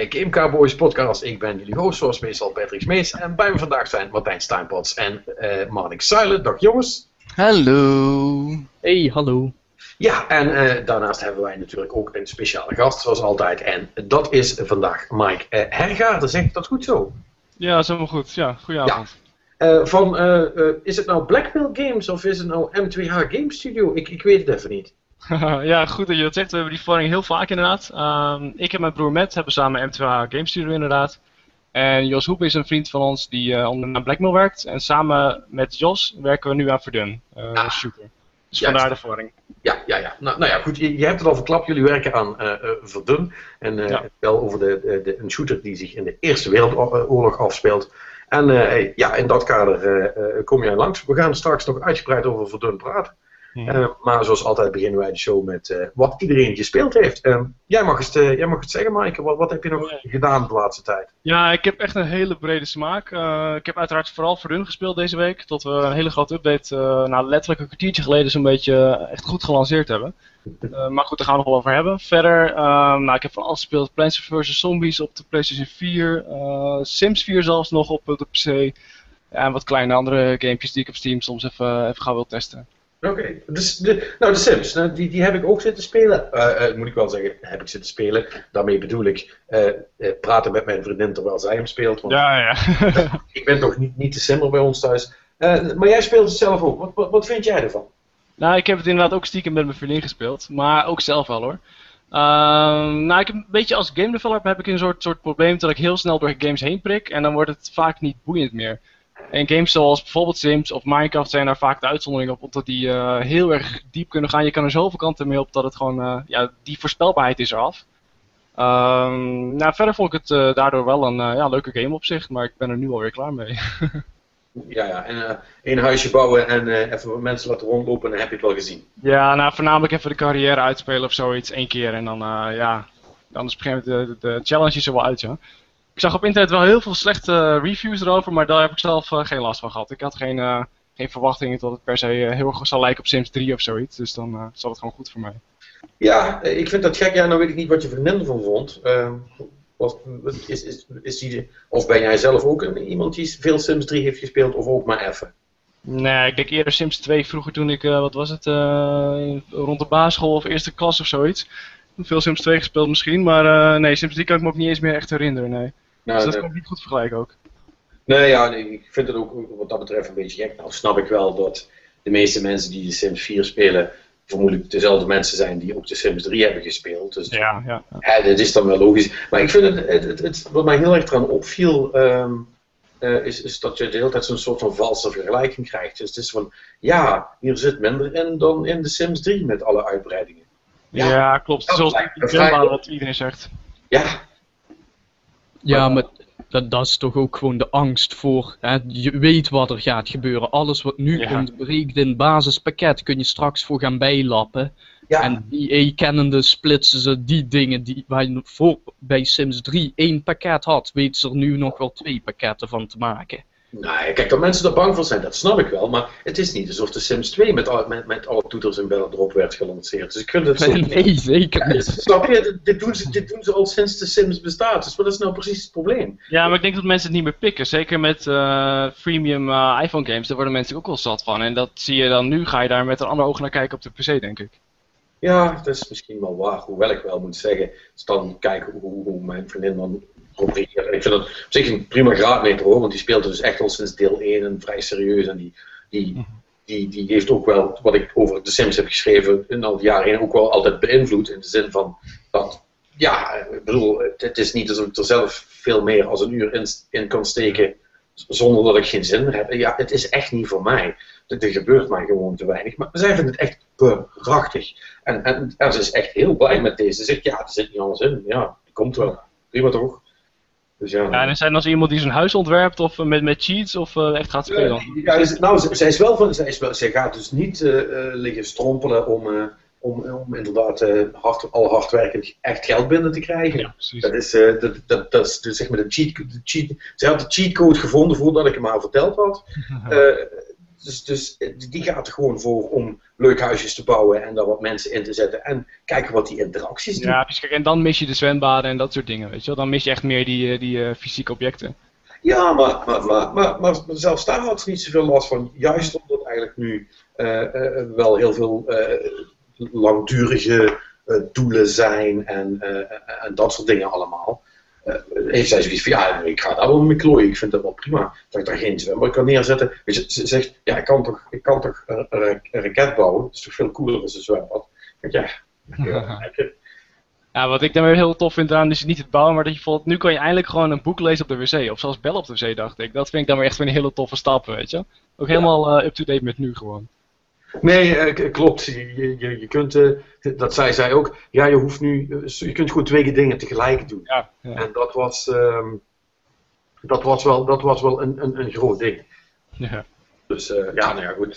De Game Cowboys podcast. Ik ben jullie host, zoals meestal Patrick Smees. En bij me vandaag zijn Martijn Steinpots en uh, Marnik Silent. Dag jongens. Hallo. Hey, hallo. Ja, en uh, daarnaast hebben wij natuurlijk ook een speciale gast, zoals altijd. En dat is vandaag Mike uh, Hergaarden. Zeg ik dat goed zo? Ja, dat is helemaal goed. Ja, goedenavond. Ja. van, is het nou Blackpill Games of is het nou M2H Game Studio? Ik, ik weet het even niet. ja, goed dat je dat zegt. We hebben die verwarring heel vaak inderdaad. Um, ik en mijn broer Matt hebben samen M2H Game Studio inderdaad. En Jos Hoep is een vriend van ons die uh, onder de naam Blackmail werkt. En samen met Jos werken we nu aan Verdun, uh, ah, shooter. Dus Juist. vandaar de verwarring. Ja, ja, ja. Nou, nou ja, goed. Je, je, hebt het al verklapt. Jullie werken aan uh, Verdun. En ja. wel over de, de, de, een shooter die zich in de Eerste Wereldoorlog afspeelt. En ja, in dat kader kom jij langs. We gaan straks nog uitgebreid over Verdun praten. Uh, maar zoals altijd beginnen wij de show met uh, wat iedereen gespeeld heeft. Uh, jij, mag het, jij mag het zeggen, Maaike. Wat, wat heb je nog gedaan de laatste tijd? Ja, ik heb echt een hele brede smaak. ik heb uiteraard vooral voor hun gespeeld deze week. Tot we een hele grote update, nou, letterlijk een kwartiertje geleden, zo'n beetje echt goed gelanceerd hebben. maar goed, daar gaan we nog wel over hebben. Verder, nou, ik heb van alles gespeeld. Plants vs. Zombies op de PlayStation 4. Sims 4 zelfs nog op de PC. Ja, en wat kleine andere gamepjes die ik op Steam soms even, even gauw wil testen. Oké, dus de, nou de Sims, nou, die, die heb ik ook zitten spelen. Uh, uh, moet ik wel zeggen, heb ik zitten spelen. Daarmee bedoel ik uh, praten met mijn vriendin terwijl zij hem speelt. Want ja, ja. ik ben toch niet, niet de simmer bij ons thuis. maar jij speelt het zelf ook. Wat, wat, wat, vind jij ervan? Nou, ik heb het inderdaad ook stiekem met mijn vriendin gespeeld. Maar ook zelf wel hoor. Ehm, nou, ik heb een beetje als game developer heb ik een soort, soort probleem dat ik heel snel door games heen prik. En dan wordt het vaak niet boeiend meer. En games zoals bijvoorbeeld Sims of Minecraft zijn daar vaak de uitzonderingen op, omdat die uh, heel erg diep kunnen gaan. Je kan er zoveel kanten mee op dat het gewoon, uh, ja, die voorspelbaarheid is eraf. Um, nou, verder vond ik het uh, daardoor wel een ja, leuke game op zich, maar ik ben er nu alweer klaar mee. ja, ja, en een huisje bouwen en even mensen laten rondlopen, dan heb je het wel gezien. Ja, nou, voornamelijk even de carrière uitspelen of zoiets, één keer en dan, ja, is gegeven moment de, de, de challenge er wel uit, ja. Ik zag op internet wel heel veel slechte reviews erover, maar daar heb ik zelf uh, geen last van gehad. Ik had geen, uh, geen verwachtingen dat het per se uh, heel erg zal lijken op Sims 3 of zoiets. Dus dan zal het gewoon goed voor mij. Ja, ik vind dat gek. Ja, nou weet ik niet wat je vriendin ervan vond. Ehm, was, is, is, is die, of ben jij zelf ook een, iemand die veel Sims 3 heeft gespeeld, of ook maar even? Nee, ik denk eerder Sims 2 vroeger toen ik, wat was het, rond de basisschool of eerste klas of zoiets. Veel Sims 2 gespeeld misschien, maar nee, Sims 3 kan ik me ook niet eens meer echt herinneren, nee. Nou, dus dat kan ik niet goed vergelijken ook. Nee, ja, nee, ik vind het ook wat dat betreft een beetje gek. Nou snap ik wel dat de meeste mensen die de Sims 4 spelen, vermoedelijk dezelfde mensen zijn die ook de Sims 3 hebben gespeeld. Dus ja, ja. ja dat is dan wel logisch. Maar ik vind het, het, het, wat mij heel erg eraan opviel, um, uh, is, is dat je de hele tijd zo'n soort van valse vergelijking krijgt. Dus het is van, ja, hier zit minder in dan in de Sims 3 met alle uitbreidingen. Ja, ja klopt. Zoals wat iedereen zegt. Ja, ja, maar dat, dat is toch ook gewoon de angst voor. Hè? Je weet wat er gaat gebeuren. Alles wat nu ja. ontbreekt in basispakket kun je straks voor gaan bijlappen. Ja. En EA kennende splitsen ze die dingen die waar je voor bij Sims 3 één pakket had, weten ze er nu nog wel twee pakketten van te maken. Nou, kijk, dat mensen er bang voor zijn, dat snap ik wel. Maar het is niet alsof de Sims 2 met, al, met, met alle toeters en bellen erop werd gelanceerd. Dus ik vind het zo... Nee, zeker niet. Ja, snap je? Dit doen, ze, dit doen ze al sinds de Sims bestaat. Dus wat is nou precies het probleem? Ja, maar ik denk dat mensen het niet meer pikken. Zeker met uh, freemium uh, iPhone games, daar worden mensen ook wel zat van. En dat zie je dan nu, ga je daar met een ander oog naar kijken op de PC, denk ik. Ja, dat is misschien wel waar. Hoewel ik wel moet zeggen, dus dan kijken hoe, hoe mijn vriendin dan ik vind dat op zich een prima graadmeter hoor, want die speelt dus echt al sinds deel 1 en vrij serieus. En die, die, mhm. die, die heeft ook wel, wat ik over de Sims heb geschreven, in al die jaren heen ook wel altijd beïnvloed. In de zin van dat, ja, ik bedoel, het is niet alsof ik er zelf veel meer als een uur in, in kan steken zonder dat ik geen zin heb. Ja, het is echt niet voor mij. Er gebeurt mij gewoon te weinig. Maar zij vinden het echt prachtig. En, en, en ze is echt heel blij met deze. Ze zegt, ja, er zit niet alles in. Ja, die komt wel. Prima toch? Dus ja, ja, en zijn als iemand die zijn huis ontwerpt of met, met cheats of uh, echt gaat spelen? Ja, nou, zij is wel van, zij, is wel, zij gaat dus niet uh, liggen strompelen om, om, om inderdaad hard, al hard werkend echt geld binnen te krijgen. Ja, precies. Dat is, dat, dat, dat is dus, zeg maar de cheat, de cheat. Zij had de cheatcode gevonden voordat ik hem haar verteld had. dus, dus die gaat er gewoon voor om leuk huisjes te bouwen en daar wat mensen in te zetten en kijken wat die interacties doen. Ja, kijk, en dan mis je de zwembaden en dat soort dingen, weet je wel. Dan mis je echt meer die, die uh, fysieke objecten. Ja, maar, maar, maar, maar, maar zelfs daar had ze niet zoveel last van. Juist omdat eigenlijk nu uh, uh, wel heel veel langdurige doelen zijn en, en dat soort dingen allemaal. Heeft zij zoiets van, ja, ik ga daar wel mee klooien, ik vind dat wel prima. Dat ik daar geen zwembad kan neerzetten. Weet je, ze zegt, ja, ik kan toch, ik kan toch een, een, raket bouwen, dat is toch veel cooler dan een zwembad. Ja, Ja, wat ik dan weer heel tof vind eraan is niet het bouwen, maar dat je bijvoorbeeld, nu kan je eindelijk gewoon een boek lezen op de wc. Of zelfs bellen op de wc, dacht ik. Dat vind ik dan weer echt een hele toffe stap, weet je. Ook helemaal uh, up-to-date met nu gewoon. Nee, uh, klopt. Je, je, je kunt, uh, dat zei zij ook, ja, je hoeft nu, je kunt gewoon twee dingen tegelijk doen. Ja, ja. En dat was, um, dat was wel, dat was wel een, een, een groot ding. Ja. Dus ja, nou ja, goed.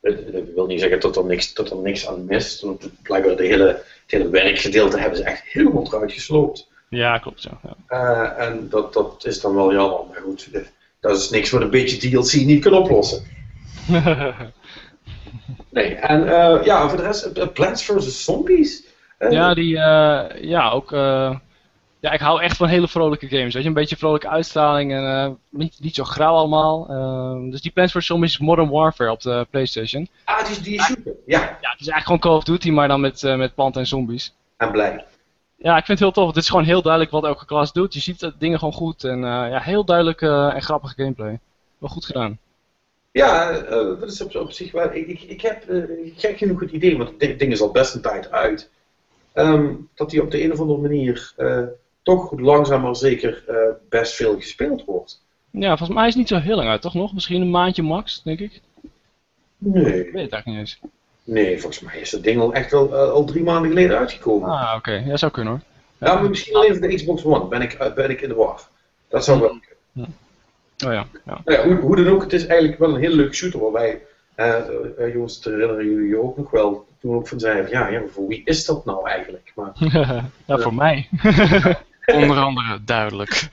dat wil niet zeggen dat er niks, dat er niks aan mist. Want blijkbaar de hele het hele werkgedeelte hebben ze echt helemaal eruit gesloopt. Ja, klopt zo. Ja. Uh, en dat, dat is dan wel jammer, maar goed, dat is niks wat een beetje DLC niet kan oplossen. nee, en uh, ja, voor de rest, uh, Plants vs. Zombies. ja, die, ja, ook, ja, ik hou echt van hele vrolijke games, weet je, een beetje vrolijke uitstraling en niet, niet zo grauw allemaal. dus die Plants vs. Zombies is Modern Warfare op de Playstation. Ah, die, die is super, ja. Ja, het is eigenlijk gewoon Call of Duty, maar dan met, met planten en zombies. En blij. Ja, ik vind het heel tof. Het is gewoon heel duidelijk wat elke klas doet. Je ziet de dingen gewoon goed. En ja, heel duidelijk en grappige gameplay. Wel goed gedaan. Ja, uh, dat is op, op, zich wel. Ik, ik, ik heb gek genoeg het idee, want het ding is al best een tijd uit. Um, dat die op de een of andere manier toch langzaam maar zeker best veel gespeeld wordt. Ja, volgens mij is het niet zo heel lang uit, toch nog? Misschien een maandje max, denk ik. Nee. Ik weet het eigenlijk niet eens. Nee, volgens mij is dat ding al echt wel uh, al drie maanden geleden uitgekomen. Ah, oké. Okay. Ja, zou kunnen hoor. Ja, maar misschien alleen voor de Xbox One ben ik, uh, ben ik in de war. Dat zou wel kunnen. Oh ja. ja. Nou ja hoe, hoe, dan ook, het is eigenlijk wel een heel leuk shooter waarbij, uh, jongens, te herinneren jullie je ook nog wel, toen ook van zeiden, ja, ja, maar voor wie is dat nou eigenlijk? Maar, ja, voor mij. Onder andere, duidelijk.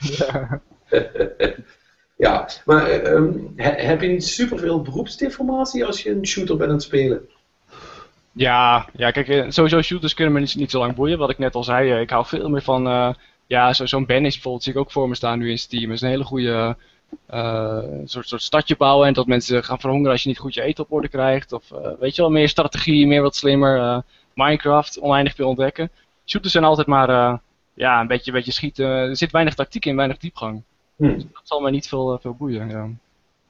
ja, maar um, he, heb je niet superveel beroepsdeformatie als je een shooter bent aan het spelen? Ja, ja, kijk, sowieso shooters kunnen me niet, niet zo lang boeien. Wat ik net al zei, ik hou veel meer van... Uh, ja, zo'n zo Banish bijvoorbeeld zie ik ook voor me staan nu in Steam. Het is een hele goede uh, soort, soort stadje bouwen. En dat mensen gaan verhongeren als je niet goed je eten op orde krijgt. Of uh, weet je wel, meer strategie, meer wat slimmer. Minecraft, oneindig veel ontdekken. Shooters zijn altijd maar ja, een beetje, een beetje schieten. Er zit weinig tactiek in, weinig diepgang. Hmm. Dus dat zal mij niet veel, veel boeien. Ja.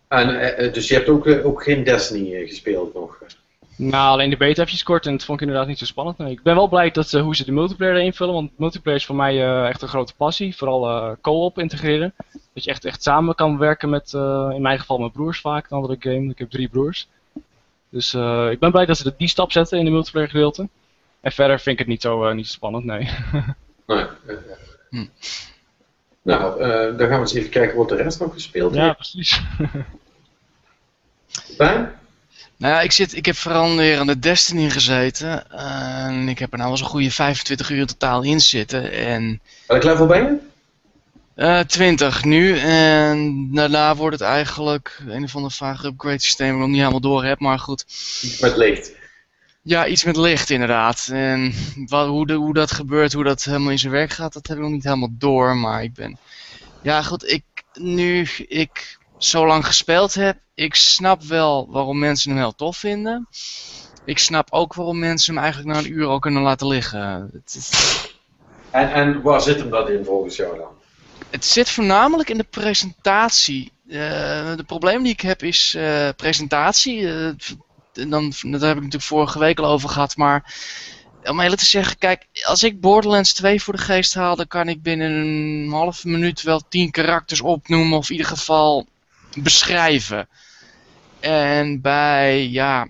En, dus je hebt ook, ook geen Destiny gespeeld nog? Nou, alleen de beta heb je gescoord en dat vond ik inderdaad niet zo spannend. Nee. Ik ben wel blij dat, uh, hoe ze de multiplayer invullen, want multiplayer is voor mij uh, echt een grote passie. Vooral uh, co-op integreren. Dat je echt, echt samen kan werken met, in mijn geval mijn broers vaak, een andere game. Ik heb drie broers. Dus ik ben blij dat ze die stap zetten in de multiplayer gedeelte. En verder vind ik het niet zo, niet zo spannend, nee. nee. Hm. Nou, dan gaan we eens even kijken wat de rest nog gespeeld heeft. Ja, precies. Pijn? Nou ja, ik, zit, ik heb vooral weer aan de Destiny gezeten. En ik heb er nou wel zo'n goede 25 uur totaal in zitten. En, Welk level ben je? Uh, 20 nu. En daarna wordt het eigenlijk een of ander vage upgrade systeem wat ik nog niet helemaal door heb, maar goed. Iets met licht. Ja, iets met licht inderdaad. En wat, hoe, de, hoe dat gebeurt, hoe dat helemaal in zijn werk gaat, dat heb ik nog niet helemaal door. Maar ik ben... Ja goed, ik, nu ik zo lang gespeeld heb, ik snap wel waarom mensen hem heel tof vinden. Ik snap ook waarom mensen hem eigenlijk na een uur al kunnen laten liggen. En, en waar zit hem dat in volgens jou dan? Het zit voornamelijk in de presentatie. Uh, de probleem die ik heb is uh, presentatie. Uh, dan, daar heb ik natuurlijk vorige week al over gehad. Maar om eerlijk te zeggen, kijk, als ik Borderlands 2 voor de geest haal, dan kan ik binnen een halve minuut wel tien karakters opnoemen. Of in ieder geval beschrijven. En bij, ja,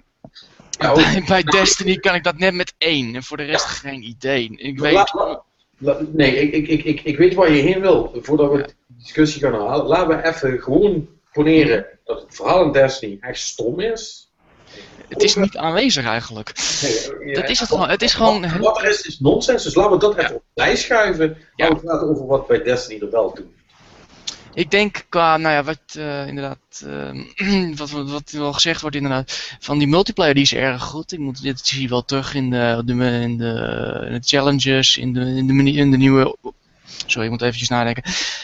ja bij, bij, Destiny kan ik dat net met één. En voor de rest geen idee. Ik weet... La, la, la, nee, ik, ik, ik, ik weet waar je heen wil. Voordat we de discussie gaan halen. Laten we even gewoon poneren dat het verhaal in Destiny echt stom is. Het is niet aanwezig eigenlijk. Nee, ja, dat is het gewoon. Het is gewoon... Wat, wat er is, is nonsens. Dus laten we dat even opzij schuiven. Ja. we praten over wat bij Destiny er wel doen. Ik denk qua, nou ja, wat uh, inderdaad, uh, wat, wat wel gezegd wordt inderdaad, van die multiplayer die is erg goed. Ik moet, dit zie je wel terug in de, in de, in de challenges, in de, in de, in de nieuwe sorry, ik moet eventjes nadenken,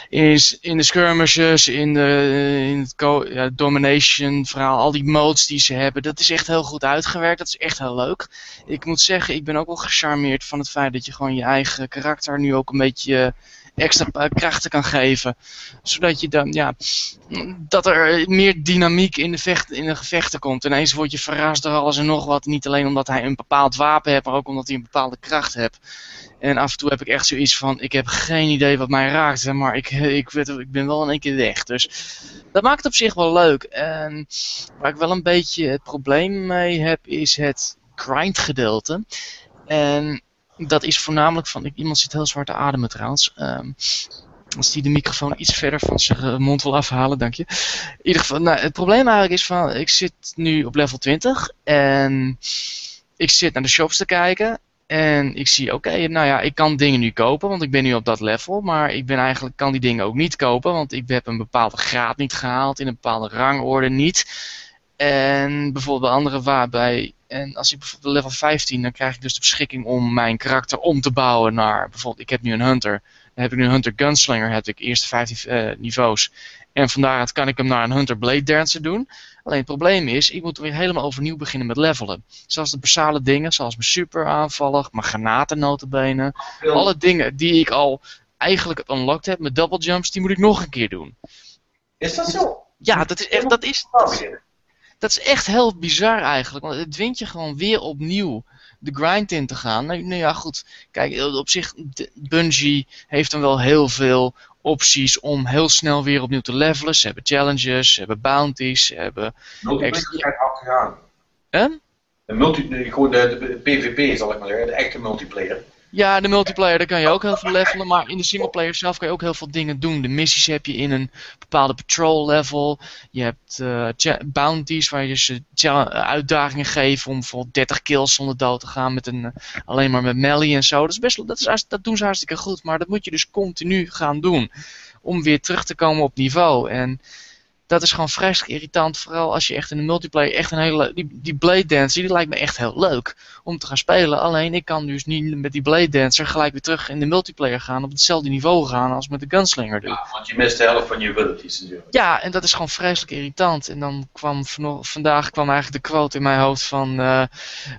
is in de skirmishes, in, de, in het ja, domination verhaal, al die modes die ze hebben, dat is echt heel goed uitgewerkt, dat is echt heel leuk. Ik moet zeggen, ik ben ook wel gecharmeerd van het feit dat je gewoon je eigen karakter nu ook een beetje extra krachten kan geven. Zodat je dan, ja, dat er meer dynamiek in de, vecht, in de gevechten komt. Ineens word je verrast door alles en nog wat. Niet alleen omdat hij een bepaald wapen heeft, maar ook omdat hij een bepaalde kracht heeft. En af en toe heb ik echt zoiets van, ik heb geen idee wat mij raakt, maar ik, ik, ik ben wel in één keer weg. Dus dat maakt het op zich wel leuk. En waar ik wel een beetje het probleem mee heb, is het grind gedeelte. En dat is voornamelijk van, iemand zit heel zwaar te ademen trouwens. Um, als die de microfoon iets verder van zijn mond wil afhalen, dank je. In ieder geval, nou, het probleem eigenlijk is van, ik zit nu op level 20 en ik zit naar de shops te kijken en ik zie, oké, nou ja, ik kan dingen nu kopen, want ik ben nu op dat level. Maar ik ben eigenlijk, kan die dingen ook niet kopen, want ik heb een bepaalde graad niet gehaald, in een bepaalde rangorde niet. En bijvoorbeeld bij andere waarbij, en als ik bijvoorbeeld level 15, dan krijg ik dus de beschikking om mijn karakter om te bouwen naar, bijvoorbeeld, ik heb nu een hunter. Dan heb ik nu een hunter gunslinger, heb ik eerste 15 uh, niveaus. En van daaruit kan ik hem naar een Hunter Blade Dancer doen. Alleen het probleem is, ik moet weer helemaal overnieuw beginnen met levelen. Zoals de basale dingen, zoals mijn super aanvallen, mijn granaten notabene. Alle dingen die ik al eigenlijk unlocked heb met double jumps, die moet ik nog een keer doen. Is dat zo? Ja, dat is echt, dat is, dat is echt heel bizar eigenlijk. Want het dwingt je gewoon weer opnieuw de grind in te gaan. Nou, nou ja, goed. Kijk, op zich, Bungie heeft dan wel heel veel opties om heel snel weer opnieuw te levelen. Ze hebben challenges, ze hebben bounties, ze hebben... Multiplayer afgegaan. En? De, multi, gewoon de, de, PvP zal ik maar zeggen, de echte multiplayer. Ja, de multiplayer, daar kan je ook heel veel levelen, maar in de singleplayer zelf kan je ook heel veel dingen doen. De missies heb je in een bepaalde patrol level. Je hebt uh, bounties waar je uh, uitdagingen geeft om bijvoorbeeld 30 kills zonder dood te gaan met een, uh, alleen maar met melee en zo. Dat, is best, dat, is, dat doen ze hartstikke goed, maar dat moet je dus continu gaan doen om weer terug te komen op niveau. En dat is gewoon vreselijk irritant. Vooral als je echt in de multiplayer echt een hele... Die, die Blade Dancer, die lijkt me echt heel leuk om te gaan spelen. Alleen ik kan dus niet met die Blade Dancer gelijk weer terug in de multiplayer gaan. Op hetzelfde niveau gaan als met de Gunslinger doe. Ja, want je mist de helft van je abilities natuurlijk. Ja, en dat is gewoon vreselijk irritant. En dan kwam vandaag kwam eigenlijk de quote in mijn hoofd van uh,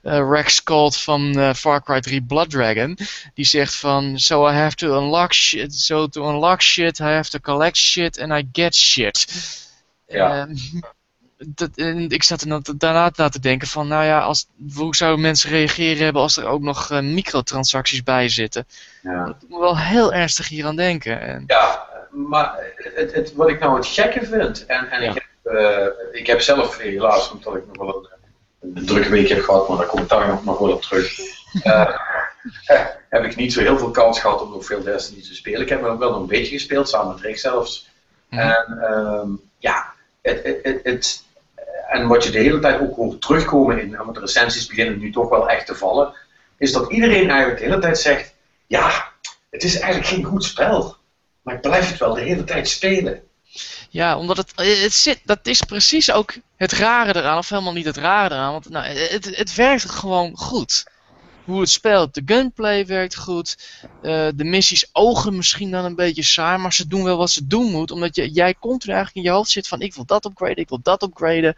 uh, Rex Colt van uh, Far Cry 3 Blood Dragon. Die zegt van, so I have to unlock shit, so to unlock shit, I have to collect shit and I get shit. Ja. Ehm, dat, en ik zat er daarna na te denken van, nou ja, als, hoe zouden mensen reageren hebben als er ook nog uh, microtransacties bij zitten? Ja. Ik moet wel heel ernstig hier aan denken. En... Ja, maar het, het, wat ik nou het gekke vind, en, en ik, heb, uh, ik heb zelf helaas, omdat ik nog wel een, een drukke week heb gehad, maar daar kom ik daar nog, wel op terug. Uh, heb ik niet zo heel veel kans gehad om nog veel Destiny te spelen. Ik heb wel een beetje gespeeld, samen met Rick zelfs. Mhm. En um, ja, het, het, en wat je de hele tijd ook hoort terugkomen in, want de recensies beginnen nu toch wel echt te vallen, is dat iedereen eigenlijk de hele tijd zegt, ja, het is eigenlijk geen goed spel, maar ik blijf het wel de hele tijd spelen. Ja, omdat het, het zit, dat is precies ook het rare eraan, of helemaal niet het rare eraan, want nou, het, het werkt gewoon goed hoe het speelt. De gunplay werkt goed. Uh, de missies ogen misschien dan een beetje saai, maar ze doen wel wat ze doen moet. Omdat je, jij continu eigenlijk in je hoofd zit van ik wil dat upgraden, ik wil dat upgraden.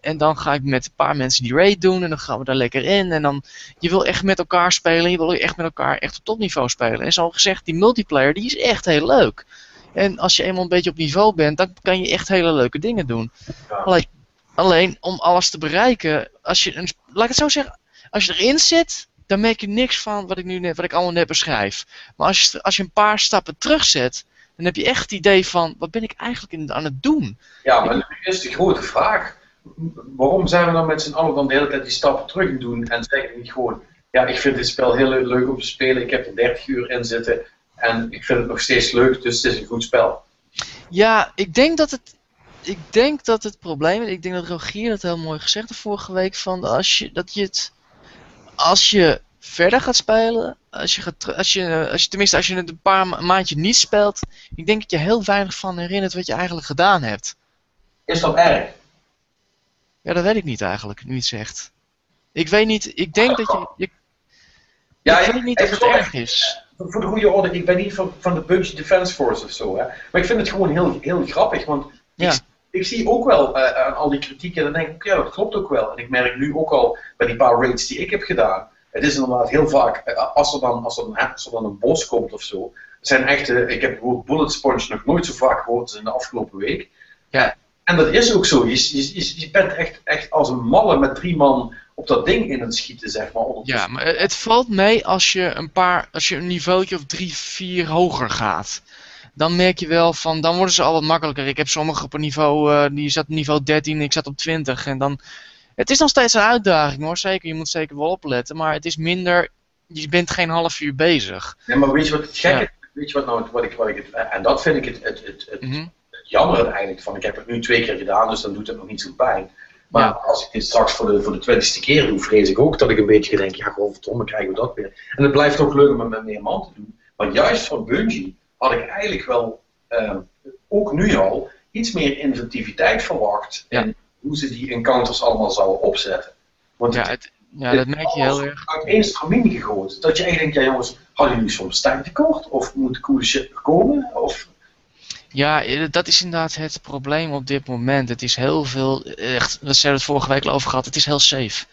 En dan ga ik met een paar mensen die raid doen en dan gaan we daar lekker in. En dan, je wil echt met elkaar spelen, je wil echt met elkaar echt op topniveau spelen. En zoals gezegd, die multiplayer die is echt heel leuk. En als je eenmaal een beetje op niveau bent, dan kan je echt hele leuke dingen doen. Alleen, alleen om alles te bereiken, als je, laat ik het zo zeggen, als je erin zit, dan merk je niks van wat ik, nu net, wat ik allemaal net beschrijf. Maar als je, als je een paar stappen terugzet, dan heb je echt het idee van, wat ben ik eigenlijk aan het doen? Ja, maar nu is de grote vraag, waarom zijn we dan met z'n allen dan de hele tijd die stappen terug doen en zeggen niet gewoon, ja, ik vind dit spel heel leuk om te spelen, ik heb er 30 uur in zitten en ik vind het nog steeds leuk, dus het is een goed spel. Ja, ik denk dat het, ik denk dat het probleem, ik denk dat Rogier dat heel mooi gezegd heeft vorige week, van als je, dat je het als je verder gaat spelen, als je, gaat, als je, als je tenminste als je het een paar maandje niet speelt, ik denk dat je heel weinig van herinnert wat je eigenlijk gedaan hebt. Is dat erg? Ja, dat weet ik niet eigenlijk, nu het zegt. Ik weet niet, ik denk dat je... je ja, ik weet niet of het erg is. Voor de goede orde, ik ben niet van, van de Bungie Defense Force of zo, hè. Maar ik vind het gewoon heel, heel grappig, want Ja. Ik, zie ook wel eh, aan al die kritiek en dan denk ik, ja, dat klopt ook wel. En ik merk nu ook al bij die paar raids die ik heb gedaan, het is inderdaad heel vaak, eh, als er dan, als er, een- als er dan een bos komt of zo, zijn echt, eh, ik heb bijvoorbeeld Bullet Sponge nog nooit zo vaak gehoord als in de afgelopen week. Ja. En dat is ook zo, je, je, je, je bent echt, echt als een malle met drie man op dat ding in het schieten, zeg maar. Ja, maar het valt mee als je een paar, als je een niveautje of drie, vier hoger gaat. Dan merk je wel van, dan worden ze al wat makkelijker. Ik heb sommige op een niveau, eh, die zat op niveau 13, ik zat op 20. En dan, het is nog steeds een uitdaging hoor, zeker. Je moet zeker wel opletten, maar het is minder, je bent geen half uur bezig. Ja, maar weet je wat het Ja. is? Weet je wat nou, wat ik, wat ik het, en dat vind ik het, het, het, het, Mhm. het jammer eigenlijk van. Ik heb het nu twee keer gedaan, dus dan doet het nog niet zo pijn. Maar Ja. als ik dit straks voor de, voor de twintigste keer doe, vrees ik ook dat ik een beetje denk, ja, godverdomme, krijgen we dat weer. En het blijft ook leuk om met meer man te doen. Maar juist van Bungie had ik eigenlijk wel, eh, ook nu al, iets meer inventiviteit verwacht. Ja. in hoe ze die encounters allemaal zouden opzetten. Want Ja, het, het, ja dat merk je heel erg. uit één stramien gegooid. Dat je eigenlijk denkt, ja jongens, hadden jullie soms tijd tekort? Of moet de coole shit komen? Of, Ja, eh, dat is inderdaad het probleem op dit moment. Het is heel veel, echt, we hebben het vorige week al over gehad, het is heel safe.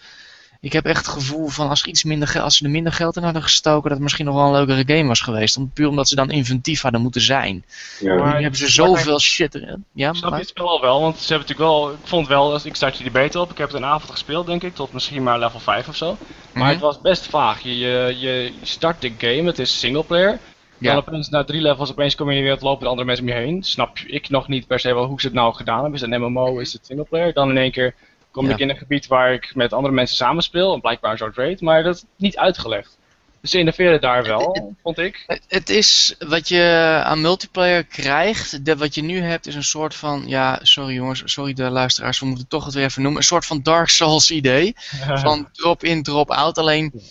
Ik heb echt het gevoel van als, er iets minder, als ze er minder geld in hadden gestoken, dat het misschien nog wel een leukere game was geweest. Om, puur omdat ze dan inventief hadden moeten zijn. ja. Maar nu hebben ze zoveel shit erin. Ja, Snap je maar, het spel al wel? Want ze hebben natuurlijk wel, ik vond wel, als ik start je die beta op, ik heb het een avond gespeeld denk ik, tot misschien maar level 5 of zo. Maar Mhm. het was best vaag. Je, je, je start de game, het is singleplayer. Ja. Dan opeens na drie levels opeens kom je in de wereld lopen met andere mensen om je heen. Snap ik nog niet per se wel hoe ze het nou gedaan hebben. Is het een MMO, is het singleplayer? Dan in één keer kom Ja. ik in een gebied waar ik met andere mensen samenspeel. En blijkbaar een soort raid, maar dat is niet uitgelegd. Dus ze innoveren daar wel, vond ik. Het, het is wat je aan multiplayer krijgt. De, wat je nu hebt is een soort van. Ja, sorry jongens, sorry de luisteraars, we moeten toch het weer even noemen. Een soort van Dark Souls idee. Van drop in, drop out. Alleen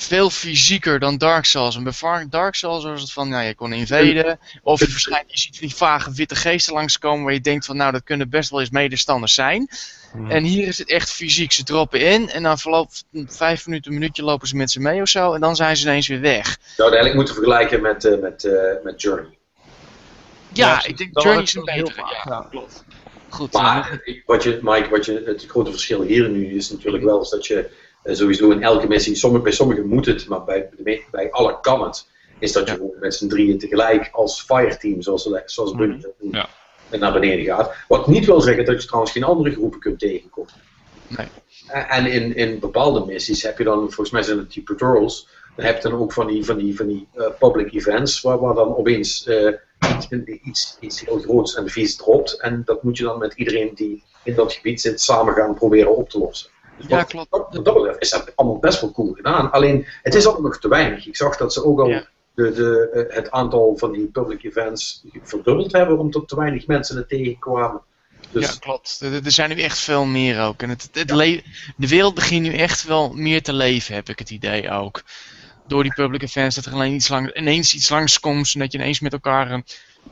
veel fysieker dan Dark Souls. En bij Dark Souls was het van, nou, je kon invaden. Of je, verschijnt, je ziet die vage witte geesten langskomen waar je denkt van, nou, dat kunnen best wel eens medestanders zijn. En hier is het echt fysiek. Ze droppen in en dan verloop vijf minuten, een minuutje lopen ze met ze mee of zo. En dan zijn ze ineens weer weg. zou het eigenlijk moeten vergelijken met, eh, met, eh, met Journey. Ja, ik denk dat Journey is een betere. Ja, ja. klopt. Goed. Maar ik- wat je, Mike, wat je, het grote verschil hier nu is natuurlijk wel is dat je eh, sowieso in elke missie, sommige, bij sommigen moet het, maar bij, bij alle kan het, is dat je Ja. met z'n drieën tegelijk als fireteam, zoals, zoals Bungie dat doen, Ja. En naar beneden gaat. Wat niet wil zeggen dat je trouwens geen andere groepen kunt tegenkomen. Nee. En en in, in bepaalde missies heb je dan, volgens mij zijn het die tutorials, dan heb je dan ook van die, van die, van die eh, public events, waar, waar dan opeens eh, iets, iets, iets heel groots en vies dropt. En dat moet je dan met iedereen die in dat gebied zit samen gaan proberen op te lossen. Dus Ja, klopt. Dat is dat allemaal best wel cool gedaan. Alleen, het is allemaal nog te weinig. Ik zag dat ze ook al Ja. De, de, het aantal van die public events verdubbeld hebben, omdat er te weinig mensen er tegenkwamen. Dus ja, klopt. Er, er zijn nu echt veel meer ook. En het, het de wereld begint nu echt wel meer te leven, heb ik het idee ook. Door die public events, dat er alleen iets lang, ineens iets langskomt en dat je ineens met elkaar eh,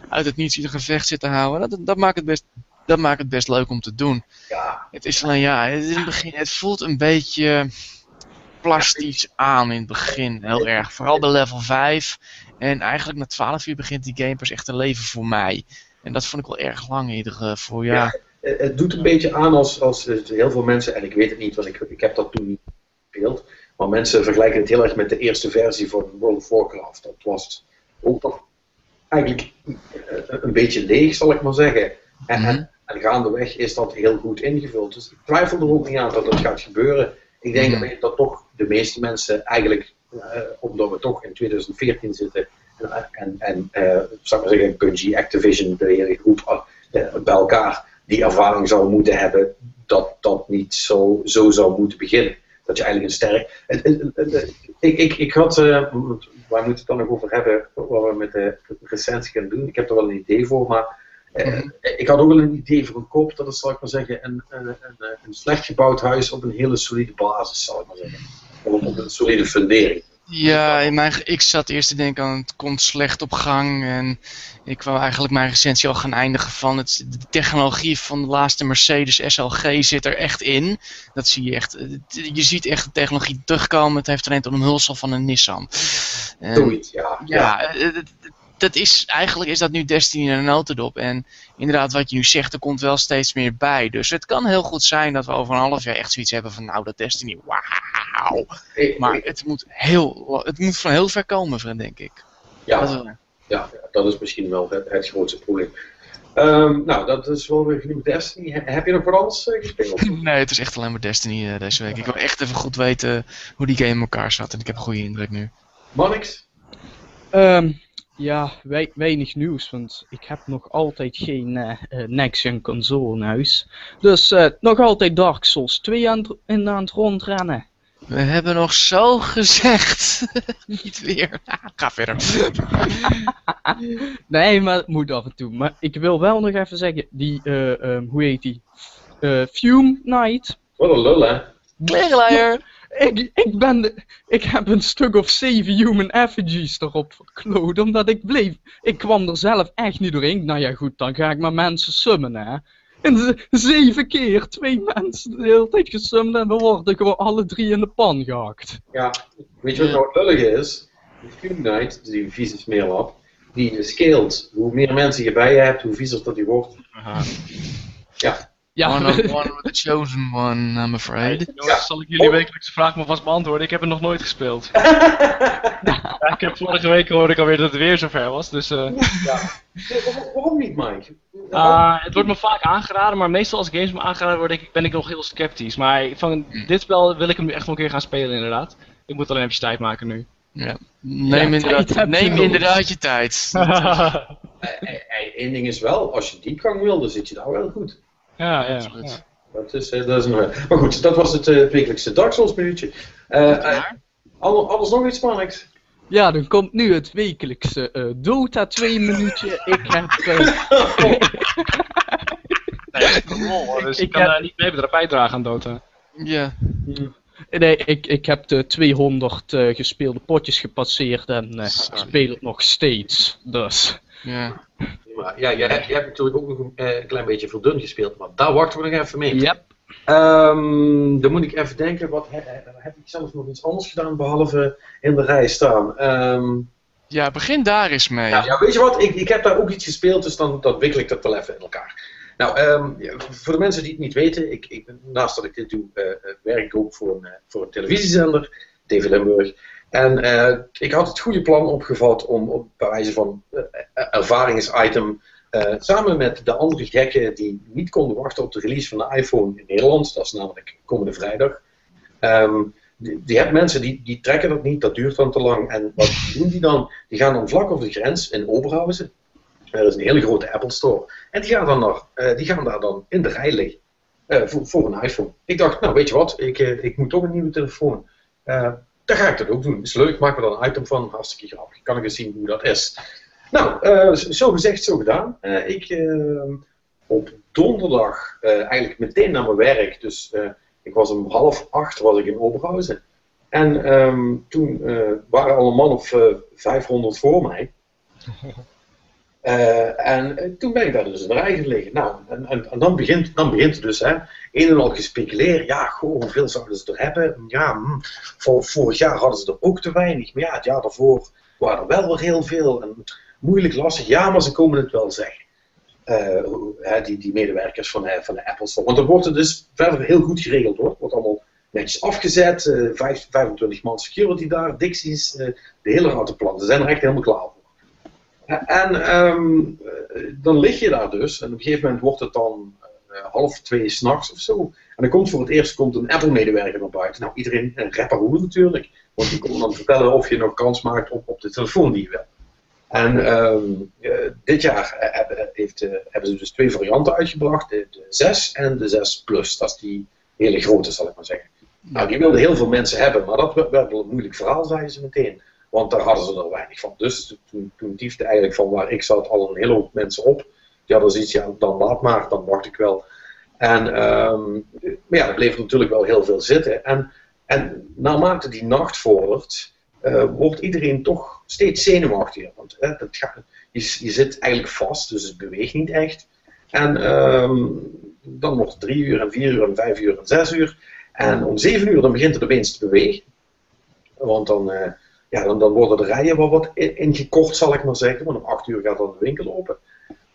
uit het niets een gevecht zit te houden. Dat, dat, maakt het best, dat maakt het best leuk om te doen. ja, Het is alleen, ja, het, is in het, begin, het voelt een beetje plastisch aan in het begin, heel erg. Vooral bij level 5. En eigenlijk na 12 uur begint die game pas echt te leven voor mij. En dat vond ik wel erg lang in ieder geval, ja. Ja. het, doet een beetje aan als, als heel veel mensen, en ik weet het niet, want ik, ik heb dat toen niet gespeeld, maar mensen vergelijken het heel erg met de eerste versie van World of Warcraft. Dat was ook nog eigenlijk eh, een beetje leeg, zal ik maar zeggen. En, Mhm. en gaandeweg is dat heel goed ingevuld. Dus ik twijfel er ook niet aan dat dat gaat gebeuren. Ik denk Mhm. dat, dat toch de meeste mensen eigenlijk, eh, omdat we toch in 2014 zitten, en, en, eh, zou ik maar zeggen, Bungie, Activision, de hele groep eh, bij elkaar, die ervaring zou moeten hebben dat dat niet zo, zo zou moeten beginnen. Dat je eigenlijk een sterk. Ik, ik, ik had, waar moeten we het dan nog over hebben, wat we met de recensie gaan doen? Ik heb er wel een idee voor, maar eh, Mhm. ik had ook wel een idee voor een koop, dat is, zal ik maar zeggen, een, een, een, een slecht gebouwd huis op een hele solide basis, zal ik maar zeggen. op een solide fundering. Ja, in mijn, ik zat eerst te denken aan het komt slecht op gang en ik wou eigenlijk mijn recensie al gaan eindigen van het, de technologie van de laatste Mercedes SLG zit er echt in. Dat zie je echt. Je ziet echt de technologie terugkomen. Het heeft alleen tot een hulsel van een Nissan. Zoiets, ja. Ja, ja dat is, eigenlijk is dat nu Destiny in een notendop. En inderdaad, wat je nu zegt, er komt wel steeds meer bij. Dus het kan heel goed zijn dat we over een half jaar echt zoiets hebben van, nou, dat Destiny, wauw. Maar het moet, heel, het moet van heel ver komen, vriend, denk ik. Ja, dat, ja, dat is misschien wel het, het grootste probleem. Um, nou, dat is wel weer genoeg Destiny. Heb je nog wat anders uh, gespeeld? nee, het is echt alleen maar Destiny uh, deze week. Ik wil echt even goed weten hoe die game in elkaar zat. En ik heb een goede indruk nu. Mannix? Um, ja, weinig nieuws, want ik heb nog altijd geen uh, next-gen console in huis. Dus uh, nog altijd Dark Souls 2 aan, in, aan het rondrennen. We hebben nog zo gezegd. Niet weer. Ga verder. nee, maar het moet af en toe. Maar ik wil wel nog even zeggen, die, uh, um, hoe heet die? Fume Night. Wat een lul, hè? Klerenleier. Ik, ik, ben de, ik heb een stuk of zeven human effigies erop verkloot, omdat ik bleef. Ik kwam er zelf echt niet doorheen. Nou ja, goed, dan ga ik maar mensen summonen, hè. En zeven keer, twee mensen de hele tijd gesumd en we worden gewoon alle drie in de pan gehakt. Ja, weet je wat nou het lullige is? De Fume Knight, die vieze smeerlap, die scaled. Hoe meer mensen je bij je hebt, hoe viezer dat die wordt. Aha. Ja. Ja. One of one with the chosen one, I'm afraid. Ja, zal ik jullie wekelijkse vraag maar vast beantwoorden. Ik heb het nog nooit gespeeld. ja, ik heb vorige week hoorde ik alweer dat het weer zover was, dus... Uh... Ja. Waarom niet, Mike? Uh, het wordt me vaak aangeraden, maar meestal als games me aangeraden worden, ben ik nog heel sceptisch. Maar van dit spel wil ik hem nu echt nog een keer gaan spelen, inderdaad. Ik moet alleen even tijd maken nu. Ja. Neem, inderdaad, neem inderdaad je tijd. Eén ding is wel, als je diepgang wil, dan zit je daar wel goed. Ja, ja. Dat is, eh, dat is een, maar goed, dat was het uh, wekelijkse Dark Souls minuutje. Uh, alles nog iets spannends? Ja, dan komt nu het wekelijkse uh, Dota 2 minuutje. ik heb... nee, dus ik, kan daar niet mee bijdragen aan Dota. Ja. Nee, ik, ik heb de 200 uh, gespeelde potjes gepasseerd en uh, speel het nog steeds. Dus. Ja. Maar ja, jij, jij hebt natuurlijk ook nog een uh, klein beetje veel dun gespeeld, maar daar wachten we nog even mee. Yep. Um, dan moet ik even denken, wat, heb ik zelfs nog iets anders gedaan behalve in de rij staan? Um, ja, begin daar eens mee. Ja, ja, weet je wat, ik, ik heb daar ook iets gespeeld, dus dan, dan wikkel ik dat wel even in elkaar. Nou, um, voor de mensen die het niet weten, ik, ik, naast dat ik dit doe, uh, werk ik ook voor een, voor een televisiezender, TV Limburg. En uh, ik had het goede plan opgevat om op, bij wijze van uh, ervaringsitem uh, samen met de andere gekken die niet konden wachten op de release van de iPhone in Nederland, dat is namelijk komende vrijdag. Um, die, hebben mensen die, die trekken dat niet, dat duurt dan te lang. En wat doen die dan? Die gaan dan vlak over de grens in Oberhausen. Er is een hele grote Apple Store. En die gaan, dan die gaan daar dan in de rij liggen voor, voor, een iPhone. Ik dacht, nou weet je wat, ik, ik moet toch een nieuwe telefoon dan ga ik dat ook doen. Is leuk, maak er dan een item van. Hartstikke grappig. Kan ik eens zien hoe dat is. Nou, uh, zo gezegd, zo gedaan. Uh, ik uh, op donderdag eigenlijk meteen naar mijn werk. Dus ik was om half acht was ik in Oberhausen. En um, toen waren al een man of 500 voor mij. Uh, en toen ben ik daar dus in gelegen. Nou, en, en, dan, begint, dan begint het dus, hè. Een en al gespeculeerd. Ja, hoeveel zouden ze er hebben? Ja, hm, voor, vorig jaar hadden ze er ook te weinig. Maar ja, het jaar daarvoor waren er wel weer heel veel. Moeilijk, lastig. Ja, maar ze komen het wel zeggen. Uh, die, die medewerkers van, van de Apple Store. Want dan wordt het dus verder heel goed geregeld hoor. Wordt allemaal netjes afgezet. Uh, 25 man security daar, Dixies, de hele grote plan. Ze zijn er echt helemaal klaar. En um, dan lig je daar dus, en op een gegeven moment wordt het dan uh, half twee s'nachts of zo. En dan komt voor het eerst komt een Apple-medewerker naar buiten. Nou, iedereen een rapper natuurlijk. Want die komt dan vertellen of je nog kans maakt op, op de telefoon die je wil. En um, uh, dit jaar heeft, uh, hebben ze dus twee varianten uitgebracht: de, de 6 en de 6 Plus. Dat is die hele grote, zal ik maar zeggen. Nou, die wilden heel veel mensen hebben, maar dat werd wel een moeilijk verhaal, zeiden ze meteen. Want daar hadden ze er weinig van. Dus toen, toen diefde eigenlijk van waar ik zat al een hele hoop mensen op. Die hadden zoiets, ja, dan laat maar, dan wacht ik wel. En, um, maar ja, er bleef natuurlijk wel heel veel zitten. En En naarmate die nacht vordert, wordt iedereen toch steeds zenuwachtiger. Want dat gaat, je, zit eigenlijk vast, dus het beweegt niet echt. En ehm, dan wordt het drie uur en vier uur en vijf uur en zes uur. En om zeven uur dan begint het opeens te bewegen. Want dan, uh, ja, dan, dan worden de rijen wel wat ingekort, zal ik maar zeggen. Want om acht uur gaat dan de winkel open.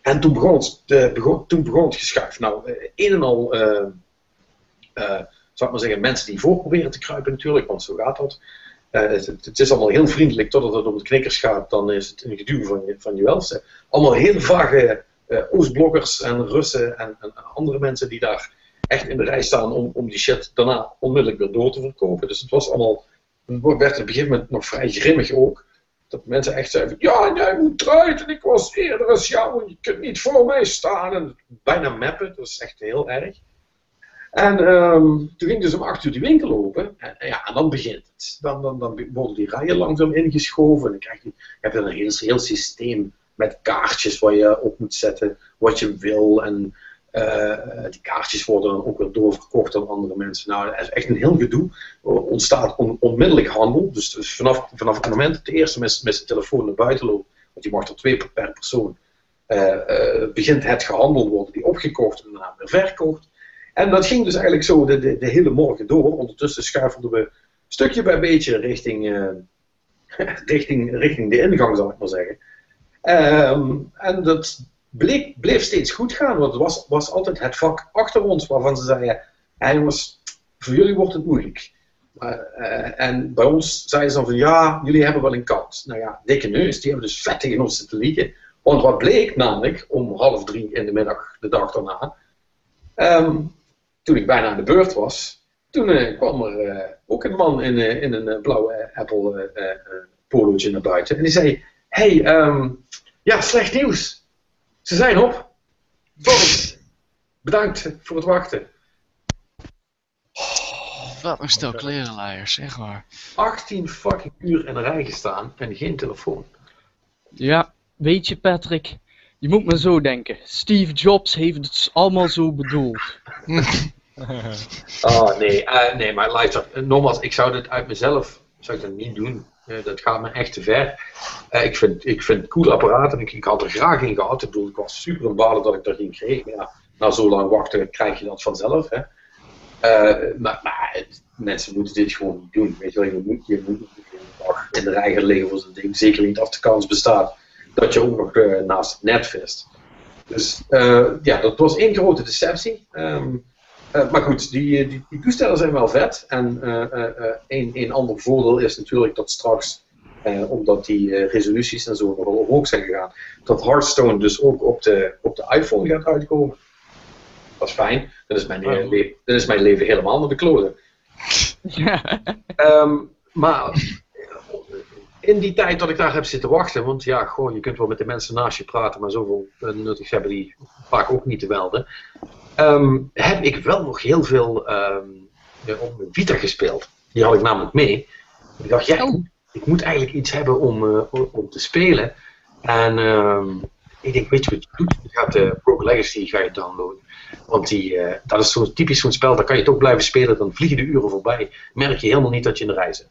En toen begon het, de, begon, toen begon het geschuif. Nou, eh, een en al, uh, ik maar zeggen, mensen die voor proberen te kruipen natuurlijk, want zo gaat dat. Het, het, is allemaal heel vriendelijk totdat het om het knikkers gaat. Dan is het een geduw van je, van. Allemaal heel vage Oostblokkers en Russen en, en andere mensen die daar echt in de rij staan om, om die shit daarna onmiddellijk weer door te verkopen. Dus het was allemaal, het werd op een gegeven moment nog vrij grimmig ook. Dat mensen echt zeiden, ja, jij moet eruit en ik was eerder als jou en je kunt niet voor mij staan. En bijna mappen, dat is echt heel erg. En um, toen ging dus om acht uur die winkel open. En, ja, en dan begint het. Dan, dan, dan worden die rijen langzaam ingeschoven. En dan krijg je, je hebt een heel, heel systeem met kaartjes waar je op moet zetten wat je wil. En uh, die kaartjes worden dan ook weer doorverkocht aan andere mensen. Nou, is echt een heel gedoe. Er ontstaat on onmiddellijk handel. Dus, dus, vanaf, vanaf het moment dat de eerste met, met zijn telefoon naar buiten loopt, want je mag er twee per persoon, uh, begint het gehandeld worden, die opgekocht en daarna weer verkocht. En dat ging dus eigenlijk zo de, de, hele morgen door. Ondertussen schuifelden we stukje bij beetje richting, richting, richting de ingang, zal ik maar zeggen. Um, en dat, bleek, bleef steeds goed gaan, want het was, was altijd het vak achter ons waarvan ze zeiden: hey jongens, voor jullie wordt het moeilijk. Uh, en bij ons zeiden ze dan van ja, jullie hebben wel een kans. Nou ja, dikke neus, die hebben dus vet tegen ons zitten liegen. Want wat bleek namelijk, om half drie in de middag, de dag daarna, um, toen ik bijna aan de beurt was, toen uh, kwam er uh, ook een man in, een blauwe Apple polootje naar buiten. En die zei, hey, um, ja, slecht nieuws. Ze zijn op. Volgens. Bedankt voor het wachten. Oh, wat een stel klerenleiers, zeg maar. 18 fucking uur in de rij gestaan en geen telefoon. Ja, weet je Patrick, je moet maar zo denken. Steve Jobs heeft het allemaal zo bedoeld. oh nee, uh, nee, maar luister, nogmaals, ik zou dit uit mezelf zou ik dat niet doen. Uh, dat gaat me echt te ver. Uh, ik, vind, ik vind cool apparaat en ik, ik had er graag in gehad. Ik was super dat ik dat niet kreeg. Ja, na zo lang wachten krijg je dat vanzelf. Hè. Uh, maar, maar mensen moeten dit gewoon niet doen. Weet je wel, je moet, je moet niet in de rij liggen voor zo'n ding. Zeker niet als de kans bestaat dat je ook nog naast het net vist. Dus ja, dat was één grote deceptie. Um, uh, maar goed, die, die, die, toestellen zijn wel vet. En uh, een, een ander voordeel is natuurlijk dat straks, omdat die resoluties en zo nogal omhoog zijn gegaan, dat Hearthstone dus ook op de, op de iPhone gaat uitkomen. Dat is fijn. Dan is mijn, oh. le dan is mijn leven helemaal naar de kloten. um, maar in die tijd dat ik daar heb zitten wachten, want ja, gewoon, je kunt wel met de mensen naast je praten, maar zoveel nuttig hebben die vaak ook niet te melden um, heb ik wel nog heel veel um, op mijn Vita gespeeld. Die had ik namelijk mee. Ik dacht, ja, oh. ik moet eigenlijk iets hebben om, uh, om te spelen. En um, ik denk, weet je wat je doet? Je gaat de Rogue Legacy ga je downloaden. Want die, uh, dat is zo typisch zo'n spel, daar kan je toch blijven spelen, dan vliegen de uren voorbij. Merk je helemaal niet dat je in de rij zit.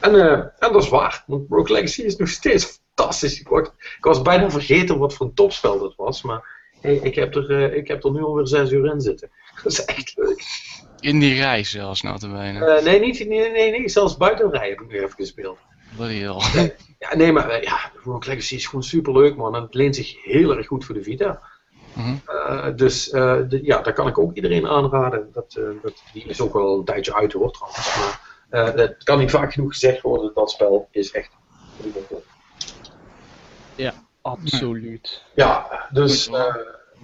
En, uh, en dat is waar, want Rogue Legacy is nog steeds fantastisch. Ik, ik was bijna vergeten wat voor een topspel dat was, maar ik, heb er, uh, ik heb er nu alweer zes uur in zitten. Dat is echt leuk. In die rij zelfs, notabene. Uh, nee, niet, nee, nee, nee, zelfs buiten de rij heb ik nu even gespeeld. Bloody hell. ja, nee, maar ja, Rogue Legacy is gewoon super leuk, man. En het leent zich heel erg goed voor de Vita. Mm -hmm. dus de, ja, daar kan ik ook iedereen aanraden. Dat, dat, die is ook wel een tijdje uit hoor, trouwens. Maar het kan niet vaak genoeg gezegd worden, dat spel is echt Ja. Absoluut. Ja, dus, uh,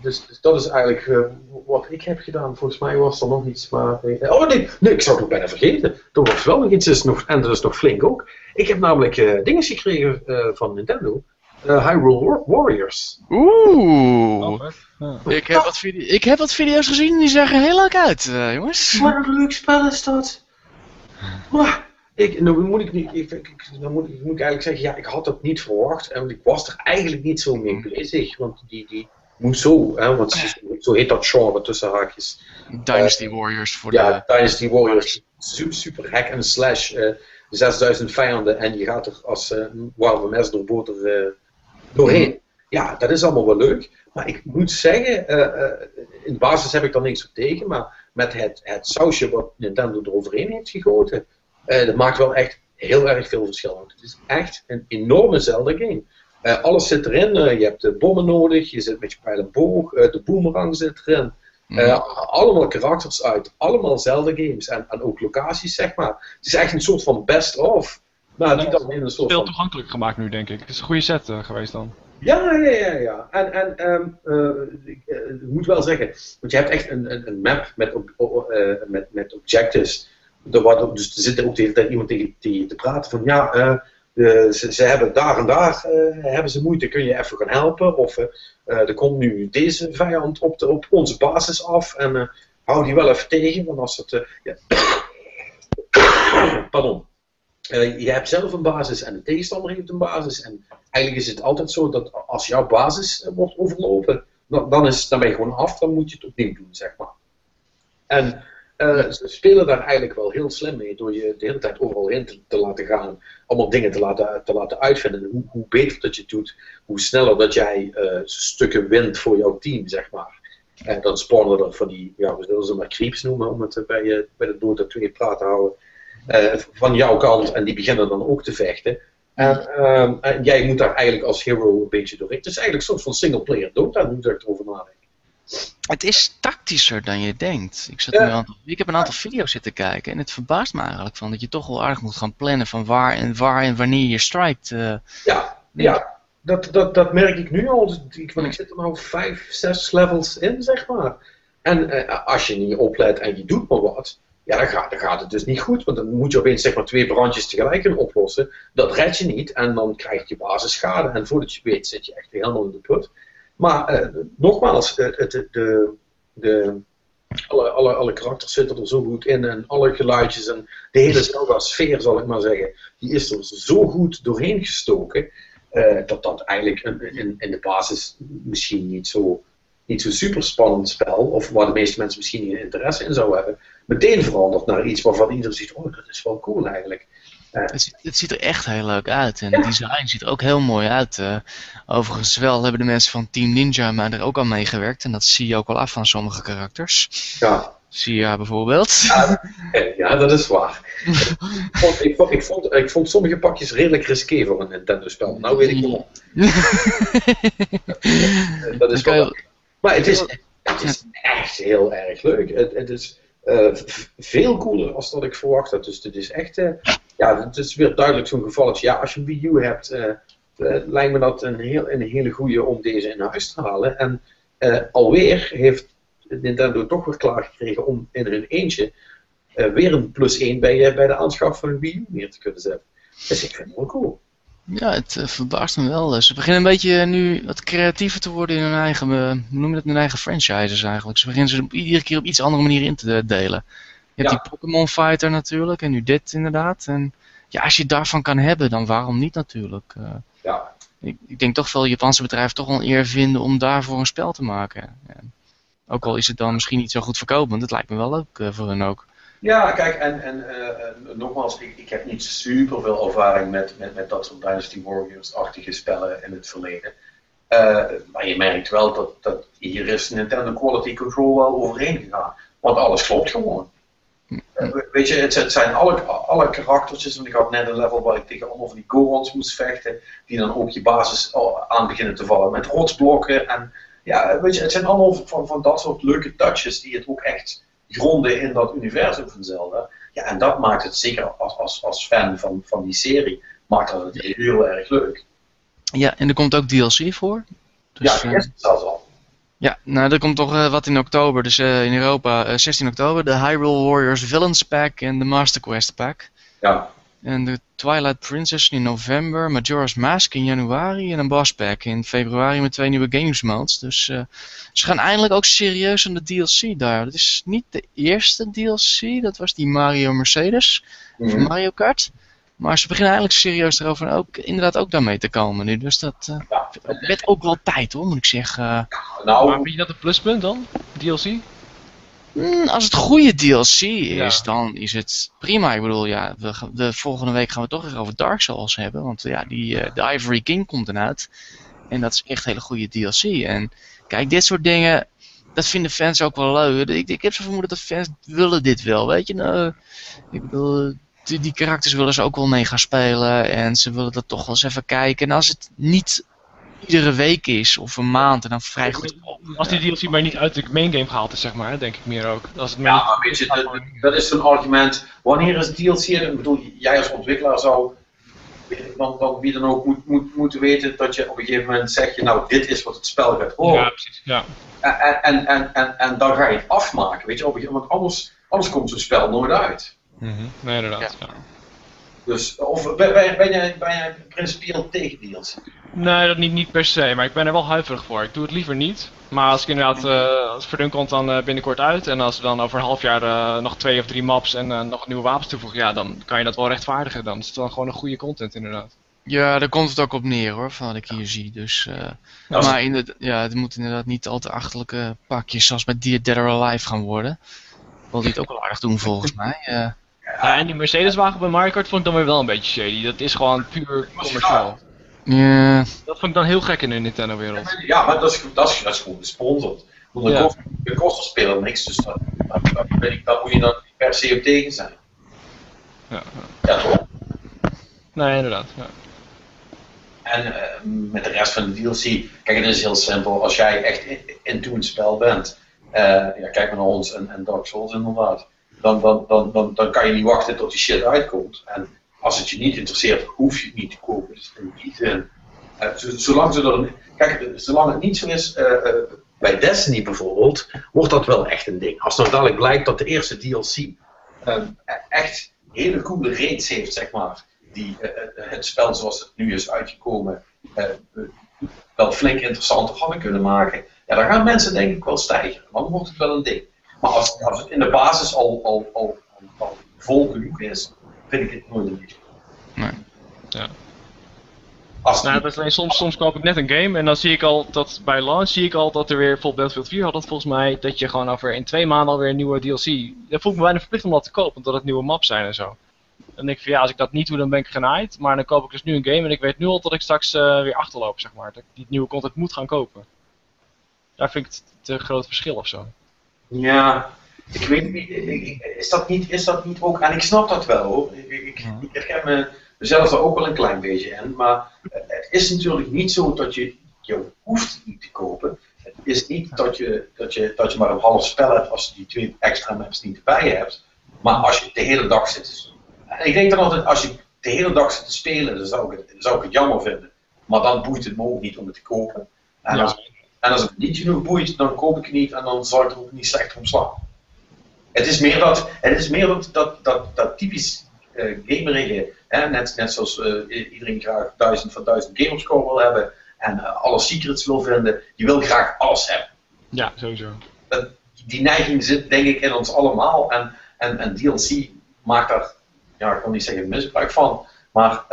dus, dus, dat is eigenlijk uh, wat ik heb gedaan. Volgens mij was er nog iets, maar... Oh nee, nee ik zou het nog bijna vergeten. Er was wel nog iets, is nog, en dat is nog flink ook. Ik heb namelijk uh, dingen gekregen van Nintendo. Hyrule Warriors. Oeh. Oh, ik, heb wat ik heb wat video's gezien die zeggen heel leuk uit, jongens. Wat een leuk spel is dat. Maar, ik, nou moet ik, niet, ik, ik, dan moet, ik, moet ik eigenlijk zeggen, ja, ik had het niet verwacht. En ik was er eigenlijk niet zo mee bezig. Want die, die, Musou, hè, want zo heet dat genre tussen haakjes. Dynasty Warriors voor ja, de... Dynasty Warriors. Super, super hack and slash. 6000 vijanden en je gaat er als een warme mes door boter doorheen. Ja, dat is allemaal wel leuk. Maar ik moet zeggen, in de basis heb ik daar niks op tegen. Maar met het, het sausje wat Nintendo eroverheen heeft gegoten, dat maakt wel echt heel erg veel verschil. Het is echt een enorme Zelda-game. Uh, alles zit erin. Uh, je hebt de bommen nodig, je zit met je pijl en boog, uh, de boomerang zit erin. Mm. allemaal karakters uit, allemaal Zelda-games en, en, ook locaties, zeg maar. Het is echt een soort van best-of. Maar die dan in een soort Veel van... toegankelijk gemaakt nu, denk ik. Het is een goede set geweest dan. Ja, ja, ja, ja. En, en um, ik, ik, moet wel zeggen, want je hebt echt een, een, een map met, met, met objectives. Er dus er zit ook de hele tijd iemand tegen, te praten van ja, uh, ze, ze, hebben daar en daar uh, hebben ze moeite, kun je even gaan helpen? Of er komt nu deze vijand op, op onze basis af en hou die wel even tegen, want als het... Ja. Pardon. je hebt zelf een basis en de tegenstander heeft een basis. En eigenlijk is het altijd zo dat als jouw basis wordt overlopen, dan, dan, is, dan ben je gewoon af, dan moet je het opnieuw doen, zeg maar. En uh, ze spelen daar eigenlijk wel heel slim mee door je de hele tijd overal in te, te laten gaan, allemaal dingen te laten, te laten uitvinden. Hoe, hoe beter dat je het doet, hoe sneller dat jij uh, stukken wint voor jouw team, zeg maar. En dan spawnen er van die, ja, we zullen ze maar creeps noemen om het bij, uh, bij de Dota 2 praat te houden, van jouw kant en die beginnen dan ook te vechten. En, ehm, en, jij moet daar eigenlijk als hero een beetje doorheen. Het is eigenlijk soort van single player Dota, nu dat ik erover nadenk. Het is tactischer dan je denkt. Ik, zat ja. aantal, ik heb een aantal video's zitten kijken en het verbaast me eigenlijk van dat je toch wel aardig moet gaan plannen van waar en waar en wanneer je strikt. Uh, ja, ja. Dat, dat, dat merk ik nu al. Dus ik, want ik zit er nou vijf, zes levels in, zeg maar. En uh, als je niet oplet en je doet maar wat, ja, dan gaat, dan gaat het dus niet goed. Want dan moet je opeens zeg maar, twee brandjes tegelijk kunnen oplossen. Dat red je niet en dan krijg je basisschade. En voordat je weet zit je echt helemaal in de put. Maar uh, nogmaals, het, het, de, de, alle, alle, alle karakters zitten er zo goed in en alle geluidjes en de hele Zelda-sfeer, zal ik maar zeggen, die is er zo goed doorheen gestoken. Uh, dat dat eigenlijk in, in de basis misschien niet zo, niet zo super spannend spel, of waar de meeste mensen misschien niet interesse in zouden hebben, meteen verandert naar iets waarvan iedereen ziet, oh dat is wel cool eigenlijk. Het ziet, het, ziet, er echt heel leuk uit. En het design ziet er ook heel mooi uit. Uh, overigens wel hebben de mensen van Team Ninja maar er ook aan meegewerkt. En dat zie je ook al af van sommige karakters. Ja. Sia bijvoorbeeld. Ja, dat is waar. ik, vond, ik, vond, ik, vond, ik vond sommige pakjes redelijk risqué voor een Nintendo-spel. Nou weet ik waarom. dat is wel... Maar het is, het is echt heel erg leuk. Het, het is uh, veel cooler als dat ik verwacht had. Dus dit is echt, uh, ja, het is weer duidelijk zo'n geval. Ja, als je een Wii U hebt, uh, lijkt me dat een, heel, een hele goede om deze in huis te halen. En alweer heeft Nintendo toch weer klaargekregen om in hun eentje weer een plus 1 bij, bij de aanschaf van een Wii U neer te kunnen zetten. Dus ik vind het wel cool. Ja, het verbaast me wel. Ze beginnen een beetje nu wat creatiever te worden in hun eigen, noem dat, hun eigen franchises eigenlijk. Ze beginnen ze iedere keer op iets andere manier in te delen. Je hebt die Pokémon Fighter natuurlijk en nu dit inderdaad. En ja, als je daarvan kan hebben, dan waarom niet natuurlijk. Uh, ja. Ik, ik, denk toch veel Japanse bedrijven toch wel een eer vinden om daarvoor een spel te maken. Ja. Ook al is het dan misschien niet zo goed verkopend, het lijkt me wel leuk voor hen ook. Ja, kijk, en, en uh, nogmaals, ik, ik heb niet super veel ervaring met, met, met dat soort Dynasty Warriors-achtige spellen in het verleden. Uh, maar je merkt wel dat, dat hier is Nintendo Quality Control wel overheen gegaan. Want alles klopt gewoon. Uh, weet je, het, zijn alle, alle karaktertjes, want ik had net een level waar ik tegen allemaal van die Gorons moest vechten, die dan ook je basis aan beginnen te vallen met rotsblokken. En ja, weet je, het zijn allemaal van, van dat soort leuke touches die het ook echt gronden in dat universum van Zelda. Ja, en dat maakt het zeker als, als, als fan van, van die serie, maakt dat het heel erg leuk. Ja, en er komt ook DLC voor. Dus, ja, dat zelfs al. Ja, nou er komt toch uh, wat in oktober, dus uh, in Europa, uh, 16 oktober, de Hyrule Warriors Villains Pack en de Master Quest Pack. Ja. En de Twilight Princess in november, Majora's Mask in januari en een Boss Pack in februari met twee nieuwe games modes. Dus ze gaan eindelijk ook serieus aan de DLC daar. Dat is niet de eerste DLC, dat was die Mario Mercedes mm -hmm. van Mario Kart. Maar ze beginnen eigenlijk serieus erover ook, inderdaad ook daarmee te komen nu. Dus dat uh, werd ook wel tijd hoor, moet ik zeggen. Nou, maar vind je dat een pluspunt dan? DLC? Mm, als het goede DLC is, dan is het prima. Ik bedoel, ja, we, de volgende week gaan we toch weer over Dark Souls hebben. Want ja, die, uh, de Ivory King komt eruit. En dat is echt hele goede DLC. En kijk, dit soort dingen, dat vinden fans ook wel leuk. Ik, ik heb zo vermoeden dat fans willen dit wel, weet je. Nou, ik bedoel, die, die karakters willen ze ook wel mee gaan spelen. En ze willen dat toch wel eens even kijken. En als het niet iedere week is of een maand en dan vrij goed. Als die DLC maar niet uit de main game gehaald is, zeg maar, denk ik meer ook. Als het ja, maar weet je, dat, dat is een argument. Wanneer is DLC? Ik bedoel, jij als ontwikkelaar zou dan, dan wie dan ook moet, moet, moeten weten dat je op een gegeven moment zegt je, nou, dit is wat het spel gaat horen. Ja, precies. Ja. En, en, en, en, en dan ga je het afmaken, weet je, op een gegeven moment, anders, anders komt zo'n spel nooit uit. Mm -hmm. Nee, inderdaad. Ja. Dus, of ben, ben, ben, jij, ben jij principieel tegen deals? Nee, dat niet, niet per se, maar ik ben er wel huiverig voor. Ik doe het liever niet. Maar als ik inderdaad, uh, als Verdun komt dan uh, binnenkort uit en als we dan over een half jaar uh, nog twee of drie maps en nog nieuwe wapens toevoegen, ja, dan kan je dat wel rechtvaardigen. Dan is het dan gewoon een goede content inderdaad. Ja, daar komt het ook op neer hoor, van wat ik hier zie. Dus, ja, maar inderdaad, ja, het moet inderdaad niet al te achterlijke pakjes zoals bij Dear Dead or Alive gaan worden. Wil die het ook wel aardig doen volgens mij. Ja, en die Mercedes-wagen bij Mario Kart vond ik dan weer wel een beetje shady. Dat is gewoon puur commercieel. Ja. Dat vond ik dan heel gek in de Nintendo-wereld. Ja, maar dat is, dat is, dat is gewoon gesponsord. Want ja. de kosten spelen niks, dus dat, dat, dat, dat, moet je dan per se op tegen zijn. Ja, ja. toch? Nee, inderdaad. Ja. En uh, met de rest van de DLC, kijk, het is heel simpel. Als jij echt into in het spel bent, uh, ja, kijk maar naar ons en, en Dark Souls inderdaad, dan, dan, dan, dan, dan kan je niet wachten tot die shit uitkomt. En als het je niet interesseert, hoef je het niet te kopen. Dus niet, uh, zolang, ze kijk, zolang het niet zo is, uh, bij Destiny bijvoorbeeld, wordt dat wel echt een ding. Als nou dadelijk blijkt dat de eerste DLC echt hele coole raids heeft, zeg maar, die het spel zoals het nu is uitgekomen, wel flink interessanter hadden kunnen maken, ja, dan gaan mensen denk ik wel stijgen. Dan wordt het wel een ding. Maar als, als het in de basis al, al, al, al vol genoeg is, vind ik het nooit een issue. Nee. Ja. Als nou, dat is alleen soms, soms koop ik net een game en dan zie ik al dat bij launch zie ik al dat er weer, bijvoorbeeld Battlefield 4 had dat volgens mij, dat je gewoon over in twee maanden alweer een nieuwe DLC. Dat voel ik me bijna verplicht om dat te kopen, omdat het nieuwe maps zijn en zo. Dan denk ik van ja, als ik dat niet doe, dan ben ik genaaid. Maar dan koop ik dus nu een game en ik weet nu al dat ik straks uh, weer achterloop, zeg maar. Dat ik die nieuwe content moet gaan kopen. Daar vind ik het te groot verschil of zo. Ja, ik weet niet, is dat niet, is dat niet ook, en ik snap dat wel hoor, ik, ik, ik herken me, mezelf er ook wel een klein beetje in, maar het is natuurlijk niet zo dat je, je hoeft niet te kopen. Het is niet dat je, dat je, dat je maar een half spel hebt als je die twee extra maps niet erbij hebt, maar als je de hele dag zit te Ik denk dan altijd, als je de hele dag zit te spelen, dan zou ik het, zou ik het jammer vinden. Maar dan boeit het me ook niet om het te kopen. En als, en als het niet genoeg boeit, dan koop ik het niet en dan zal ik er ook niet slecht om slaan. Het is meer dat, het is meer dat, dat, dat, dat typisch uh, gamerige, hè, net, net zoals uh, iedereen graag duizend van duizend gamerscore wil hebben en uh, alle secrets wil vinden, die wil graag alles hebben. Ja, sowieso. Dat, die neiging zit denk ik in ons allemaal en, en, en DLC maakt daar, ja, ik wil niet zeggen misbruik van, maar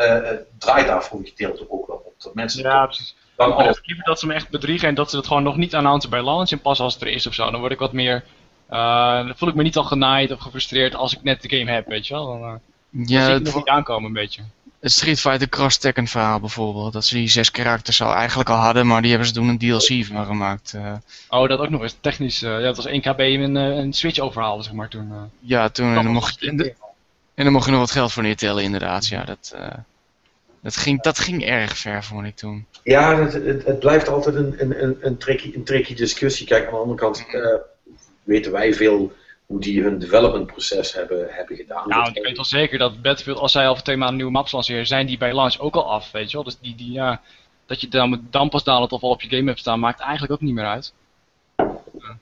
draait daar voor een gedeelte ook wel op. Dat mensen ja, precies. Dan dat ze me echt bedriegen en dat ze het gewoon nog niet announcen bij launch en pas als het er is of zo. Dan word ik wat meer uh, dan voel ik me niet al genaaid of gefrustreerd als ik net de game heb, weet je wel. Dan, uh, ja, dan zie ik niet aankomen een beetje. Het Street Fighter Cross Tekken verhaal bijvoorbeeld. Dat ze die zes karakters al eigenlijk al hadden, maar die hebben ze toen een DLC van gemaakt. Uh. Oh, dat ook nog eens. Technisch, ja, dat was 1 KB een, een Switch overhalen, zeg maar, toen. ja, toen. En dan, mocht je, en, de, en dan mocht je nog wat geld voor neertellen, inderdaad. Ja, dat, dat, ging, dat ging erg ver, vond ik toen. Ja, het, het, het blijft altijd een, een, een, een, tricky, een tricky discussie. Kijk, aan de andere kant weten wij veel hoe die hun developmentproces hebben, hebben gedaan. Nou, ik weet wel zeker dat Battlefield, als zij over twee maanden nieuwe maps lanceren, zijn die bij launch ook al af, weet je wel. Dus die, die, ja, dat je dan, dan pas downloadt of al op je game hebt staan, maakt eigenlijk ook niet meer uit. Ja.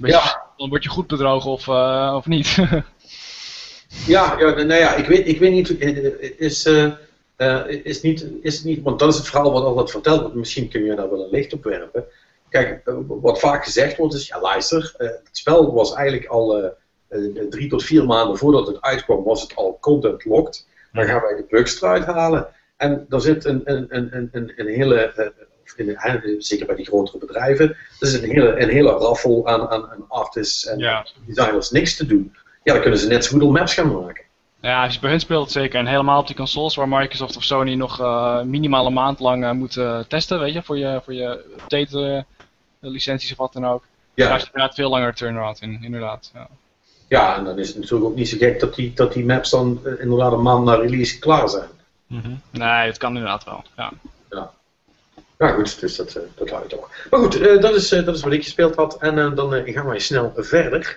Beetje, ja. Dan word je goed bedrogen of, uh, of niet. ja, ja, nou ja, ik weet, ik weet niet, is, uh, uh, is, niet, is niet, want dat is het verhaal wat altijd verteld wordt, misschien kun je daar wel een licht op werpen. Kijk, eh, wat vaak gezegd wordt is, ja luister, eh, het spel was eigenlijk al drie tot vier maanden voordat het uitkwam, was het al content locked. Dan gaan wij de bugs eruit halen. En er zit een, een, een, een, een hele, in, zeker bij die grotere bedrijven, er zit een hele, een hele raffel aan, aan, aan artists en designers niks te doen. Ja, dan kunnen ze net zo goed al maps gaan maken. Ja, als je bij hun speelt zeker. En helemaal op die consoles waar Microsoft of Sony nog uh, minimaal een maand lang uh, moeten testen, weet je, voor je, voor je update uh, licenties of wat dan ook. Ja. Daar is inderdaad veel langer turnaround in, inderdaad. Ja. ja, en dan is het natuurlijk ook niet zo gek dat die, dat die maps dan inderdaad een maand na release klaar zijn. Mm -hmm. Nee, het kan inderdaad wel, ja. Ja, ja goed, dus dat, dat houdt toch. Maar goed, dat, is, dat is wat ik gespeeld had. En dan gaan wij snel verder.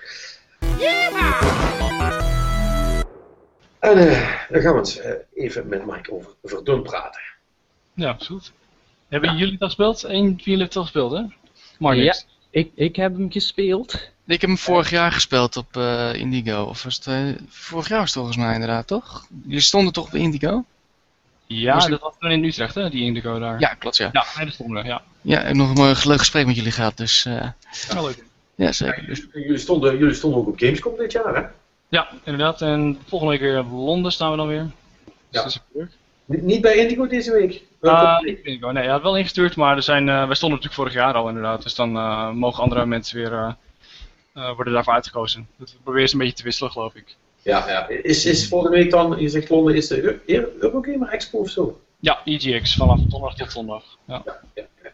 En uh, dan gaan we eens uh, even met Mike over Verdun praten. Ja, goed. Hebben jullie dat gespeeld? Eén van jullie heeft dat gespeeld, hè? Mark, ja, ik, ik heb hem gespeeld. Ik heb hem vorig jaar gespeeld op uh, Indigo. Of was het, vorig jaar was het volgens mij inderdaad, toch? Jullie stonden toch op Indigo? Ja, was dat was toen in Utrecht, hè, die Indigo daar. Ja, klopt, ja. Ja, dat stonden ja. Ja, ik heb nog een leuk gesprek met jullie gehad, dus... ja, leuk. Ja, zeker. Dus... Jullie, stonden, jullie stonden ook op Gamescom dit jaar, hè? Ja, inderdaad. En volgende week weer in Londen staan we dan weer. Dus ja. Niet bij Indigo deze week? Uh, niet bij Indigo, nee. Hij had wel ingestuurd, maar er zijn, uh, wij stonden natuurlijk vorig jaar al inderdaad. Dus dan uh, mogen andere mensen weer worden daarvoor uitgekozen. Dat proberen ze een beetje te wisselen, geloof ik. Ja, ja. Is, is volgende week dan, je zegt Londen, is de Eurogamer Expo of zo? Ja, EGX, vanaf donderdag tot zondag. Ja. Ja, ja,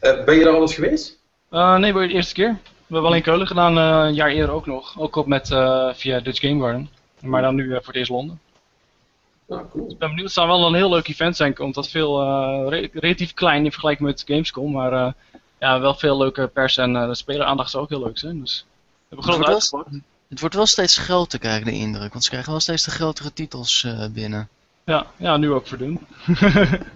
ja ben je daar al eens geweest? nee, voor de eerste keer. We hebben al in Keulen gedaan, uh, een jaar eerder ook nog. Ook op met, uh, via Dutch Game Garden. Maar dan nu uh, voor het eerst Londen. Ah, cool. ik ben benieuwd, het zou wel een heel leuk event zijn, omdat veel re relatief klein in vergelijking met Gamescom. Maar ja, wel veel leuke pers en uh, speleraandacht zou ook heel leuk zijn. Dus we hebben groot uitgepakt. Het wordt wel steeds groter, krijg ik de indruk. Want ze krijgen wel steeds de grotere titels binnen. Ja, ja, nu ook Verdun.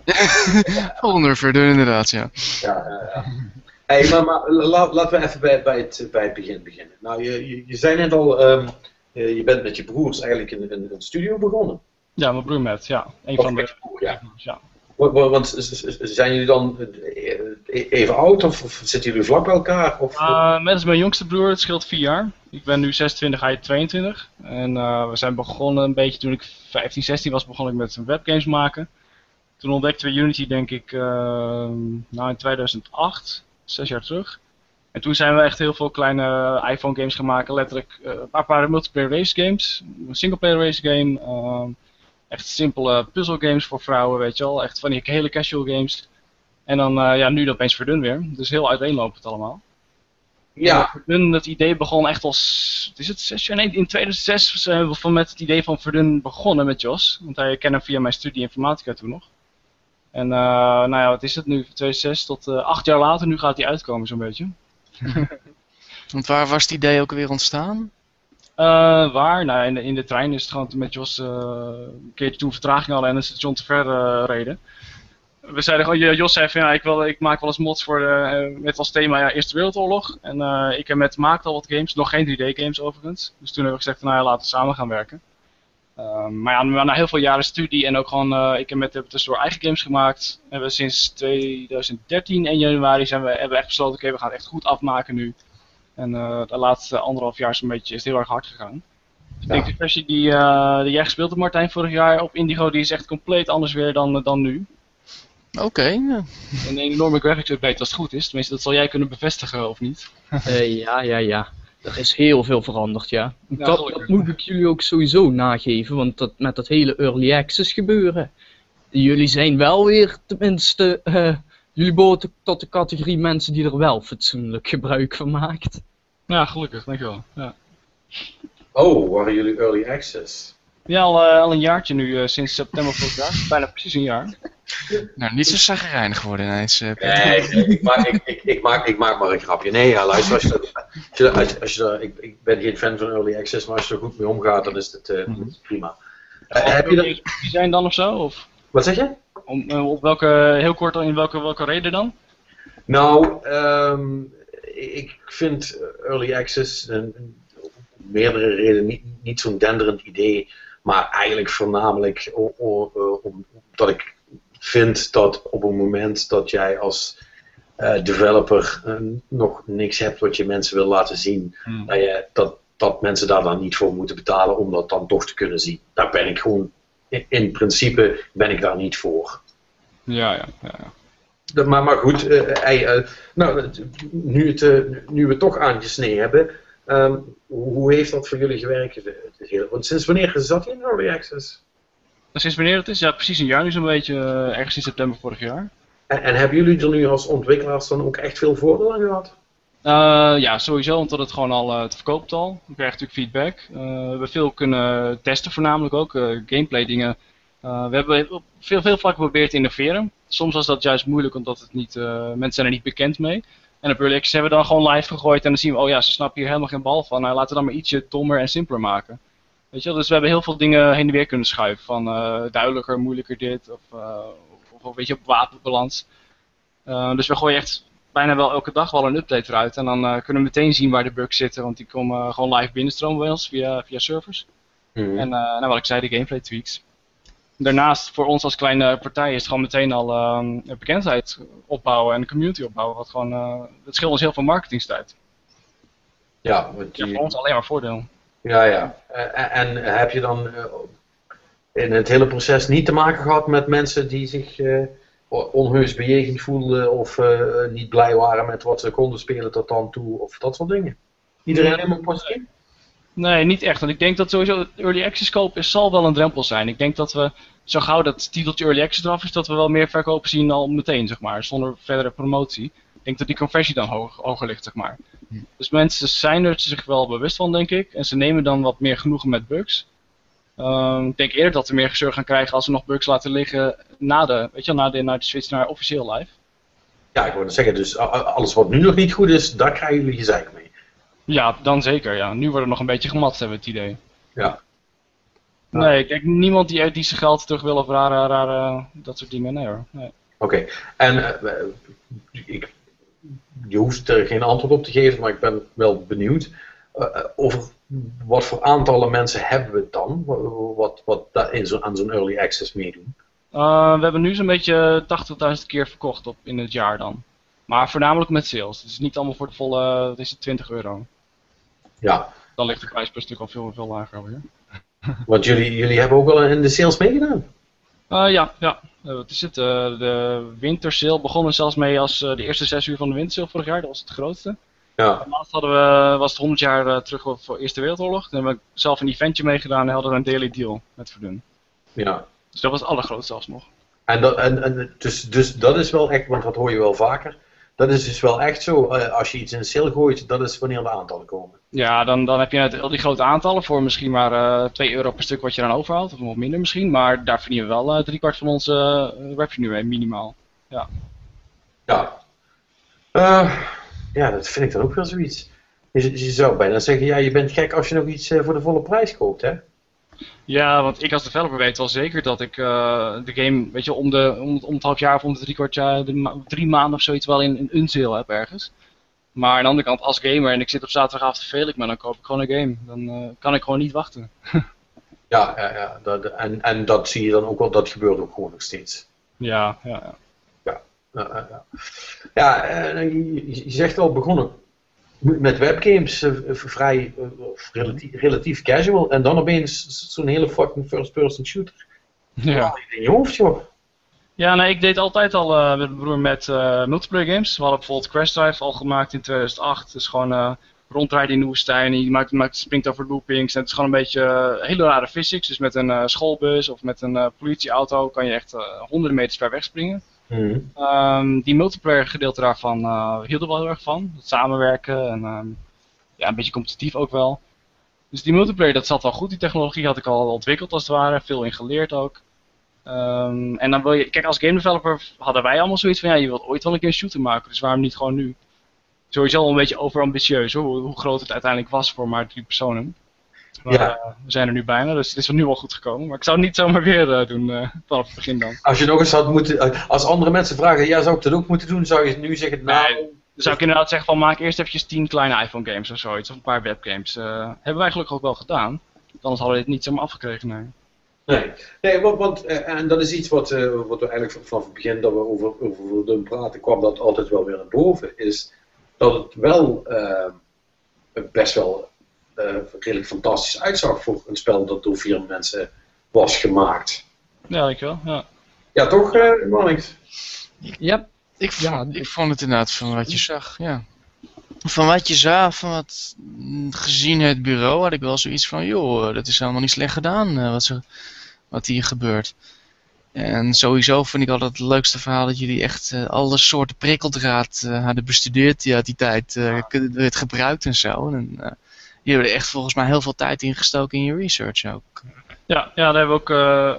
Onder Verdun inderdaad, ja. Ja, ja, ja. Hey, maar, maar laten we even bij, bij, het, bij het begin beginnen. Nou, je, je, je zei net al, um, je bent met je broers eigenlijk een, een, een studio begonnen. Ja, mijn broer met, ja. Een van de broer, ja. ja. Want zijn jullie dan eh, even oud of, of zitten jullie vlak bij elkaar? Of? Uh, met is mijn jongste broer, het scheelt vier jaar. Ik ben nu 26, hij 22. En uh, we zijn begonnen een beetje toen ik 15, 16 was, begon ik met webgames maken. Toen ontdekten we Unity denk ik uh, nou in 2008 zes jaar terug. En toen zijn we echt heel veel kleine iPhone games maken. Letterlijk uh, een paar multiplayer race games. Een singleplayer race game. Uh, echt simpele puzzle games voor vrouwen, weet je wel. Echt van die hele casual games. En dan, uh, ja, nu dat opeens verdun weer. Dus heel uiteenlopend allemaal. Ja. Verdun, het idee begon echt als, is het zes jaar? Nee, in 2006 zijn we met het idee van Verdun begonnen met Jos. Want hij kende hem via mijn studie informatica toen nog. En uh, nou ja, wat is het nu? 2006 tot uh, acht jaar later, nu gaat hij uitkomen zo'n beetje. Want waar was het idee ook weer ontstaan? Uh, waar? Nou, in de, in de trein is het gewoon met Jos een keertje toen vertraging hadden en een station te ver reden. We zeiden gewoon, Jos zei van ja, ik, wil, ik maak wel eens mods voor de, met als thema ja, Eerste Wereldoorlog. En ik heb met maakt al wat games, nog geen 3D games overigens. Dus toen hebben we gezegd, nou ja, laten we samen gaan werken. Um, maar ja, na heel veel jaren studie en ook gewoon, uh, ik heb met tussendoor eigen games gemaakt. En we sinds 2013 en januari zijn we, hebben we echt besloten, oké, we gaan het echt goed afmaken nu. En uh, de laatste anderhalf jaar is, een beetje, is het heel erg hard gegaan. Ik denk de versie die, uh, die jij gespeeld hebt, Martijn, vorig jaar op Indigo, die is echt compleet anders weer dan, dan nu. Oké. Okay, ja. Een enorme graphics update als het goed is. Tenminste, dat zal jij kunnen bevestigen, of niet? ja, ja, ja. Er is heel veel veranderd, ja. dat, dat, moet ik jullie ook sowieso nageven, want dat, met dat hele early access gebeuren. Jullie zijn wel weer, tenminste, uh, jullie behoren tot de categorie mensen die er wel fatsoenlijk gebruik van maakt. Ja, gelukkig, dankjewel. Ja. Oh, waren jullie early access? Ja, al, uh, al een jaartje nu, uh, sinds september vorig jaar. Bijna precies een jaar. Nou, niet zo zagrijnig geworden ineens. Uh, nee, ik, maak, ik, ik, ik, maak, ik maak maar een grapje. Nee, ja, luister, als je, als je, als je, als je ik, ik ben geen fan van early access, maar als je er goed mee omgaat, dan is het uh, mm. prima. Uh, heb je dat... Die zijn dan of zo? Of? Wat zeg je? Om, op welke, heel kort, in welke, welke reden dan? Nou, um, ik vind early access een, meerdere redenen niet, niet zo'n denderend idee. Maar eigenlijk voornamelijk omdat ik vind dat op het moment dat jij als uh, developer uh, nog niks hebt wat je mensen wil laten zien, hmm. dat, je, dat, dat mensen daar dan niet voor moeten betalen om dat dan toch te kunnen zien. Daar ben ik gewoon in, principe ben ik daar niet voor. Ja, ja, ja. Maar, maar goed, uh, nou, nu, het, nu we het toch aangesneden hebben, ehm, hoe heeft dat voor jullie gewerkt? Want sinds wanneer zat je in Early Access? Sinds wanneer het is? Ja, precies een jaar nu zo'n beetje, ergens in september vorig jaar. En, en, hebben jullie er nu als ontwikkelaars dan ook echt veel voordeel aan gehad? ja, sowieso, omdat het gewoon al uh, te verkoopt al. We krijgen natuurlijk feedback. we hebben veel kunnen testen voornamelijk ook, gameplay dingen we hebben veel, veel vlakken geprobeerd te innoveren. Soms was dat juist moeilijk omdat het niet, mensen zijn er niet bekend mee. En op Early Access hebben we dan gewoon live gegooid en dan zien we, oh ja, ze snappen hier helemaal geen bal van. Nou, laten we dan maar ietsje dommer en simpeler maken. Weet je wel? Dus we hebben heel veel dingen heen en weer kunnen schuiven. Van uh, duidelijker, moeilijker dit, of, of, of weet je, op wapenbalans. dus we gooien echt bijna wel elke dag wel een update eruit. En dan kunnen we meteen zien waar de bugs zitten, want die komen gewoon live binnenstromen bij ons via, via servers. Mhm. En nou, wat ik zei, de gameplay tweaks daarnaast voor ons als kleine partij is het gewoon meteen al uh, bekendheid opbouwen en een community opbouwen. Wat gewoon, uh, het scheelt ons heel veel marketingstijd. Ja, want die... ja, voor ons alleen maar voordeel. Ja, ja. En, heb je dan uh, in het hele proces niet te maken gehad met mensen die zich uh, onheus bejegend voelden of niet blij waren met wat ze konden spelen tot dan toe of dat soort dingen? Iedereen helemaal positief? Nee, niet echt. Want ik denk dat sowieso early access kopen zal wel een drempel zijn. Ik denk dat we, zo gauw dat titeltje early access eraf is, dat we wel meer verkopen zien al meteen, zeg maar. Zonder verdere promotie. Ik denk dat die conversie dan hoger ligt, zeg maar. Dus mensen zijn er zich wel bewust van, denk ik. En ze nemen dan wat meer genoegen met bugs. Ehm, ik denk eerder dat we meer gezeur gaan krijgen als we nog bugs laten liggen na de, weet je, na de, na de switch naar officieel live. Ja, ik wilde zeggen, dus alles wat nu nog niet goed is, daar krijgen jullie gezeik mee. Ja, dan zeker. Ja. Nu wordt het nog een beetje gemat, hebben we het idee. Ja. Nee, ik denk niemand die, die zijn geld terug wil of rare, rare dat soort dingen. Nee hoor. Nee. Oké, en uh, ik, je hoeft er geen antwoord op te geven, maar ik ben wel benieuwd. Uh, over wat voor aantallen mensen hebben we dan? Wat, wat in zo, aan zo'n early access meedoen? Uh, we hebben nu zo'n beetje 80.000 keer verkocht op in het jaar dan. Maar voornamelijk met sales. Het is niet allemaal voor de volle, het is 20 euro. Ja. Dan ligt de prijs per stuk al veel, veel lager alweer. Want jullie, jullie hebben ook wel in de sales meegedaan? Uh, ja, ja. Uh, wat is het? Uh, de wintersale begonnen zelfs mee als de eerste zes uur van de wintersale vorig jaar. Dat was het grootste. Ja. Laatst hadden we, was het 100 jaar terug voor de Eerste Wereldoorlog. Toen hebben we zelf een eventje meegedaan en hadden we een daily deal met Verdun. Ja. Dus dat was het allergrootste alsnog. En, dat, en, en dus, dus dat is wel echt, want dat hoor je wel vaker dat is dus wel echt zo. Eh, als je iets in sale gooit, dat is wanneer de aantallen komen. Ja, dan, dan heb je net al die grote aantallen voor misschien maar uh, eh, 2 euro per stuk wat je dan overhoudt. Of nog minder misschien. Maar daar verdienen we wel uh, driekwart van onze revenue mee, minimaal. Ja. Ja. ja, dat vind ik dan ook wel zoiets. Je, je zou bijna zeggen, ja, je bent gek als je nog iets voor de volle prijs koopt, hè? Ja, want ik als developer weet wel zeker dat ik uh, de game, weet je, om, de, om, om het half jaar of om de drie kwart jaar, drie maanden of zoiets wel in, in een sale heb ergens. Maar aan de andere kant, als gamer en ik zit op zaterdagavond verveel ik me, dan koop ik gewoon een game. Dan uh, kan ik gewoon niet wachten. ja, ja, ja dat, en, en dat zie je dan ook wel, dat gebeurt ook gewoon nog steeds. Ja, ja, ja. Ja, ja, ja. ja je, je zegt al begonnen met webgames uh, vrij uh, relatief, relatief, casual en dan opeens zo'n hele fucking first-person shooter. Ja. In je hoofd, joh. Ja, nee, ik deed altijd al uh, met mijn broer met multiplayer games. We hadden bijvoorbeeld Crash Drive al gemaakt in 2008. Dus gewoon rondrijden in de woestijn. Je maakt, maakt, springt over loopings. En het is gewoon een beetje hele rare physics. Dus met een schoolbus of met een politieauto kan je echt honderden meters ver weg springen. Um, die multiplayer gedeelte daarvan uh, hield er wel heel erg van. Samenwerken en um, ja, een beetje competitief ook wel. Dus die multiplayer dat zat wel goed. Die technologie had ik al ontwikkeld als het ware. Veel in geleerd ook. Um, en dan wil je, kijk als game developer hadden wij allemaal zoiets van ja, je wilt ooit wel een keer een shooter maken. Dus waarom niet gewoon nu? Sowieso al een beetje overambitieus hoe groot het uiteindelijk was voor maar drie personen. Maar, ja. Uh, we zijn er nu bijna, dus het is er nu al goed gekomen. Maar ik zou het niet zomaar weer uh, doen uh, vanaf het begin dan. Als je nog eens had moeten, als andere mensen vragen, ja zou ik dat ook moeten doen, zou je nu zeggen, nou... Nee, dan zou ik inderdaad zeggen van maak eerst eventjes 10 kleine iPhone games of zoiets, of een paar webgames. hebben wij gelukkig ook wel gedaan. Anders hadden we dit niet zomaar afgekregen, nee. Nee, nee want, want en dat is iets wat, wat we eigenlijk vanaf het begin dat we over, over praten, kwam dat altijd wel weer naar boven, is dat het wel best wel redelijk fantastisch uitzag voor een spel dat door vier mensen was gemaakt. Ja, dankjewel. Ja, ja toch, uh, Marnix? Ja. Ik, ja, ik vond het inderdaad van wat je zag, ja. Van wat je zag, van wat gezien het bureau, had ik wel zoiets van, joh, dat is helemaal niet slecht gedaan uh, wat, ze, wat hier gebeurt. En sowieso vind ik altijd het leukste verhaal dat jullie echt uh, alle soorten prikkeldraad uh, hadden bestudeerd die uit die tijd uh, werd gebruikt en zo. En jullie hebben er echt volgens mij heel veel tijd in gestoken in je research ook. Ja, ja daar hebben we ook,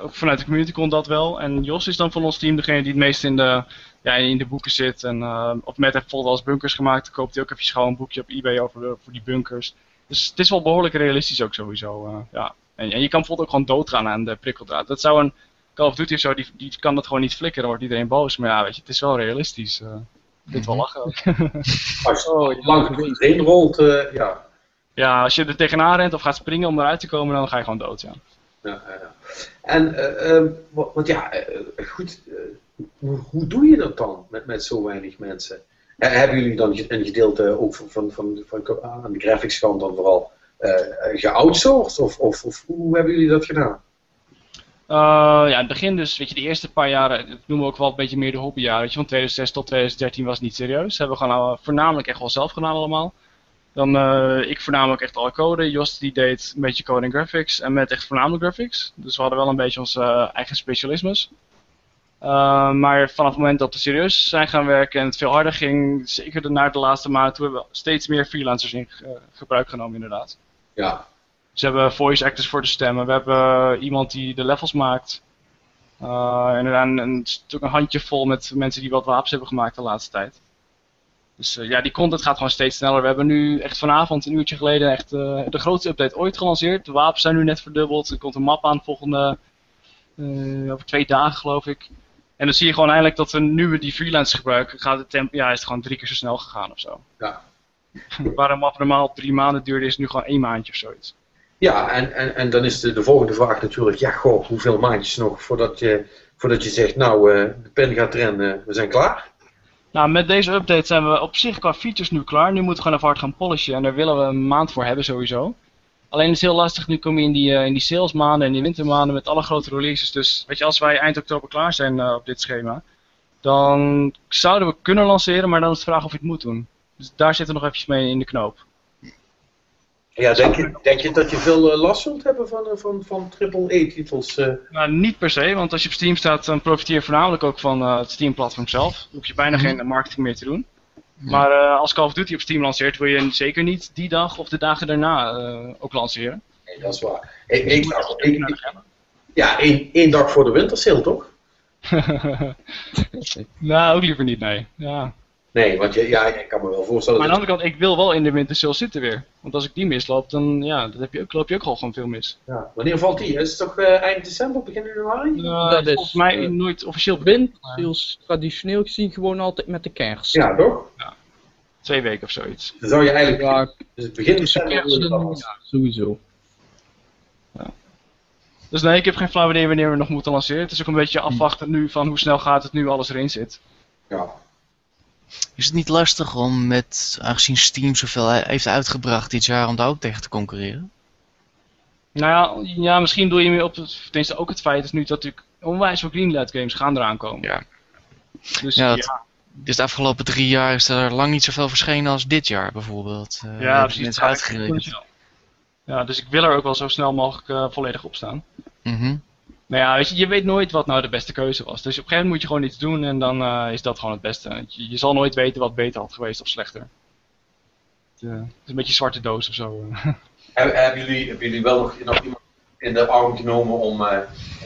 ook vanuit de community kon dat wel. En Jos is dan van ons team degene die het meest in de, ja, in de boeken zit. En of met heeft bijvoorbeeld als bunkers gemaakt, dan koopt hij ook even gewoon een boekje op eBay over voor die bunkers. Dus het is wel behoorlijk realistisch ook sowieso. ja. En, en, je kan bijvoorbeeld ook gewoon doodgaan aan de prikkeldraad. Dat zou een Call of Duty of zo, die, die kan dat gewoon niet flikken, dan wordt iedereen boos. Maar ja, weet je, het is wel realistisch. Uh, dit wel lachen ook. als je oh, lang erin rolt, uh, ja. Ja, als je er tegenaan rent of gaat springen om eruit te komen, dan ga je gewoon dood, ja. ja, ja. En, uh, want ja, goed, hoe, hoe, doe je dat dan met, met zo weinig mensen? hebben jullie dan een gedeelte ook van, van, van, van aan de graphics kant dan vooral geoutsourced? Of, of, of hoe hebben jullie dat gedaan? Uh, ja, het begin dus, weet je, de eerste paar jaren, dat noemen we ook wel een beetje meer de hobbyjaren. Weet je, van 2006 tot 2013 was het niet serieus. Dat hebben we gewoon voornamelijk echt wel zelf gedaan allemaal. Dan uh, ik voornamelijk echt alle code. Jos die deed een beetje code en graphics. En met echt voornamelijk graphics. Dus we hadden wel een beetje onze uh, eigen specialismes. maar vanaf het moment dat we serieus zijn gaan werken en het veel harder ging, zeker naar de laatste maanden, toen hebben we steeds meer freelancers in gebruik genomen inderdaad. Ja, ze hebben voice actors voor de stemmen. We hebben iemand die de levels maakt. En een, een stuk een handje vol met mensen die wat wapens hebben gemaakt de laatste tijd. Dus uh, ja, die content gaat gewoon steeds sneller. We hebben nu echt vanavond, een uurtje geleden, echt uh, de grootste update ooit gelanceerd. De wapens zijn nu net verdubbeld. Er komt een map aan volgende, over twee dagen geloof ik. En dan zie je gewoon eindelijk dat we nu we die freelance gebruiken, gaat het tempo, ja, is het gewoon drie keer zo snel gegaan of zo. Ja. Waar een map normaal drie maanden duurde, is nu gewoon één maandje of zoiets. Ja, en, en, en dan is de, de volgende vraag natuurlijk, ja goh, hoeveel maandjes nog voordat je, voordat je zegt, nou, de pen gaat rennen, we zijn klaar? Nou, met deze update zijn we op zich qua features nu klaar. Nu moeten we gewoon even hard gaan polishen en daar willen we een maand voor hebben sowieso. Alleen is het heel lastig, nu kom je in die, uh, in die salesmaanden en die wintermaanden met alle grote releases. Dus weet je, als wij eind oktober klaar zijn uh, op dit schema, dan zouden we kunnen lanceren, maar dan is de vraag of je het moet doen. Dus daar zitten we nog eventjes mee in de knoop. Ja, denk je, denk je dat je veel uh, last zult hebben van, uh, van, van? Uh? Eh? Nou, niet per se, want als je op Steam staat, dan profiteer je voornamelijk ook van het Steam-platform zelf. Dan hoef je bijna mm -hmm. geen marketing meer te doen. Maar als Call of Duty op Steam lanceert, wil je zeker niet die dag of de dagen daarna ook lanceren. Nee, dat is waar. Ik, ik, ik, ja, één, één dag voor de wintersale, toch? nou, ook liever niet, nee. Ja. Nee, want je, ja, ik kan me wel voorstellen... Maar aan de andere kant, ik wil wel in de wintersale zitten weer. Want als ik die misloop, dan ja, dat heb je, loop je ook gewoon veel mis. Ja. Wanneer valt die? Is het toch uh, eind december, begin januari? Uh, dat is volgens mij uh, nooit officieel Wintersales traditioneel gezien gewoon altijd met de kerst. Ja, toch? Ja. Twee weken of zoiets. Dan zou je eigenlijk... Ja, dus begin december... Kerst, dan, ja, sowieso. Ja. Dus nee, ik heb geen flauw idee wanneer we nog moeten lanceren. Het is ook een beetje afwachten nu van hoe snel gaat het nu alles erin zit. Ja. Is het niet lastig om met, aangezien Steam zoveel heeft uitgebracht dit jaar, om daar ook tegen te concurreren? Nou ja, ja misschien doe je meer op het, tenminste ook het feit is nu dat natuurlijk onwijs veel Greenlight games gaan eraan komen. Ja. Dus ja, ja. Dus de afgelopen drie jaar is er lang niet zoveel verschenen als dit jaar bijvoorbeeld. Uh, ja, precies. Uitgerekend. Ja, dus ik wil er ook wel zo snel mogelijk uh, volledig op staan. Mm nou ja, weet je, je weet nooit wat nou de beste keuze was. Dus op een gegeven moment moet je gewoon iets doen en dan uh, is dat gewoon het beste. Je, je, zal nooit weten wat beter had geweest of slechter. Het, uh, het is een beetje zwarte doos of zo. hebben, hebben, jullie, hebben jullie wel nog, nog iemand in de arm genomen om, uh,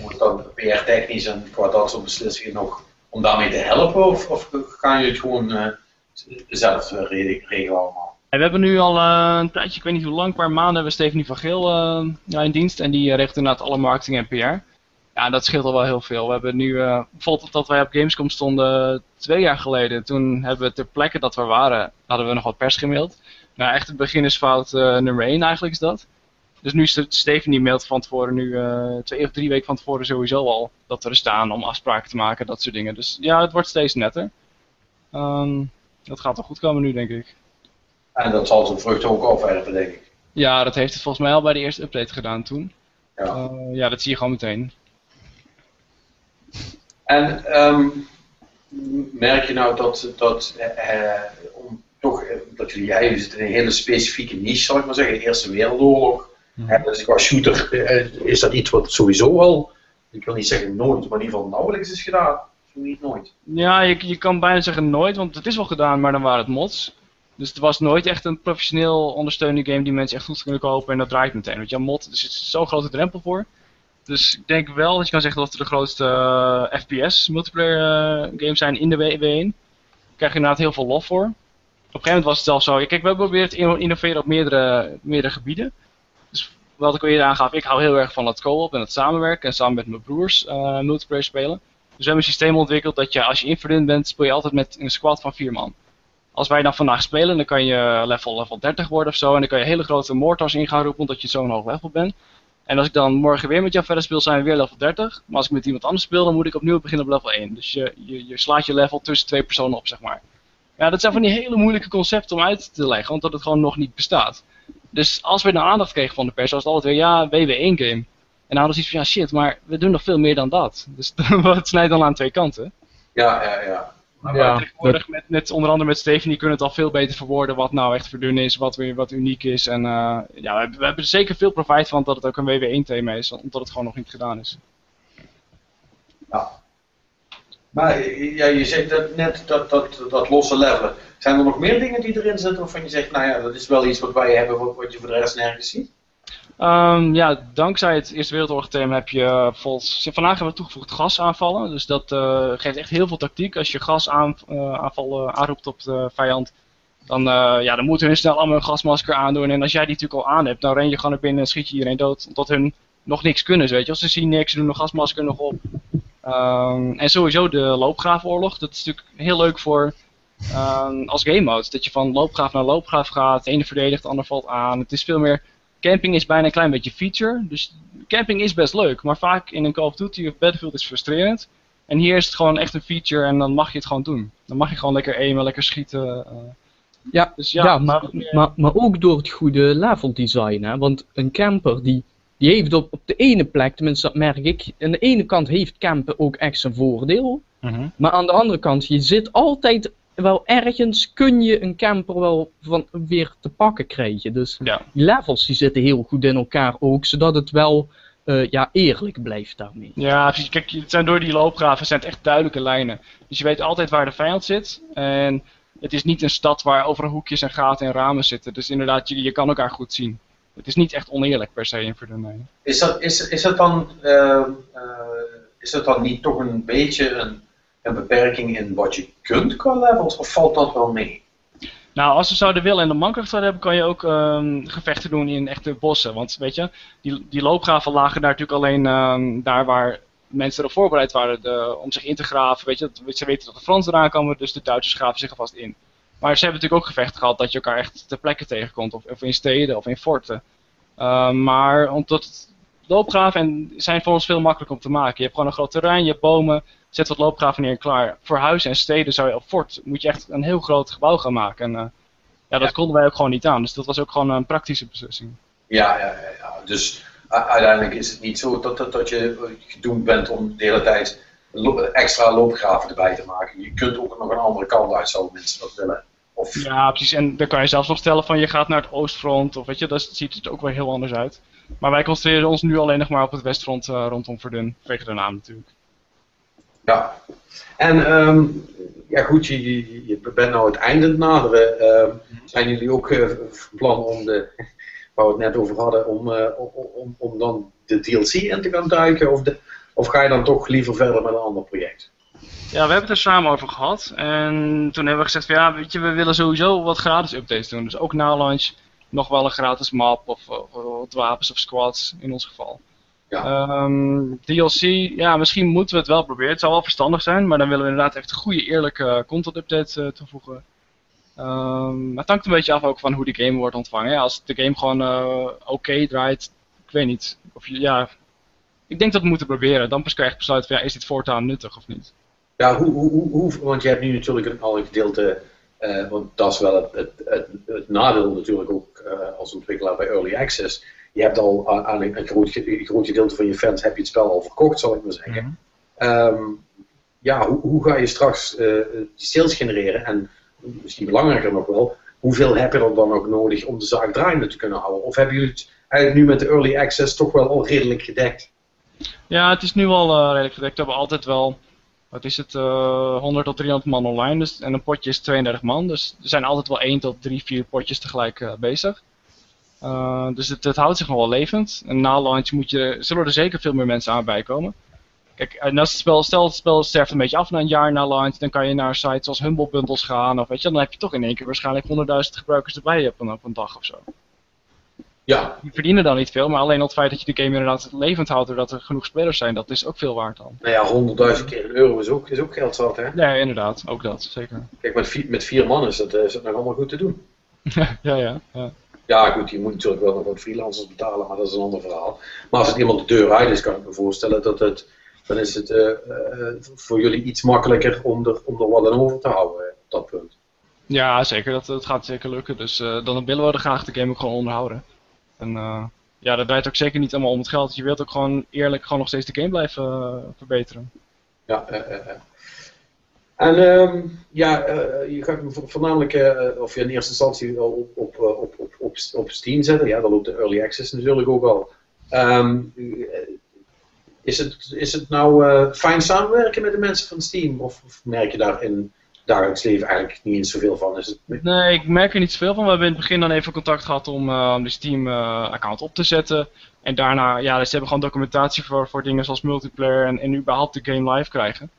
om het dan PR-technisch en qua dat soort beslissingen nog om daarmee te helpen? Of, of gaan jullie het gewoon zelf regelen allemaal? we hebben nu al een tijdje, ik weet niet hoe lang, een paar maanden, hebben we Stephanie van Geel in dienst. En die regelt inderdaad alle marketing en PR. Ja, dat scheelt al wel heel veel. We hebben nu, uh, bijvoorbeeld dat wij op Gamescom stonden twee jaar geleden, toen hebben we ter plekke dat we waren, hadden we nog wat pers gemaild. Nou, echt het beginnersfout uh, nummer 1 eigenlijk is dat. Dus nu is Stephanie mailt van tevoren, nu uh, twee of drie weken van tevoren sowieso al, dat we er staan om afspraken te maken, dat soort dingen. Dus ja, het wordt steeds netter. Um, dat gaat wel goed komen nu, denk ik. En dat zal zijn vruchten ook afwerpen, denk ik. Ja, dat heeft het volgens mij al bij de eerste update gedaan toen. Ja. ja, dat zie je gewoon meteen. En um, merk je nou dat, dat uh, om toch, dat jullie, jij zit in een hele specifieke niche, zal ik maar zeggen, de Eerste Wereldoorlog. Hmm. En dus qua shooter is dat iets wat sowieso al, ik wil niet zeggen nooit, maar in ieder geval nauwelijks is gedaan. Niet nooit. Ja, je, je kan bijna zeggen nooit, want het is wel gedaan, maar dan waren het mods. Dus het was nooit echt een professioneel ondersteunende game die mensen echt goed kunnen kopen en dat draait meteen. Want ja, mod, er zit zo'n grote drempel voor. Dus ik denk wel dat je kan zeggen dat het de grootste uh, FPS multiplayer uh, games zijn in de W1. Daar krijg je inderdaad heel veel lof voor. Op een gegeven moment was het zelfs zo. Kijk, we hebben geprobeerd te innoveren op meerdere, meerdere gebieden. Dus wat ik al eerder aangaf, ik hou heel erg van het co-op en het samenwerken en samen met mijn broers uh, multiplayer spelen. Dus we hebben een systeem ontwikkeld dat je als je inverdund bent, speel je altijd met een squad van vier man. Als wij dan vandaag spelen, dan kan je level, level 30 worden of zo. En dan kan je hele grote mortars in gaan roepen, omdat je zo'n hoog level bent. En als ik dan morgen weer met jou verder speel, zijn we weer level 30. Maar als ik met iemand anders speel, dan moet ik opnieuw beginnen op level 1. Dus je, je, slaat je level tussen twee personen op, zeg maar. Ja, dat zijn van die hele moeilijke concepten om uit te leggen, omdat het gewoon nog niet bestaat. Dus als we dan aandacht kregen van de pers, was het altijd weer, ja, WW1-game. En dan hadden ze iets van, ja shit, maar we doen nog veel meer dan dat. Dus het snijdt dan aan twee kanten. Ja, ja, ja. Maar ja, tegenwoordig met, met, onder andere met Stephanie kunnen het al veel beter verwoorden wat nou echt verdun is, wat, weer, wat uniek is. En uh, ja, we hebben, we hebben er zeker veel profijt van dat het ook een WW1-thema is, omdat het gewoon nog niet gedaan is. Ja. Maar ja, je zegt dat net dat, dat, dat losse levelen. Zijn er nog meer dingen die erin zitten waarvan je zegt, nou ja, dat is wel iets wat wij hebben, wat, wat je voor de rest nergens ziet? Um, ja, dankzij het Eerste Wereldoorlog thema heb je volgens... Vandaag hebben we toegevoegd gasaanvallen. Dus dat uh, geeft echt heel veel tactiek. Als je gasaanvallen uh, aanroept op de vijand, dan, ja, dan moeten hun snel allemaal een gasmasker aandoen. En als jij die natuurlijk al aan hebt, dan ren je gewoon naar binnen en schiet je iedereen dood. Omdat hun nog niks kunnen, weet je. Als ze zien niks, doen een gasmasker nog op. Um, en sowieso de loopgraafoorlog. Dat is natuurlijk heel leuk voor um, als game mode. Dat je van loopgraaf naar loopgraaf gaat. De ene verdedigt, de ander valt aan. Het is veel meer camping is bijna een klein beetje feature. Dus camping is best leuk, maar vaak in een Call of Duty of Battlefield is frustrerend. En hier is het gewoon echt een feature en dan mag je het gewoon doen. Dan mag je gewoon lekker aimen, lekker schieten. Uh. Ja, dus ja, ja maar, maar, maar ook door het goede level design. Hè? Want een camper die, die heeft op, op de ene plek, tenminste dat merk ik, aan de ene kant heeft campen ook echt zijn voordeel. Mhm. Maar aan de andere kant, je zit altijd wel ergens kun je een camper wel van, weer te pakken krijgen. Dus die levels die zitten heel goed in elkaar ook, zodat het wel uh, ja, eerlijk blijft daarmee. Ja, precies. Kijk, het zijn door die loopgraven zijn het echt duidelijke lijnen. Dus je weet altijd waar de vijand zit. En het is niet een stad waar overal hoekjes en gaten en ramen zitten. Dus inderdaad, je, je kan elkaar goed zien. Het is niet echt oneerlijk per se in Verdun. Is dat, is, is dat dan, uh, uh, is dat dan niet toch een beetje een een beperking in wat je kunt qua levels, of valt dat wel mee? Nou, als we zouden willen en de mankracht zouden hebben, kan je ook um, gevechten doen in echte bossen. Want weet je, die, die loopgraven lagen daar natuurlijk alleen um, daar waar mensen erop voorbereid waren de, om zich in te graven. Weet je, ze weten dat de Fransen eraan komen, dus de Duitsers graven zich alvast in. Maar ze hebben natuurlijk ook gevechten gehad dat je elkaar echt ter plekke tegenkomt, of, of in steden of in forten. Uh, maar omdat loopgraven en zijn voor ons veel makkelijker om te maken. Je hebt gewoon een groot terrein, je hebt bomen, zet wat loopgraven neer en klaar. Voor huizen en steden zou je op fort moet je echt een heel groot gebouw gaan maken. En uh, ja, dat konden wij ook gewoon niet aan. Dus dat was ook gewoon een praktische beslissing. Ja, ja, ja. ja. Dus uiteindelijk is het niet zo dat, dat, dat je gedoemd bent om de hele tijd extra loopgraven erbij te maken. Je kunt ook nog een andere kant uit, zo mensen dat willen. Of... Ja, precies. En dan kan je zelfs nog stellen van je gaat naar het oostfront. Of weet je, dat ziet het ook weer heel anders uit. Maar wij concentreren ons nu alleen nog maar op het westfront uh, rondom Verdun. Vanwege de naam natuurlijk. Ja, en um, ja goed, je, je, bent nou het einde naderen. Uh, zijn jullie ook uh, van plan om de, waar we het net over hadden, om, uh, om, om dan de DLC in te gaan duiken? Of, de, of ga je dan toch liever verder met een ander project? Ja, we hebben het er samen over gehad. En toen hebben we gezegd van ja, weet je, we willen sowieso wat gratis updates doen. Dus ook na launch nog wel een gratis map of, of, of wat wapens of squads in ons geval. Ja. Um, ehm, DLC, ja, misschien moeten we het wel proberen. Het zou wel verstandig zijn, maar dan willen we inderdaad echt een goede, eerlijke content update uh, toevoegen. Um, maar het hangt een beetje af ook van hoe de game wordt ontvangen. Ja, als de game gewoon uh, oké draait, ik weet niet. Of ja, ik denk dat we moeten proberen. Dan pas kan je echt besluiten van, ja, is dit voortaan nuttig of niet. Ja, hoe, hoe, hoe, want je hebt nu natuurlijk een, al een gedeelte, uh, want dat is wel het, het, het, het nadeel natuurlijk ook als ontwikkelaar bij Early Access je hebt al aan een, groot, groot, gedeelte van je fans heb je het spel al verkocht, zal ik maar zeggen. Ehm, ja, hoe, hoe, ga je straks uh, die sales genereren? En misschien belangrijker nog wel, hoeveel heb je er dan ook nodig om de zaak draaiende te kunnen houden? Of hebben jullie het eigenlijk nu met de early access toch wel al redelijk gedekt? Ja, het is nu al uh, redelijk gedekt. We hebben altijd wel, wat is het, uh, 100 tot 300 man online. Dus, en een potje is 32 man. Dus er zijn altijd wel 1 tot 3, 4 potjes tegelijk bezig. Uh, dus het, het, houdt zich nog wel levend. En na launch moet je, zullen er zeker veel meer mensen aan bijkomen. Kijk, en als het spel, stel het spel sterft een beetje af na een jaar na launch, dan kan je naar sites zoals Humble Bundles gaan. Of weet je, dan heb je toch in één keer waarschijnlijk 100.000 gebruikers erbij op een, op een dag of zo. Ja. Die verdienen dan niet veel, maar alleen al het feit dat je de game inderdaad levend houdt doordat er genoeg spelers zijn, dat is ook veel waard dan. Nou ja, 100.000 keer een euro is ook, is ook geld zat, hè? Ja, inderdaad, ook dat, zeker. Kijk, met vier, met vier man is dat, is dat nog allemaal goed te doen. ja, ja, ja. Ja, goed, je moet natuurlijk wel nog wat freelancers betalen, maar dat is een ander verhaal. Maar als het iemand de deur uit is, kan ik me voorstellen dat het, dan is het uh, uh, voor jullie iets makkelijker om er, om er wat aan over te houden op dat punt. Ja, zeker, dat, dat gaat zeker lukken. Dus uh, dan willen we er graag de game ook gewoon onderhouden. En ja, dat draait ook zeker niet allemaal om het geld. Je wilt ook gewoon eerlijk gewoon nog steeds de game blijven verbeteren. Ja, en um, ja, je gaat hem voornamelijk, of in eerste instantie op, op, op, op, op, Steam zetten. Ja, dan loopt de Early Access natuurlijk ook al. Um, is, het, is het nou uh, fijn samenwerken met de mensen van Steam? Of, of, merk je daar in dagelijks leven eigenlijk niet eens zoveel van? Is het... Nee, ik merk er niet zoveel van. We hebben in het begin dan even contact gehad om, om de Steam-account op te zetten. En daarna, ja, dus ze hebben gewoon documentatie voor, voor dingen zoals multiplayer en, en überhaupt de game live krijgen.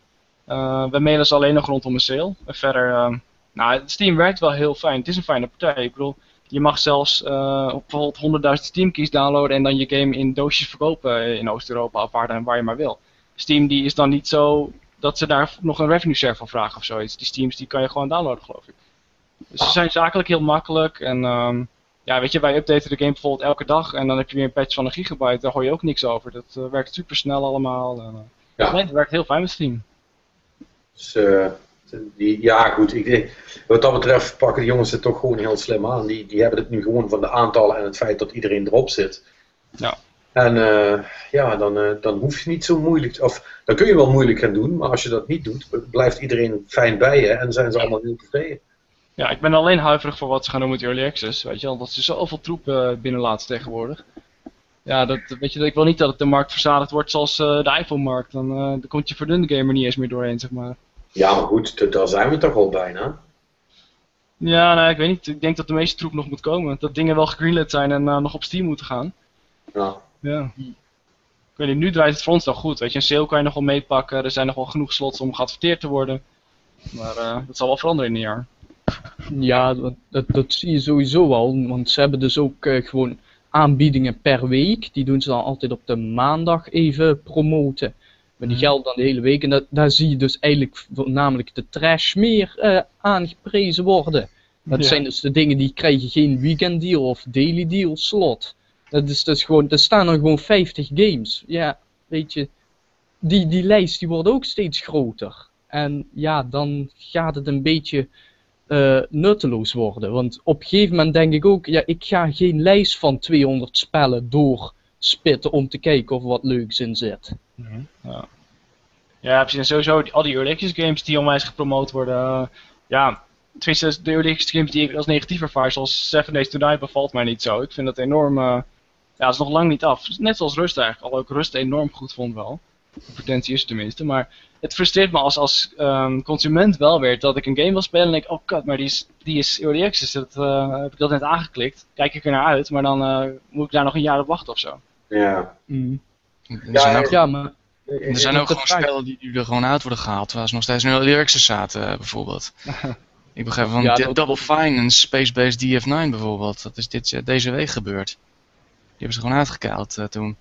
Uh, we mailen ze alleen nog rondom een sale. En verder, uh, nou, Steam werkt wel heel fijn. Het is een fijne partij. Ik bedoel, je mag zelfs uh, bijvoorbeeld 100.000 Steam keys downloaden en dan je game in doosjes verkopen in Oost-Europa of waar, waar je maar wil. Steam die is dan niet zo dat ze daar nog een revenue share van vragen of zoiets. Die Steams die kan je gewoon downloaden, geloof ik. Dus ze zijn zakelijk heel makkelijk en um, ja, weet je, wij updaten de game bijvoorbeeld elke dag en dan heb je weer een patch van een gigabyte, daar hoor je ook niks over. Dat werkt super snel allemaal. En, ja. Nee, het werkt heel fijn met Steam. Dus, uh, ja, goed. Ik, wat dat betreft pakken de jongens het toch gewoon heel slim aan. Die, die hebben het nu gewoon van de aantallen en het feit dat iedereen erop zit. Ja. En uh, ja, dan, uh, dan hoef je niet zo moeilijk. Of dan kun je wel moeilijk gaan doen, maar als je dat niet doet, blijft iedereen fijn bij je en zijn ze allemaal heel tevreden. Ja, ik ben alleen huiverig voor wat ze gaan doen met Early Access. Weet je, omdat ze zoveel troep uh, binnenlaten tegenwoordig. Ja, dat, weet je, ik wil niet dat het de markt verzadigd wordt zoals uh, de iPhone-markt. Dan, dan komt je verdunde gamer niet eens meer doorheen, zeg maar. Ja, maar goed, daar zijn we toch al bijna. Ja, nou, ik weet niet. Ik denk dat de meeste troep nog moet komen. Dat dingen wel gegreenlit zijn en uh, nog op Steam moeten gaan. Ja. Ja. Ik weet niet, nu draait het voor ons nog goed. Weet je, een sale kan je nog wel meepakken. Er zijn nog wel genoeg slots om geadverteerd te worden. Maar dat zal wel veranderen in een jaar. Ja, dat, dat, dat zie je sowieso al. Want ze hebben dus ook gewoon aanbiedingen per week. Die doen ze dan altijd op de maandag even promoten. Maar die gelden dan de hele week. En dat, daar zie je dus eigenlijk voornamelijk de trash meer uh, aangeprezen worden. Dat ja. zijn dus de dingen die krijgen geen weekend deal of daily deal slot. Dat is dus gewoon, er staan er gewoon 50 games. Ja, weet je, die, die lijst die wordt ook steeds groter. En ja, dan gaat het een beetje uh, nutteloos worden. Want op een gegeven moment denk ik ook, ja, ik ga geen lijst van 200 spellen doorspitten om te kijken of wat leuks in zit. -hmm. Ja, ja precies. sowieso al die early games die onwijs gepromoot worden. Uh, ja, tenminste, de early games die ik als negatief ervaar, zoals Seven Days to Die, bevalt mij niet zo. Ik vind dat enorm, uh, ja, is nog lang niet af. Net zoals Rust eigenlijk, al ook Rust enorm goed vond wel. De potentie is tenminste, maar het frustreert me als, als um, consument wel weer dat ik een game wil spelen en denk, oh kat, maar die is, die is early access, dat uh, heb ik dat net aangeklikt, kijk ik er naar uit, maar dan moet ik daar nog een jaar op wachten of zo. Ja. Mm. Er zijn ook, ja, maar... Er zijn ook gewoon spellen die, die er gewoon uit worden gehaald, waar ze nog steeds een early access zaten, uh, bijvoorbeeld. ik begrijp van ja, Double Fine en Space-Based DF9 bijvoorbeeld, dat is dit, deze week gebeurd. Die hebben ze gewoon uitgekeild toen.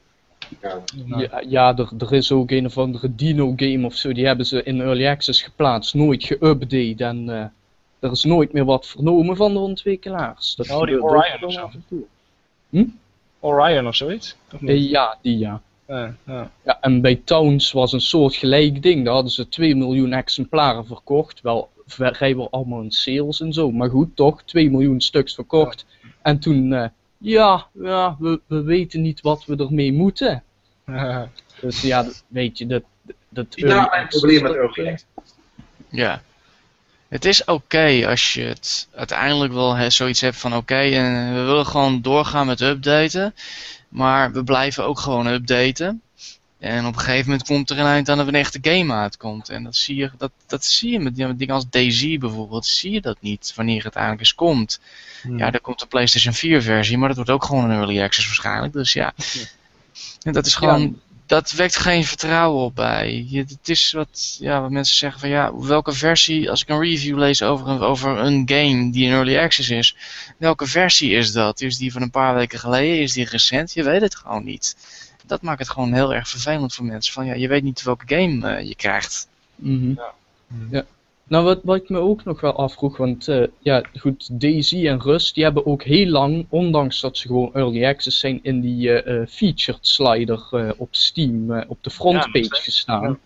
Ja, ja, ja er, er, is ook een of andere Dino game of zo, die hebben ze in Early Access geplaatst, nooit geüpdate en uh, er is nooit meer wat vernomen van de ontwikkelaars. Dat oh, die Orion of zo. Hm? Orion of zoiets? Of uh, ja, die ja. Uh, ja. ja. En bij Towns was een soort gelijk ding, daar hadden ze 2 miljoen exemplaren verkocht, wel vrijwel allemaal in sales en zo, maar goed toch, 2 miljoen stuks verkocht. En toen ja, ja we, we weten niet wat we ermee moeten. dus ja, weet je, dat... dat ja, mijn probleem met early Ja. Het is oké als je het uiteindelijk wel zoiets hebt van oké, en we willen gewoon doorgaan met updaten. Maar we blijven ook gewoon updaten. En op een gegeven moment komt er een eind aan dat een echte game uitkomt. En dat zie je, dat, dat zie je met, dingen als DayZ bijvoorbeeld, zie je dat niet wanneer het uiteindelijk eens komt. Hmm. Ja, er komt een PlayStation 4 versie, maar dat wordt ook gewoon een early access waarschijnlijk. Dus ja, en dat is gewoon, dat wekt geen vertrouwen op bij. het is wat, ja, wat mensen zeggen van ja, welke versie, als ik een review lees over een, over een game die in early access is, welke versie is dat? Is die van een paar weken geleden? Is die recent? Je weet het gewoon niet dat maakt het gewoon heel erg vervelend voor mensen. Van ja, je weet niet welke game uh, je krijgt. Mm ja. ja. Nou, wat, wat ik me ook nog wel afvroeg, want uh, ja, goed, Daisy en Rust, die hebben ook heel lang, ondanks dat ze gewoon early access zijn, in die uh, featured slider op Steam op de frontpage ja, gestaan.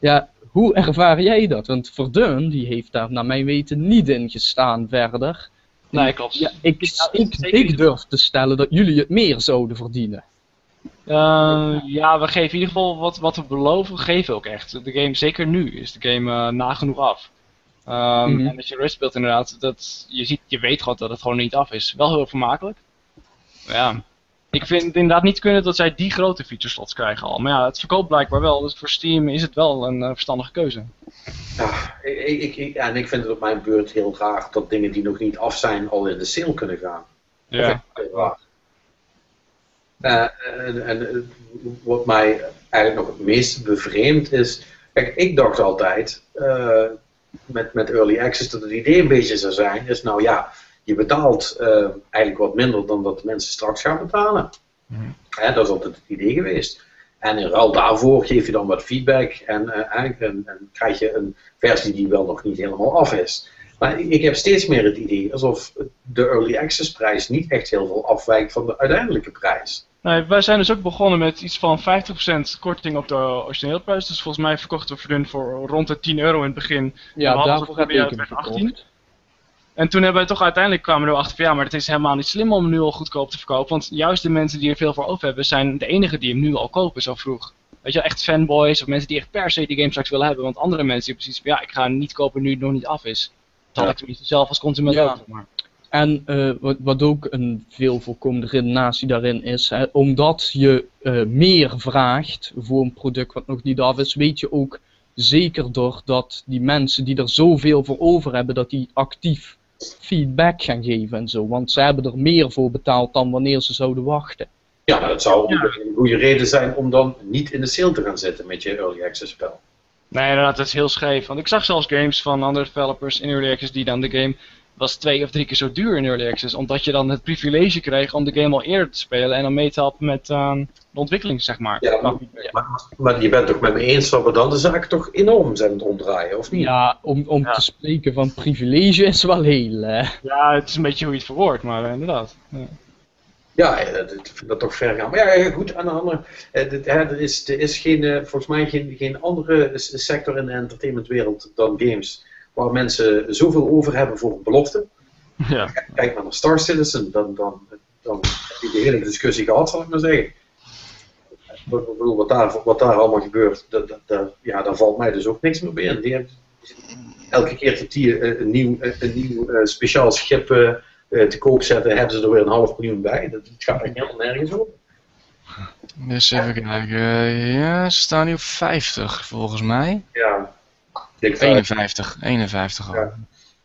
Ja. hoe ervaar jij dat? Want Verdun, die heeft daar naar mijn weten niet in gestaan verder. Nee, klopt. Ja, ik, ik, ik durf te stellen dat jullie het meer zouden verdienen. Uh, ja, we geven in ieder geval wat, wat we beloven, we geven ook echt. De game, zeker nu, is de game uh, nagenoeg af. Um, En als je rust speelt inderdaad, dat, je, ziet, je weet gewoon dat het gewoon niet af is. Wel heel vermakelijk. Ja, ik vind het inderdaad niet kunnen dat zij die grote feature slots krijgen al. Maar ja, het verkoopt blijkbaar wel, dus voor Steam is het wel een uh, verstandige keuze. Ja, ik, ik, en ik vind het op mijn beurt heel graag dat dingen die nog niet af zijn al in de sale kunnen gaan. Ja. Uh, en, en, wat mij eigenlijk nog het meest bevreemd is. Kijk, ik dacht altijd uh, met, met early access dat het idee een beetje zou zijn: is nou ja, je betaalt uh, eigenlijk wat minder dan dat de mensen straks gaan betalen. Mm dat is altijd het idee geweest. En in ruil daarvoor geef je dan wat feedback en, eigenlijk en, en krijg je een versie die wel nog niet helemaal af is. Maar ik heb steeds meer het idee alsof de early access prijs niet echt heel veel afwijkt van de uiteindelijke prijs. Nee, wij zijn dus ook begonnen met iets van 50% korting op de originele prijs. Dus volgens mij verkochten we voor voor rond de 10 euro in het begin. Ja, daarvoor heb ik hem 18. En toen hebben we toch uiteindelijk kwamen we erachter van ja, maar het is helemaal niet slim om hem nu al goedkoop te verkopen. Want juist de mensen die er veel voor over hebben, zijn de enigen die hem nu al kopen zo vroeg. Weet je, echt fanboys of mensen die echt per se die game straks willen hebben. Want andere mensen die precies van ja, ik ga hem niet kopen nu het nog niet af is. Dat zal ik tenminste zelf als consument ja. ook. Maar. En uh, wat, wat, ook een veel voorkomende redenatie daarin is, hè, omdat je uh, meer vraagt voor een product wat nog niet af is, weet je ook zeker door dat die mensen die er zoveel voor over hebben, dat die actief feedback gaan geven en zo. Want ze hebben er meer voor betaald dan wanneer ze zouden wachten. Ja, dat zou ja. een goede reden zijn om dan niet in de sale te gaan zitten met je early access spel. Nee, inderdaad, dat is heel scheef. Want ik zag zelfs games van andere developers in early access die dan de game was twee of drie keer zo duur in Early Access. Omdat je dan het privilege kreeg om de game al eerder te spelen en dan mee te helpen met uh, de ontwikkeling, zeg maar. Ja, maar, maar, je bent toch met me eens dat we dan de zaak toch enorm zijn omdraaien, of niet? Ja, om, om te spreken van privilege is wel heel... Uh... Ja, het is een beetje hoe je het verwoordt, maar uh, inderdaad. Ja. Ja, ik vind dat toch ver gaan. Maar ja, goed, aan de andere er is, er is geen, volgens mij geen, geen andere sector in de entertainmentwereld dan games waar mensen zoveel over hebben voor een belofte. Ja. Kijk maar naar Star Citizen, dan, dan, dan heb je de hele discussie gehad, zal ik maar zeggen. Wat daar, wat daar allemaal gebeurt, dat, dat, ja, daar valt mij dus ook niks meer bij in. Die hebben, elke keer dat die eh, een nieuw, eh, een nieuw uh, speciaal schip uh, te koop zetten, hebben ze er weer een half miljoen bij. Dat, gaat er helemaal nergens op. Dus even kijken. Ja, ze staan nu op 50 volgens mij. Ja, 51, 51 al.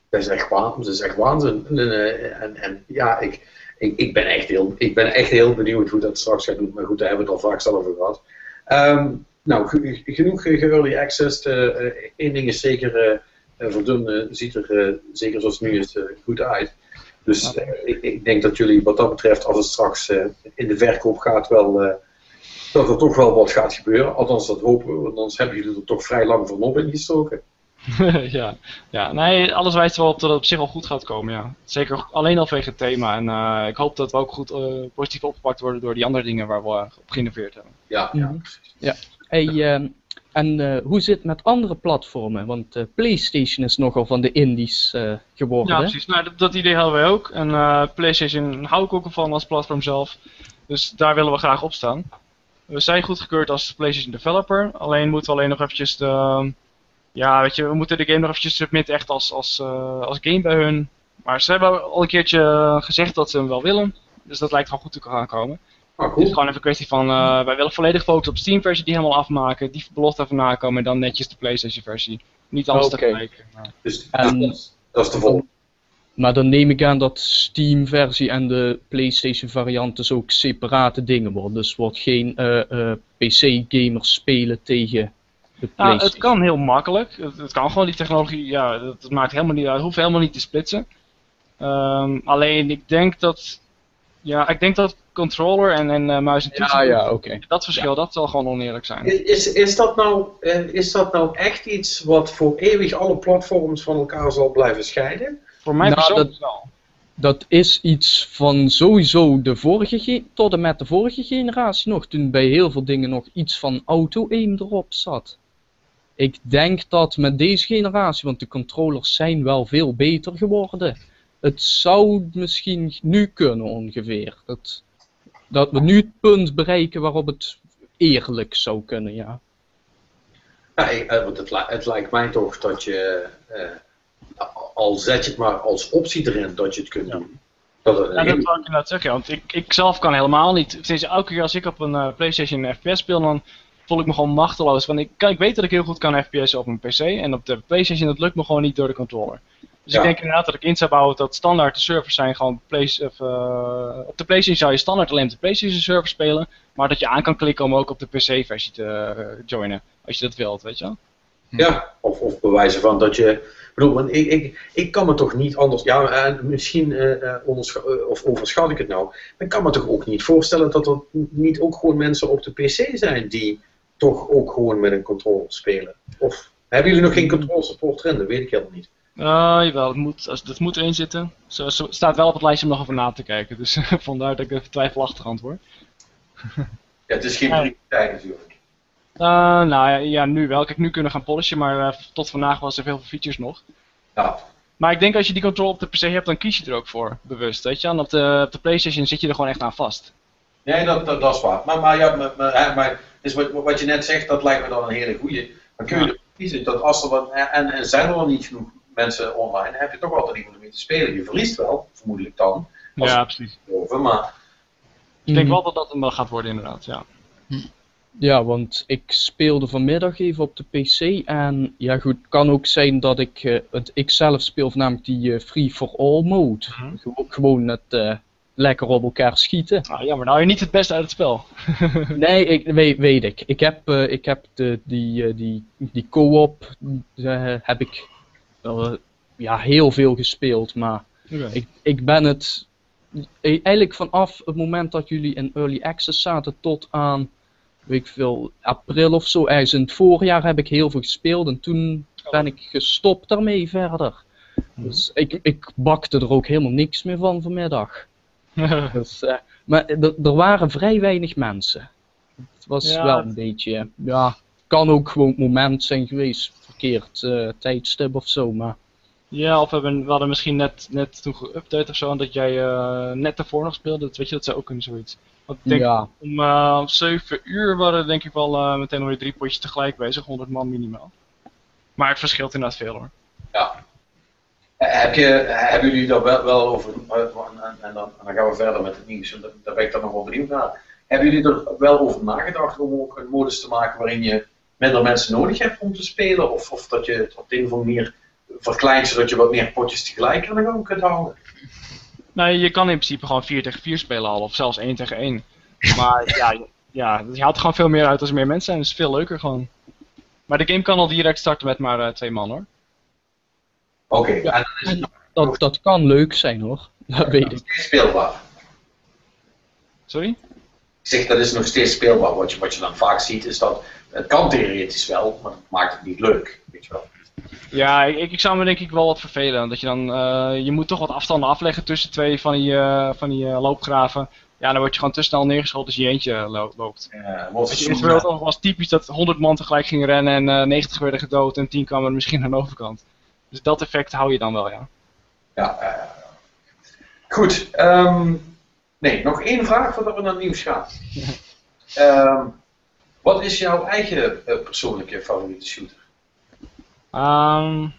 dat is echt waanzin. Dat is echt waanzin. En, en, en ja, ik, ik, ik, ben echt heel, ik ben echt heel benieuwd hoe dat straks gaat doen. Maar goed, daar hebben we het al vaak zelf over gehad. Um, nou, genoeg early access. Eén uh, ding is zeker, uh, ziet er zeker zoals het nu is goed uit. Dus ik, ik, denk dat jullie wat dat betreft, als het straks in de verkoop gaat, wel dat er toch wel wat gaat gebeuren. Althans, dat hopen we, want anders hebben jullie er toch vrij lang van op ingestoken. ja, ja, nee, alles wijst wel op dat het op zich al goed gaat komen, ja. Zeker alleen al vanwege het thema. En uh, ik hoop dat we ook goed uh, positief opgepakt worden door die andere dingen waar we op geïnnoveerd hebben. Ja, ja precies. Ja. Hey, uh, En hoe zit het met andere platformen? Want PlayStation is nogal van de indies geworden. Ja, precies. Nou, dat, dat, idee hadden wij ook. En PlayStation hou ik ook van als platform zelf. Dus daar willen we graag op staan. We zijn goedgekeurd als PlayStation developer. Alleen moeten we alleen nog eventjes de... Ja, weet je, we moeten de game nog eventjes submitten echt als, als, als game bij hun. Maar ze hebben al een keertje gezegd dat ze hem wel willen. Dus dat lijkt wel goed te gaan komen. Oh, cool. Het is gewoon even een kwestie van, uh, wij willen volledig focussen op Steam versie, die helemaal afmaken, die belofte even nakomen en dan netjes de Playstation versie. Niet alles okay. tegelijk. Dus en, dat is de volgende. Maar dan neem ik aan dat Steam versie en de Playstation variant dus ook separate dingen worden. Dus wordt geen uh, uh, PC gamers spelen tegen de PlayStation. Nou, het kan heel makkelijk. Het, het, kan gewoon die technologie, ja, dat, maakt helemaal niet uit. hoeft helemaal niet te splitsen. Um, alleen ik denk dat ja, ik denk dat controller en, en uh, muis en toetsen... Ja, ja, oké. Dat verschil, dat zal gewoon oneerlijk zijn. Is, is, dat nou, is dat nou echt iets wat voor eeuwig alle platforms van elkaar zal blijven scheiden? Voor mij nou, persoonlijk dat, wel. Dat is iets van sowieso de vorige, tot en met de vorige generatie nog. Toen bij heel veel dingen nog iets van auto-aim erop zat. Ik denk dat met deze generatie, want de controllers zijn wel veel beter geworden het zou misschien nu kunnen ongeveer. Dat, dat we nu het punt bereiken waarop het eerlijk zou kunnen, ja. Ja, eh, want het, het lijkt mij toch dat je, uh, al zet je het maar als optie erin, dat je het kunt doen. Dat ja, dat wil ik inderdaad zeggen, want ik, ik zelf kan helemaal niet. Sinds elke keer als ik op een uh, PlayStation een FPS speel, dan voel ik me gewoon machteloos. Want ik, ik weet dat ik heel goed kan FPS op een PC en op de PlayStation dat lukt me gewoon niet door de controller. Dus ik denk inderdaad dat ik in zou bouwen dat standaard de servers zijn gewoon play, of, uh, op de PlayStation zou je standaard alleen op de PlayStation server spelen, maar dat je aan kan klikken om ook op de PC versie te uh, joinen, als je dat wilt, weet je wel. Ja, of, of bewijzen van dat je. Bedoel, ik, ik, ik kan me toch niet anders. Ja, en misschien uh, of overschat ik het nou. Maar ik kan me toch ook niet voorstellen dat er niet ook gewoon mensen op de PC zijn die toch ook gewoon met een controller spelen. Of hebben jullie nog geen control support erin? Dat weet ik helemaal niet. Uh, jawel, het moet, het moet erin zitten. Zo, staat wel op het lijstje om nog over na te kijken. Dus vandaar dat ik even twijfelachtig antwoord. ja, het is geen prioriteit natuurlijk. Uh, nou ja, ja, nu wel. Kijk, nu kunnen gaan polishen, maar uh, tot vandaag was er veel features nog. Ja. Maar ik denk als je die controle op de PC hebt, dan kies je er ook voor, bewust. Weet je, en op de, op de PlayStation zit je er gewoon echt aan vast. Nee, dat, dat, dat is waar. Maar, maar, ja, maar, maar, maar dus wat, wat je net zegt, dat lijkt me dan een hele goede. Dan kun je ja. kiezen dat als er wat, en, en zijn er al niet genoeg mensen online, heb je toch altijd iemand om mee te spelen. Je verliest wel, vermoedelijk dan. Ja, precies. Over, maar... Ik denk wel dat dat een gaat worden inderdaad, ja. Ja, want ik speelde vanmiddag even op de PC en ja goed, kan ook zijn dat ik, uh, het, ik zelf speel namelijk die uh, Free for All mode. Mm -hmm. gewoon het uh, lekker op elkaar schieten. Ah, jammer, nou je niet het beste uit het spel. nee, ik, weet, weet ik. Ik heb, ik heb de, die, die, die co-op heb ik ja, heel veel gespeeld, maar ik, ik ben het eigenlijk vanaf het moment dat jullie in early access zaten tot aan, weet ik veel, april of zo, ergens in het voorjaar heb ik heel veel gespeeld en toen ben ik gestopt daarmee verder. Mhm. Dus ik, ik bakte er ook helemaal niks meer van vanmiddag. dus, uh, maar er waren vrij weinig mensen. Het was wel een beetje, ja, kan ook gewoon het moment zijn geweest, verkeerd uh, tijdstip of zo, maar... Ja, of we, hebben, we hadden misschien net, net toen geüpdate of zo, en dat jij uh, net daarvoor nog speelde. Dat, weet je, dat zou ook kunnen zoiets. Want ik denk ja. om uh, 7 uur waren denk ik wel uh, meteen alweer drie potjes tegelijk bezig, 100 man minimaal. Maar het verschilt inderdaad veel hoor. Ja. Heb je, hebben jullie daar wel, wel over, en, en, dan, en dan gaan we verder met het nieuws, en daar ben ik dan nog wel benieuwd naar. Hebben jullie er wel over nagedacht om ook een modus te maken waarin je minder mensen nodig hebt om te spelen? Of, of dat je het op de een of andere manier verkleint zodat je wat meer potjes tegelijk aan de gang kunt houden. Nou, je kan in principe gewoon 4 tegen 4 spelen al, of zelfs 1 tegen 1. Maar ja, ja, je haalt er gewoon veel meer uit als er meer mensen zijn, dus veel leuker gewoon. Maar de game kan al direct starten met maar uh, twee man hoor. Oké, okay, ja, dat, dat kan leuk zijn hoor, dat weet ik. speelbaar. Sorry? Ik zeg, dat is nog steeds speelbaar. Wat je, wat je dan vaak ziet is dat, het kan theoretisch wel, maar het maakt het niet leuk, weet je wel. Ja, ik, ik zou me denk ik wel wat vervelen. Dat je dan, uh, je moet toch wat afstanden afleggen tussen twee van die, uh, van die uh, loopgraven. Ja, dan word je gewoon te snel neergeschoten als je eentje loopt. Ja, het was typisch dat 100 man tegelijk gingen rennen en uh, 90 werden gedood en 10 kwamen er misschien aan de overkant. Dus dat effect hou je dan wel, ja. Ja, goed. Um, nee, nog één vraag voordat we naar nieuws gaan. um, wat is jouw eigen persoonlijke favoriete shooter? Um,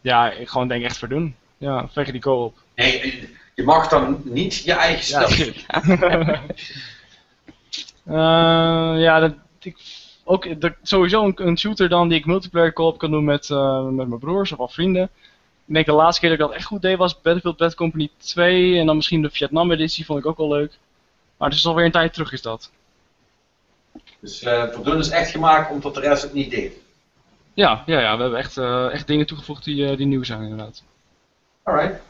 ja, ik gewoon denk echt verdoen. Ja, vecht die co-op. Nee, je mag dan niet je eigen stijl. Ja, uh, ja dat, ik, ook dat, sowieso een, een, shooter dan die ik multiplayer co-op kan doen met, uh, met mijn broers of al vrienden. Ik denk de laatste keer dat ik dat echt goed deed was Battlefield Bad Company 2 en dan misschien de Vietnam editie vond ik ook wel leuk. Maar het is alweer een tijd terug is dat. Dus uh, Verdun is echt gemaakt omdat de rest het niet deed? Ja, ja, ja we hebben echt, uh, echt dingen toegevoegd die, uh, die nieuw zijn inderdaad. Alright.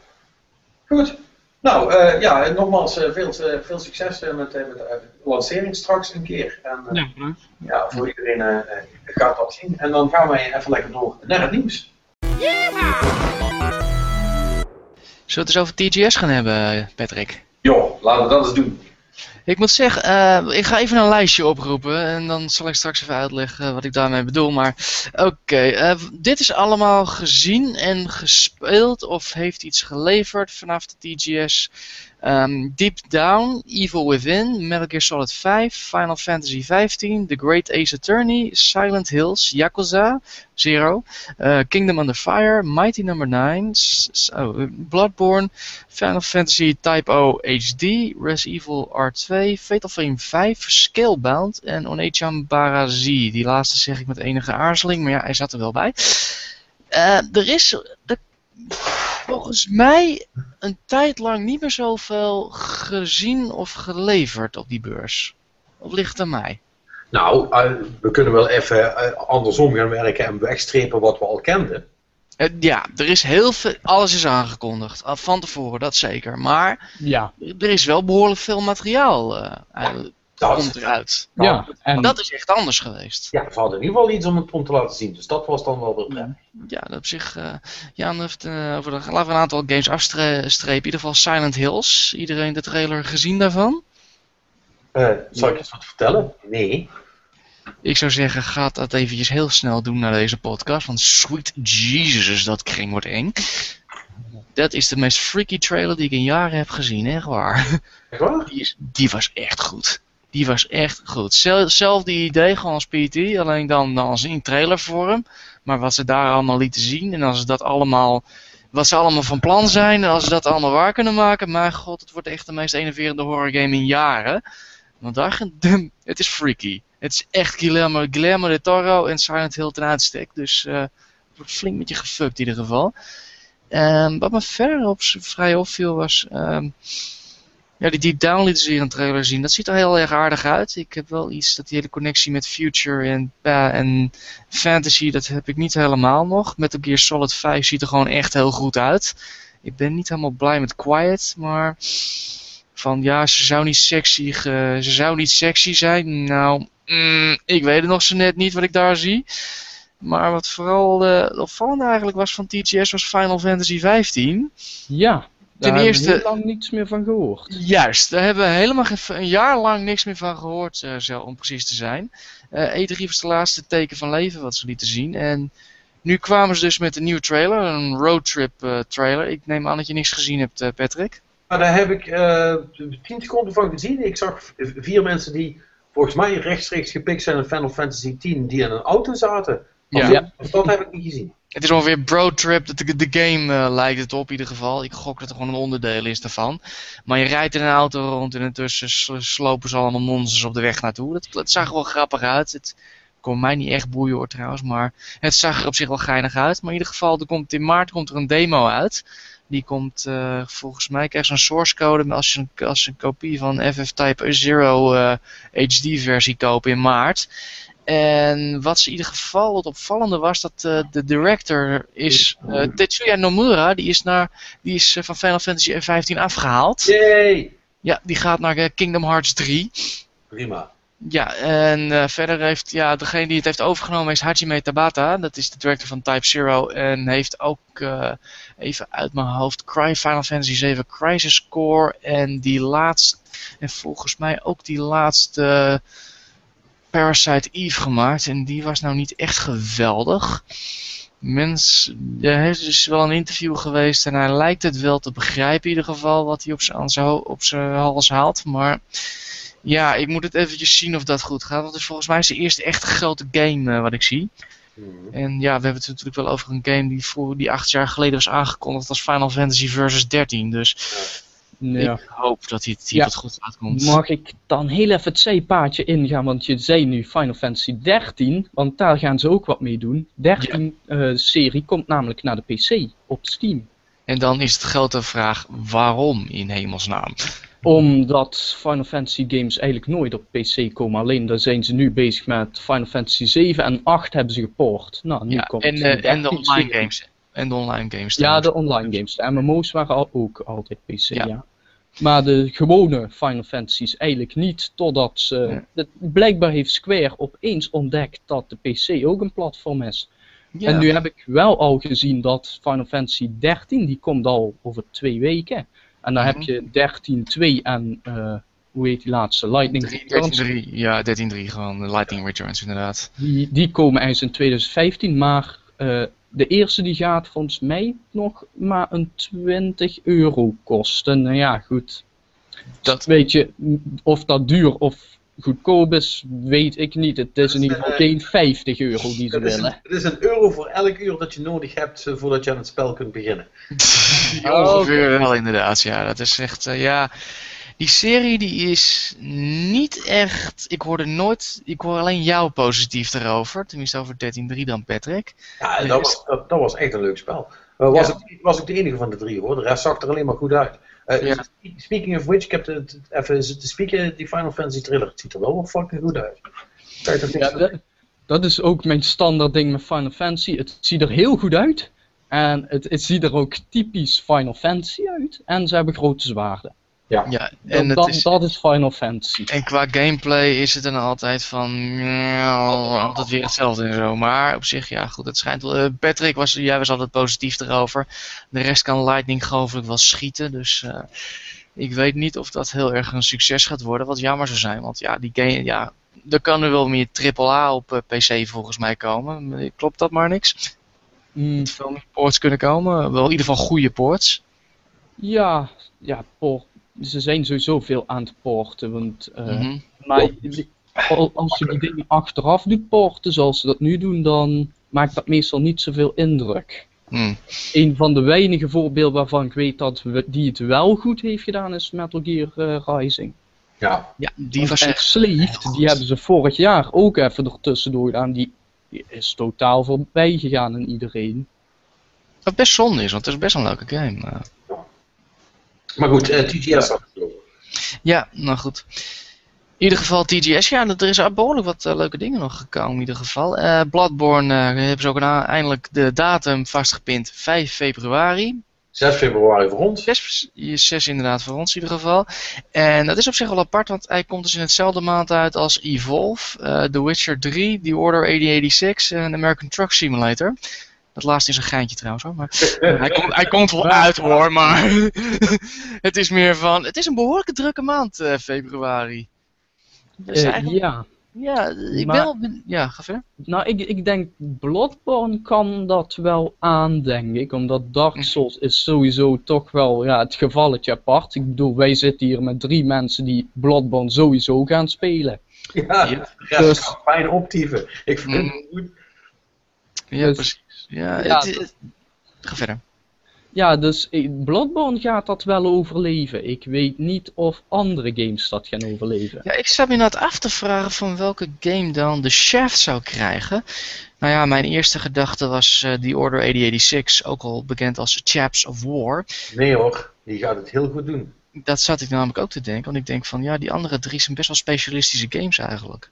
Goed. Nou, uh, ja, nogmaals veel, veel succes met, met de lancering straks een keer. En, ja, ja, voor iedereen gaat dat zien. En dan gaan wij even lekker door naar het nieuws. Yeah! Zullen we het eens over TGS gaan hebben, Patrick? Jo, laten we dat eens doen. Ik moet zeggen, uh, ik ga even een lijstje oproepen en dan zal ik straks even uitleggen wat ik daarmee bedoel. Maar oké, uh, dit is allemaal gezien en gespeeld of heeft iets geleverd vanaf de TGS. Um, Deep Down, Evil Within, Metal Gear Solid 5, Final Fantasy 15, The Great Ace Attorney, Silent Hills, Yakuza, Zero, uh, Kingdom Under Fire, Mighty Number no. 9, oh, Bloodborne, Final Fantasy Type O HD, Res Evil R2, Fatal Frame 5, Scalebound en Onechan Barazi. Die laatste zeg ik met enige aarzeling, maar ja, hij zat er wel bij. Uh, er is... Er volgens mij een tijd lang niet meer zoveel gezien of geleverd op die beurs. Of ligt aan mij? Nou, uh, we kunnen wel even uh, andersom gaan werken en wegstrepen wat we al kenden. Uh, ja, er is heel veel, alles is aangekondigd. Van tevoren, dat zeker. Maar ja. er is wel behoorlijk veel materiaal ja, dat, komt eruit. Ja, en dat is echt anders geweest. Ja, we hadden in ieder geval iets om, om te laten zien. Dus dat was dan wel weer prettig. Ja, dat op zich. Uh, Jan heeft uh, over de, laten we een aantal games afstrepen. In ieder geval Silent Hills. Iedereen de trailer gezien daarvan? Uh, zal ik eens wat vertellen? Nee. Ik zou zeggen, ga dat eventjes heel snel doen naar deze podcast. Want sweet Jesus, dat kring wordt eng. Dat is de meest freaky trailer die ik in jaren heb gezien, echt waar. Echt waar? Die, is, die was echt goed. Die was echt goed. Hetzelfde idee gewoon als PT, alleen dan, als in trailervorm. Maar wat ze daar allemaal lieten zien en als ze dat allemaal, wat ze allemaal van plan zijn en als ze dat allemaal waar kunnen maken, mijn god, het wordt echt de meest enerverende horrorgame in jaren. Want daar, het is freaky. Het is echt Guillermo, Guillermo de Toro en Silent Hill ten uitstek. Dus uh, het wordt flink met je gefukt in ieder geval. Um, wat me verder op vrij opviel was... Um, ja, die Deep Down lieten ze hier een trailer zien. Dat ziet er heel erg aardig uit. Ik heb wel iets dat die hele connectie met Future en, en Fantasy, dat heb ik niet helemaal nog. Metal Gear Solid 5 ziet er gewoon echt heel goed uit. Ik ben niet helemaal blij met Quiet, maar van ja, ze zou niet sexy, ze zou niet sexy zijn. Nou, mm, ik weet het nog zo net niet wat ik daar zie. Maar wat vooral uh, opvallend eigenlijk was van TGS was Final Fantasy 15. Ja, daar Ten eerste, hebben we lang niets meer van gehoord. Juist, daar hebben we helemaal geen, een jaar lang niks meer van gehoord, uh, zo, om precies te zijn. Uh, E3 was de laatste teken van leven wat ze lieten zien. En nu kwamen ze dus met een nieuwe trailer, een roadtrip uh, trailer. Ik neem aan dat je niks gezien hebt, Patrick. Maar daar heb ik 10 seconden van gezien. Ik zag vier mensen die volgens mij rechtstreeks gepikt zijn in Final Fantasy X, die in een auto zaten. Ja. ja. dat heb ik niet gezien. Het is ongeveer Bro Trip, de, game uh, lijkt het op in ieder geval. Ik gok dat het gewoon een onderdeel is daarvan. Maar je rijdt in een auto rond en intussen slopen ze allemaal monsters op de weg naartoe. Dat, dat zag er wel grappig uit. Het kon mij niet echt boeien hoor trouwens, maar het zag er op zich wel geinig uit. Maar in ieder geval, er komt, in maart komt er een demo uit. Die komt uh, volgens mij, krijg je een source code als je een, als een kopie van FF Type Zero uh, HD versie koopt in maart. En wat ze in ieder geval het opvallende was dat uh, de director is uh, Tetsuya Nomura, die is, naar, die is uh, van Final Fantasy 15 afgehaald. Yay! Ja, die gaat naar Kingdom Hearts 3. Prima. Ja, en verder heeft, ja, degene die het heeft overgenomen is Hajime Tabata. Dat is de director van Type Zero. En heeft ook, even uit mijn hoofd, Cry Final Fantasy 7 Crisis Core. En die laatste, en volgens mij ook die laatste Parasite Eve gemaakt. En die was nou niet echt geweldig. Mens, er is dus wel een interview geweest en hij lijkt het wel te begrijpen in ieder geval wat hij op zijn, op zijn hals haalt. Maar ja, ik moet het eventjes zien of dat goed gaat. Want het is volgens mij zijn eerste echt grote game uh, wat ik zie. Mhm. En ja, we hebben het natuurlijk wel over een game die, voor, die acht jaar geleden was aangekondigd als Final Fantasy Versus 13. Dus ja. ik hoop dat hij het wat goed uitkomt. Mag ik dan heel even het zijpaadje ingaan? Want je zei nu Final Fantasy 13, want daar gaan ze ook wat mee doen. 13 ja. uh, serie komt namelijk naar de PC op Steam. En dan is het grote vraag, waarom in hemelsnaam? Omdat Final Fantasy games eigenlijk nooit op PC komen. Alleen daar zijn ze nu bezig met Final Fantasy 7 en 8 hebben ze gepoord. Nou, nu ja, komt en, uh, en de online games. En de online games. Ja, de online games. De MMO's waren al, ook altijd PC, ja. Maar de gewone Final Fantasies eigenlijk niet, totdat ze... Ja. blijkbaar heeft Square opeens ontdekt dat de PC ook een platform is. Ja. En nu heb ik wel al gezien dat Final Fantasy 13, die komt al over twee weken. En dan heb mhm. je 13.2 en uh, hoe heet die laatste? Lightning 13, Returns. 13.3, ja, 13.3 gewoon, Lightning Returns inderdaad. Die, die komen eens in 2015, maar uh, de eerste die gaat volgens mij nog maar een 20 euro kosten. Nou ja, goed. Dat weet je, of dat duur of goedkoop is, weet ik niet. Het is in ieder geval geen 50 euro die ze willen. het is een euro voor elk uur dat je nodig hebt eh, voordat je aan het spel kunt beginnen. Ongeveer wel inderdaad, ja. Dat is echt, uh, ja... Die serie die is niet echt. Ik hoorde nooit. Ik hoor alleen jou positief erover. Tenminste over 13.3 dan, Patrick. Ja, dat, was, dat, dat, was echt een leuk spel. Uh, was, ja. ik, was ik de enige van de drie hoor. De rest zag er alleen maar goed uit. Uh, ja. Speaking of which, ik heb het even zitten spieken. Die Final Fantasy thriller. Het ziet er wel wel fucking goed uit. Ja, dat, dat is ook mijn standaard ding met Final Fantasy. Het ziet er heel goed uit. En het, het ziet er ook typisch Final Fantasy uit. En ze hebben grote zwaarden. Ja, ja en dat, is, dat is Final Fantasy. En qua gameplay is het dan altijd van. altijd weer hetzelfde en zo. Maar op zich, ja, goed, het schijnt wel. Uh, Patrick, was, jij was altijd positief erover. De rest kan Lightning geloof wel schieten. Dus uh, ik weet niet of dat heel erg een succes gaat worden. Wat jammer zou zijn, want ja, die game, ja, er kan er wel meer AAA op uh, PC volgens mij komen. Klopt dat maar niks? Mm. veel meer ports kunnen komen. Wel in ieder geval goede ports. Ja, ja, port ze zijn sowieso veel aan het porten. Want, uh, mm -hmm. Maar als je die dingen achteraf doet porten zoals ze dat nu doen, dan maakt dat meestal niet zoveel indruk. Mm. Een van de weinige voorbeelden waarvan ik weet dat we, die het wel goed heeft gedaan is Metal Gear uh, Rising. Ja, ja die was echt slecht. Die hebben ze vorig jaar ook even ertussendoor gedaan. Die, die is totaal voorbij gegaan in iedereen. Wat best zonde is, want het is best een leuke game. Uh. Maar goed, uh, eh, TGS Ja, nou goed. In ieder geval TGS, ja, er is behoorlijk wat uh, leuke dingen nog gekomen in ieder geval. Uh, Bloodborne hebben ze ook eindelijk de datum vastgepind, 5 februari. 6 februari voor ons. 6, 6 inderdaad voor ons in ieder geval. En dat is op zich wel apart, want hij komt dus in hetzelfde maand uit als Evolve, The Witcher 3, The Order 8086 en American Truck Simulator. Dat laatste is een geintje trouwens hoor. Maar, hij, komt, hij komt wel uit hoor, maar het is meer van. Het is een behoorlijke drukke maand, uh, februari. Dus uh, ja. Ja, ik maar, ben wel. Ja, ga verder. Nou, ik, ik denk Bloodborne kan dat wel aan, denk ik. Omdat Dark hm. Souls is sowieso toch wel ja, het gevalletje apart. Ik bedoel, wij zitten hier met drie mensen die Bloodborne sowieso gaan spelen. Ja, ja dus, fijn optieven. Ik vind het hm. goed. Ja, dus, precies. Ja, ja het, ga verder. Ja, dus Bloodborne gaat dat wel overleven. Ik weet niet of andere games dat gaan overleven. Ja, ik zat me net af te vragen van welke game dan de Shaft zou krijgen. Nou ja, mijn eerste gedachte was uh, The Order 8086, ook al bekend als Chaps of War. Nee hoor, die gaat het heel goed doen. Dat zat ik namelijk ook te denken, want ik denk van ja, die andere drie zijn best wel specialistische games eigenlijk.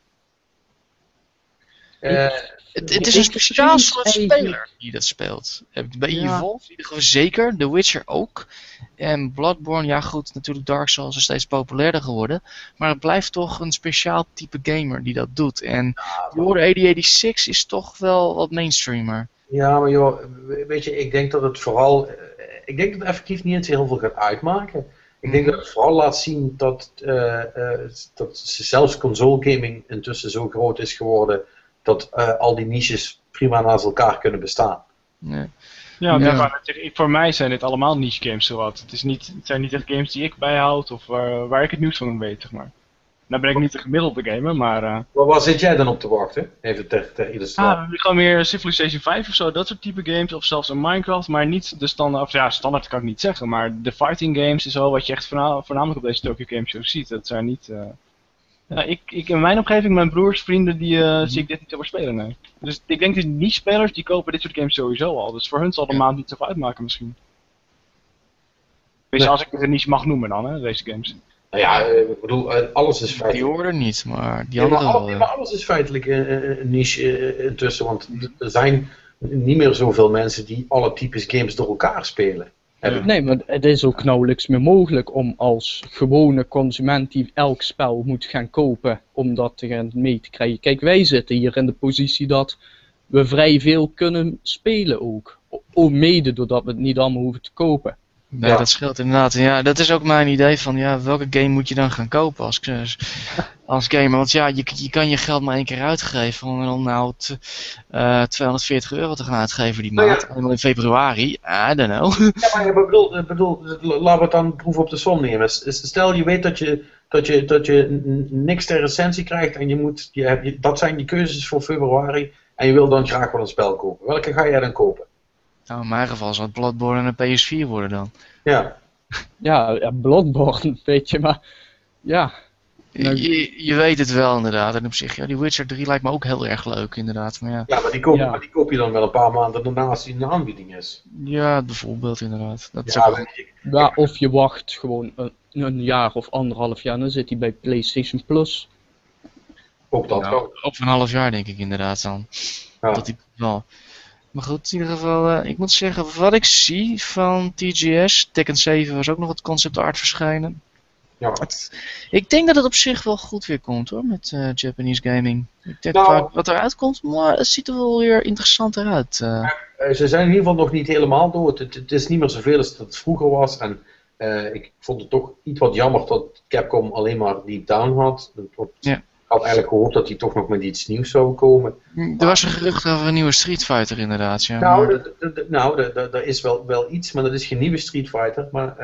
Het, het, is een speciaal soort speler die dat speelt. Bij ja. Evolve in ieder geval zeker, The Witcher ook. En Bloodborne, ja goed, natuurlijk Dark Souls is steeds populairder geworden. Maar het blijft toch een speciaal type gamer die dat doet. En Order 8086 is toch wel wat mainstreamer. Ja, maar joh, weet je, ik denk dat het vooral... Ik denk dat het effectief niet eens heel veel gaat uitmaken. Ik denk dat het vooral laat zien dat, uh, uh, dat zelfs console gaming intussen zo groot is geworden dat uh, al die niches prima naast elkaar kunnen bestaan. Nee. Ja, ja. voor mij zijn dit allemaal niche games zowat. Het, is niet, het zijn niet echt games die ik bijhoud of waar, waar ik het nieuws van weet, zeg maar. Nou ben ik niet de gemiddelde gamer, maar... Uh... Maar waar zit jij dan op te wachten? Even ter, ter illustratie. Ah, gewoon meer Civilization 5 of zo, dat soort type games. Of zelfs een Minecraft, maar niet de standaard... Of ja, standaard kan ik niet zeggen, maar de fighting games is wel wat je echt voornamelijk op deze Tokyo Game Show ziet. Dat zijn niet... Uh... Ja, ik, ik, in mijn omgeving, mijn broers, vrienden, die uh, zie ik dit niet over spelen, nee. Dus ik denk dat die spelers die kopen dit soort games sowieso al. Dus voor hun zal de maand niet zoveel uitmaken misschien. Weet als ik het er niet mag noemen dan, hè, deze games. Nou ja, eh, ik bedoel, eh, alles is feitelijk... Die horen niet, maar die ja, andere maar, al, maar alles is feitelijk een, niche intussen, want er zijn niet meer zoveel mensen die alle types games door elkaar spelen. Nee, maar het is ook nauwelijks meer mogelijk om als gewone consument die elk spel moet gaan kopen, om dat te mee te krijgen. Kijk, wij zitten hier in de positie dat we vrij veel kunnen spelen ook. Ook mede doordat we het niet allemaal hoeven te kopen. Ja, dat scheelt inderdaad. Ja, dat is ook mijn idee van ja, welke game moet je dan gaan kopen als, als gamer? Want ja, je, je kan je geld maar één keer uitgeven om dan nou uh, eh, 240 euro te gaan uitgeven die nou maand. Helemaal in februari. I don't know. Ja, maar ik bedoel, ik bedoel, laten we het dan proef op de som nemen. Stel je weet dat je, dat je, dat je niks ter recensie krijgt en je moet, je, dat zijn die keuzes voor februari en je wil dan graag wel een spel kopen. Welke ga jij dan kopen? Nou, in mijn geval zal het Bloodborne en een PS4 worden dan. Ja. Ja, ja Bloodborne, weet je, maar ja. Nou, je, je, weet het wel inderdaad. En op zich, ja, die Witcher 3 lijkt me ook heel erg leuk inderdaad. Maar ja, ja, maar, die koop, maar die koop je dan wel een paar maanden daarna als die in de aanbieding is. Ja, bijvoorbeeld inderdaad. Dat ja, of je wacht gewoon een, een, jaar of anderhalf jaar, dan zit hij bij PlayStation Plus. Ook dat ja, Op een half jaar denk ik inderdaad dan. Dat hij wel. Maar goed, in ieder geval, uh, ik moet zeggen, wat ik zie van TGS, Tekken 7 was ook nog het concept art verschijnen. Ja. ik denk dat het op zich wel goed weer komt hoor, met uh, Japanese gaming. Ik denk nou, wat eruit komt, maar het ziet er wel weer interessanter uit. Uh. Ze zijn in ieder geval nog niet helemaal dood. Het, het is niet meer zoveel als het vroeger was. En ik vond het toch iets wat jammer dat Capcom alleen maar Deep Down had. ja had eigenlijk gehoopt dat hij toch nog met iets nieuws zou komen. Er was een gerucht over een nieuwe Street Fighter inderdaad. Ja, nou, nou er is wel, wel iets, maar dat is geen nieuwe Street Fighter. Maar uh,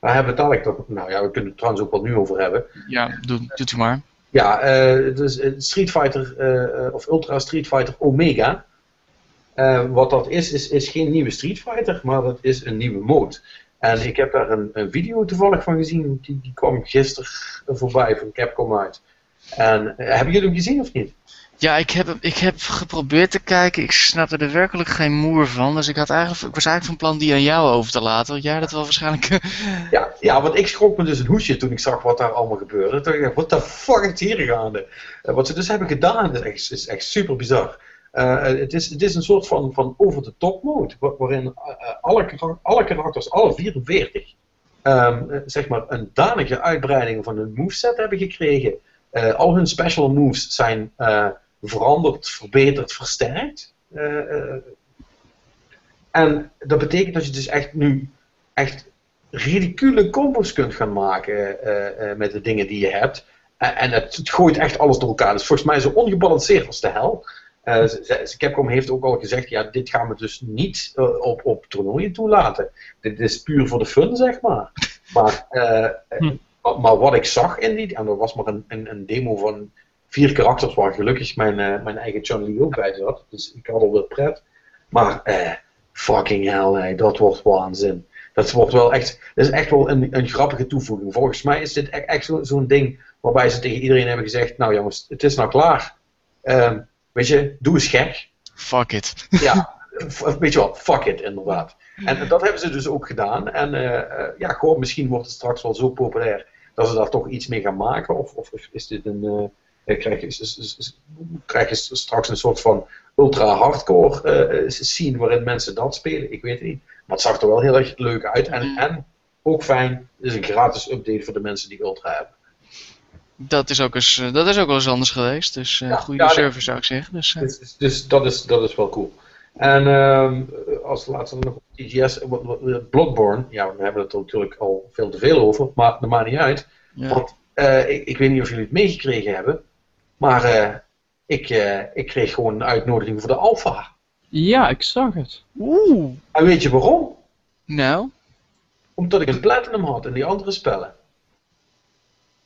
daar hebben we het eigenlijk toch... Nou ja, we kunnen het trouwens ook wel nu over hebben. Ja, doe, doet u maar. Ja, uh, dus Street Fighter, uh, of Ultra Street Fighter Omega. wat dat is, is, is geen nieuwe Street Fighter, maar dat is een nieuwe mode. En ik heb daar een, een video toevallig van gezien, die, die kwam gisteren voorbij van Capcom uit. En eh, hebben jullie hem gezien of niet? Ja, ik heb, ik heb geprobeerd te kijken. Ik snapte er werkelijk geen moer van. Dus ik, had eigenlijk, ik was eigenlijk van plan die aan jou over te laten. Want jij dat wel waarschijnlijk... ja, ja, want ik schrok me dus een hoesje toen ik zag wat daar allemaal gebeurde. Toen dacht ik, wat de fuck is hier gaande? Uh, wat ze dus hebben gedaan is echt, is echt super bizar. Uh, het, is, het is een soort van, van over-the-top mode. Waarin uh, alle, alle karakters, alle 44, um, zeg maar een danige uitbreiding van hun moveset hebben gekregen. Uh, al hun special moves zijn uh, veranderd, verbeterd, versterkt. Uh, en dat betekent dat je dus echt nu echt ridicule combos kunt gaan maken met de dingen die je hebt. en het, het, gooit echt alles door elkaar. Dus volgens mij zo ongebalanceerd als de hel. Capcom heeft ook al gezegd, ja, dit gaan we dus niet op, op toernooien toelaten. Dit is puur voor de fun, zeg maar. Maar hm. Maar wat ik zag in die, en er was maar een, een, een demo van vier karakters waar gelukkig mijn, uh, mijn eigen Chun Li ook bij zat. Dus ik had alweer pret. Maar eh, fucking hell, dat wordt waanzin. Dat wordt wel echt, dat is echt wel een, een grappige toevoeging. Volgens mij is dit echt, echt zo'n ding waarbij ze tegen iedereen hebben gezegd, nou jongens, het is nou klaar. Um, weet je, doe eens gek. Fuck it. Ja, weet je wel, fuck it inderdaad. En dat hebben ze dus ook gedaan. En uh, ja, gewoon, misschien wordt het straks wel zo populair dat ze daar toch iets mee gaan maken. Of, of is dit een, uh, krijg, je, krijg je straks een soort van ultra hardcore scene waarin mensen dat spelen. Ik weet het niet. Maar het zag er wel heel erg leuk uit. En, mm. en ook fijn, het is een gratis update voor de mensen die ultra hebben. Dat is ook eens, dat is ook wel eens anders geweest. Dus uh, goede service zou ik zeggen. Dus, dus, dus, dat, is, dat is wel cool. En uh, als laatste nog op TGS, Bloodborne, ja, we hebben het er natuurlijk al veel te veel over, maar dat maakt niet uit. Want uh, ik, ik, weet niet of jullie het meegekregen hebben, maar uh, ik, ik kreeg gewoon een uitnodiging voor de Alpha. Ja, ik zag het. Oeh. En weet je waarom? Nou? Omdat ik een platinum had in die andere spellen.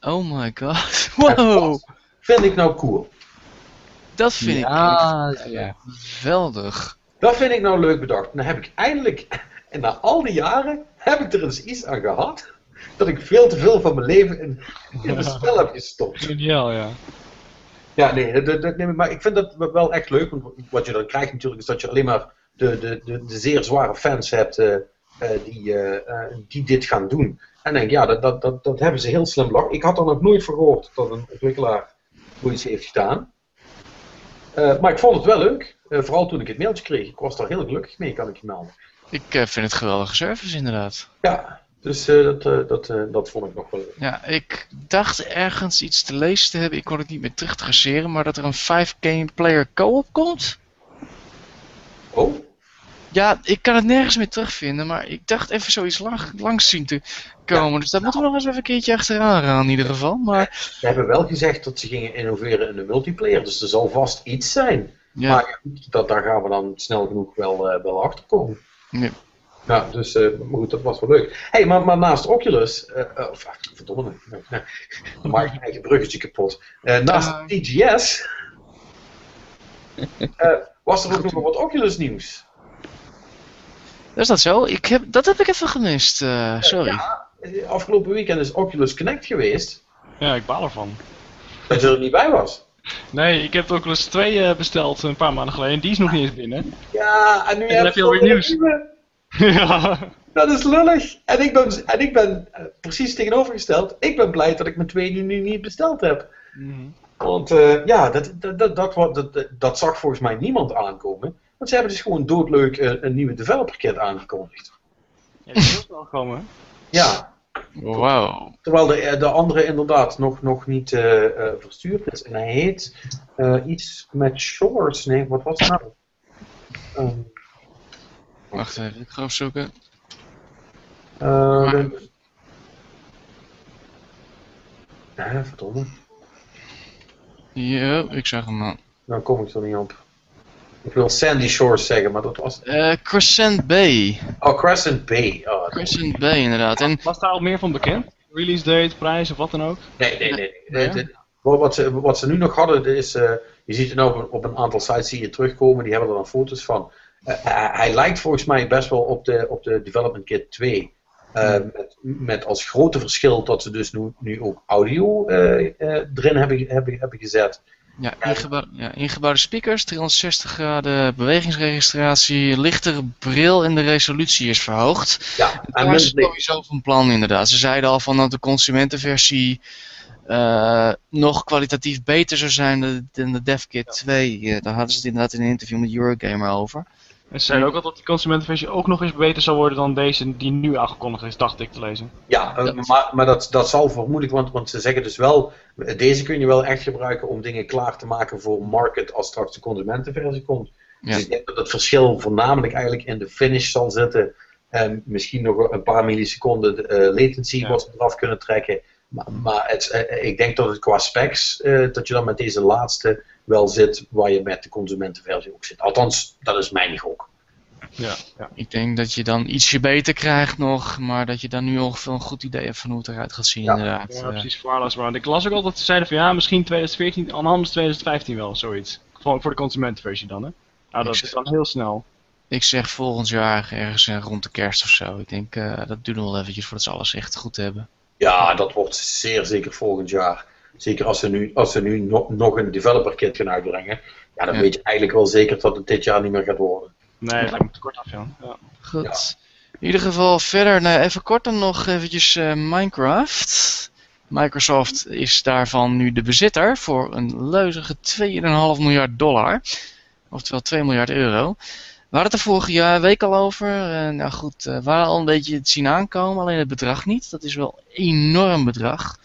Oh my god. Wow. vind ik nou cool. Dat vind ja, ik ja. geweldig. Dat vind ik nou leuk bedacht. Dan heb ik eindelijk, en na al die jaren, heb ik er eens iets aan gehad. Dat ik veel te veel van mijn leven in, in het spel heb gestopt. Geniaal, ja. Ja, nee, dat, dat, nee, maar ik vind dat wel echt leuk. Want wat je dan krijgt natuurlijk is dat je alleen maar de, de, de, de zeer zware fans hebt uh, uh, die, uh, die dit gaan doen. En denk ja, dat, dat, dat, dat hebben ze heel slim bedacht. Ik had er nog nooit voor gehoord dat een ontwikkelaar zoiets heeft gedaan. Maar ik vond het wel leuk. Uh, vooral toen ik het mailtje kreeg. Ik was daar heel gelukkig mee, kan ik je melden. Ik uh, vind het geweldige service, inderdaad. Ja, dus dat, dat, dat vond ik nog wel leuk. Ja, ik dacht ergens iets te lezen te hebben. Ik kon het niet meer terug traceren. Maar dat er een 5-game player co-op komt. Oh? Ja, ik kan het nergens meer terugvinden, maar ik dacht even zoiets lang, langs zien te komen. Dus dat moeten we nog eens even een keertje achteraan gaan in ieder geval. Maar... Ze hebben wel gezegd dat ze gingen innoveren in de multiplayer, dus er zal vast iets zijn. Ja. Maar dat, daar gaan we dan snel genoeg wel, uh, wel achter komen. Ja. Ja, dus uh, maar goed, dat was wel leuk. hey, maar, maar naast Oculus, uh, of verdomme, dan maak ik mijn eigen bruggetje kapot. naast TGS was er ook nog wat Oculus nieuws. Is dat zo? Ik heb, dat heb ik even gemist, uh, sorry. Ja, afgelopen weekend is Oculus Connect geweest. Ja, ik baal ervan. Dat je er niet bij was. Nee, ik heb Oculus 2 uh, eh, besteld een paar maanden geleden en die is nog niet eens binnen. Ja, en nu en heb je alweer nieuws. ja. Dat is lullig. En ik ben, en ik ben uh, precies tegenovergesteld. Ik ben blij dat ik mijn twee nu, niet besteld heb. Mm -hmm. Want uh, ja, dat, dat, dat, dat, dat, dat zag volgens mij niemand aankomen. Want ze hebben dus gewoon doodleuk een nieuwe developer kit aangekondigd. Ja, dat is snel gekomen. Ja. Wow. Terwijl de, eh, de andere inderdaad nog, nog niet uh, uh, verstuurd is. En hij heet iets met Shores. Nee, wat was het nou? Um, Wacht even, ik ga opzoeken. Uh, de... Ja, verdomme. Ja, ik zag hem al. Nou kom ik er niet op. Ik wil Sandy Shores zeggen, maar dat was... Uh, Crescent Bay. Oh, Crescent Bay. Oh, Crescent Bay, inderdaad. En... Was daar al meer van bekend? Release date, prijs of wat dan ook? Nee, nee, nee. nee. nee. Wat, ze, wat ze nu nog hadden, is... Uh, je ziet het nou op, op, een aantal sites zie je terugkomen, die hebben er dan foto's van. Uh, hij lijkt volgens mij best wel op de, op de Development Kit 2. Uh, met, met, als grote verschil dat ze dus nu, nu ook audio erin hebben, hebben, hebben gezet. Ja, ingebouw, ja, ingebouwde speakers, 360 graden bewegingsregistratie, lichter bril en de resolutie is verhoogd. Ja, en dat is sowieso van plan inderdaad. Ze zeiden al van dat de consumentenversie uh, nog kwalitatief beter zou zijn dan de DevKit 2. Uh, daar hadden ze het inderdaad in een interview met Eurogamer over. En ze zeiden ook al dat die consumentenversie ook nog eens beter zou worden dan deze die nu aangekondigd is, dacht ik te lezen. Ja, uh, maar, maar dat, dat zal vermoedelijk, want, want ze zeggen dus wel, deze kun je wel echt gebruiken om dingen klaar te maken voor market als straks de consumentenversie komt. Ja. Dus ik denk dat het verschil voornamelijk eigenlijk in de finish zal zitten. En misschien nog een paar milliseconden uh, latency ja. wat ze eraf kunnen trekken. Maar, maar het, uh, ik denk dat het qua specs, dat je dan met deze laatste wel zit waar je met de consumentenversie ook zit. Althans, dat is mijn gok. Ja, ja. Ik denk dat je dan ietsje beter krijgt nog, maar dat je dan nu ongeveer een goed idee hebt van hoe het eruit gaat zien ja. inderdaad. Ja, precies, verwaarloosbaar. Ik las ook al dat ze zeiden van ja, misschien 2014, anders 2015 wel, zoiets. Voor, voor de consumentenversie dan, hè? Nou, dat is dan heel snel. Ik zeg volgend jaar ergens rond de kerst of zo. Ik denk uh, dat duurt nog wel eventjes voordat ze alles echt goed hebben. Ja, dat wordt zeer zeker volgend jaar. Zeker als ze nu, als ze nu nog, nog een developer kit gaan uitbrengen. Ja, dan weet je eigenlijk wel zeker dat het dit jaar niet meer gaat worden. Nee, dat lijkt me te kort af, ja. ja. Goed. In ieder geval verder, nou, even kort dan nog eventjes uh, Minecraft. Microsoft is daarvan nu de bezitter voor een leuzige 2,5 miljard dollar. Oftewel 2 miljard euro. We hadden het er vorige jaar, week al over. Uh, nou goed, uh, we hadden al een beetje het zien aankomen, alleen het bedrag niet. Dat is wel een enorm bedrag.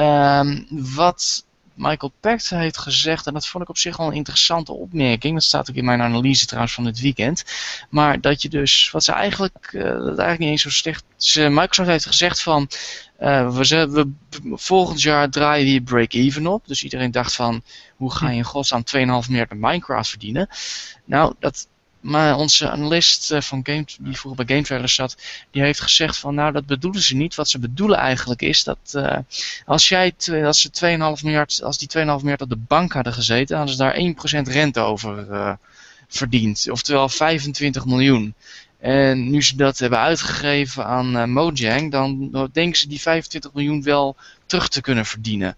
Um, wat Michael Pact heeft gezegd, en dat vond ik op zich wel een interessante opmerking. Dat staat ook in mijn analyse trouwens van het weekend. Maar dat je dus, wat ze eigenlijk, uh, dat eigenlijk niet eens zo slecht. Microsoft heeft gezegd van, uh, we, we, volgend jaar draaien we break-even op. Dus iedereen dacht van, hoe ga je in godsnaam 2,5 miljard met Minecraft verdienen? Nou, dat maar onze analist eh, van Game, die vroeger bij Game Trailers zat, die heeft gezegd van nou dat bedoelen ze niet. Wat ze bedoelen eigenlijk is dat uh, als, jij als ze 2,5 miljard, als die 2,5 miljard op de bank hadden gezeten, hadden ze daar 1% rente over uh, verdiend. Oftewel 25 miljoen. En nu ze dat hebben uitgegeven aan uh, Mojang, dan denken ze die 25 miljoen wel terug te kunnen verdienen.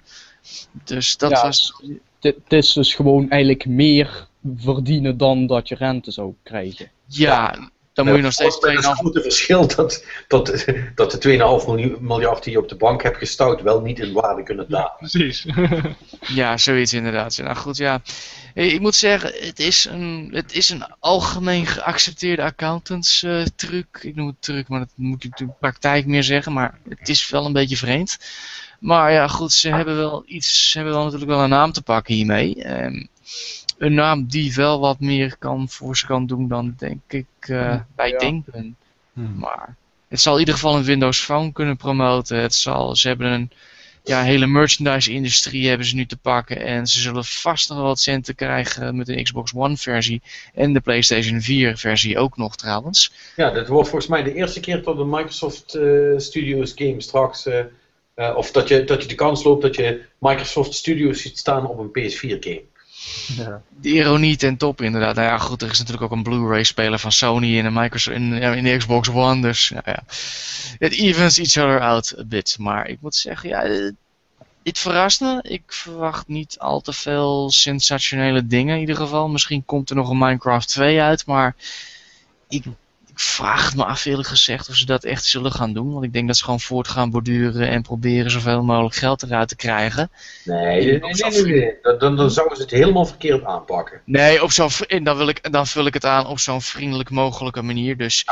Dus dat ja, was. Het is dus gewoon eigenlijk meer verdienen dan dat je rente zou krijgen. Ja, dan moet je nog steeds 2,5... Het grote verschil dat, dat, dat de 2,5 miljard die je op de bank hebt gestouwd wel niet in waarde kunnen dalen. Ja, precies. ja, zoiets inderdaad. Nou goed, ja. Ik moet zeggen, het is een, het is een algemeen geaccepteerde accountants uh, truc. Ik noem het truc, maar dat moet ik de praktijk meer zeggen. Maar het is wel een beetje vreemd. Maar ja, goed, ze hebben wel iets, ze hebben wel natuurlijk wel een naam te pakken hiermee. Um, een naam die wel wat meer kan voor ze kan doen dan denk ik uh, bij ja. denken. Hmm. Maar het zal in ieder geval een Windows Phone kunnen promoten. Het zal, ze hebben een ja, hele merchandise-industrie hebben ze nu te pakken. En ze zullen vast nog wat centen krijgen met de Xbox One versie. En de PlayStation 4 versie ook nog trouwens. Ja, dat wordt volgens mij de eerste keer dat de Microsoft uh, Studios game straks... Uh, uh, of dat je, dat je de kans loopt dat je Microsoft Studios ziet staan op een PS4 game. Ja. De ironie ten top inderdaad. Nou ja, goed, er is natuurlijk ook een Blu-ray speler van Sony in de, Microsoft, in, in de Xbox One. Dus ja, ja. It evens each other out a bit. Maar ik moet zeggen, ja, dit verrast me. Ik verwacht niet al te veel sensationele dingen in ieder geval. Misschien komt er nog een Minecraft 2 uit, maar ik vraag het me af eerlijk gezegd of ze dat echt zullen gaan doen. Want ik denk dat ze gewoon voort gaan borduren en proberen zoveel mogelijk geld eruit te krijgen. Nee, nee, nee, nee, Dan, dan zouden ze het helemaal verkeerd aanpakken. Nee, op zo'n, dan, wil ik, dan vul ik het aan op zo'n vriendelijk mogelijke manier. Dus.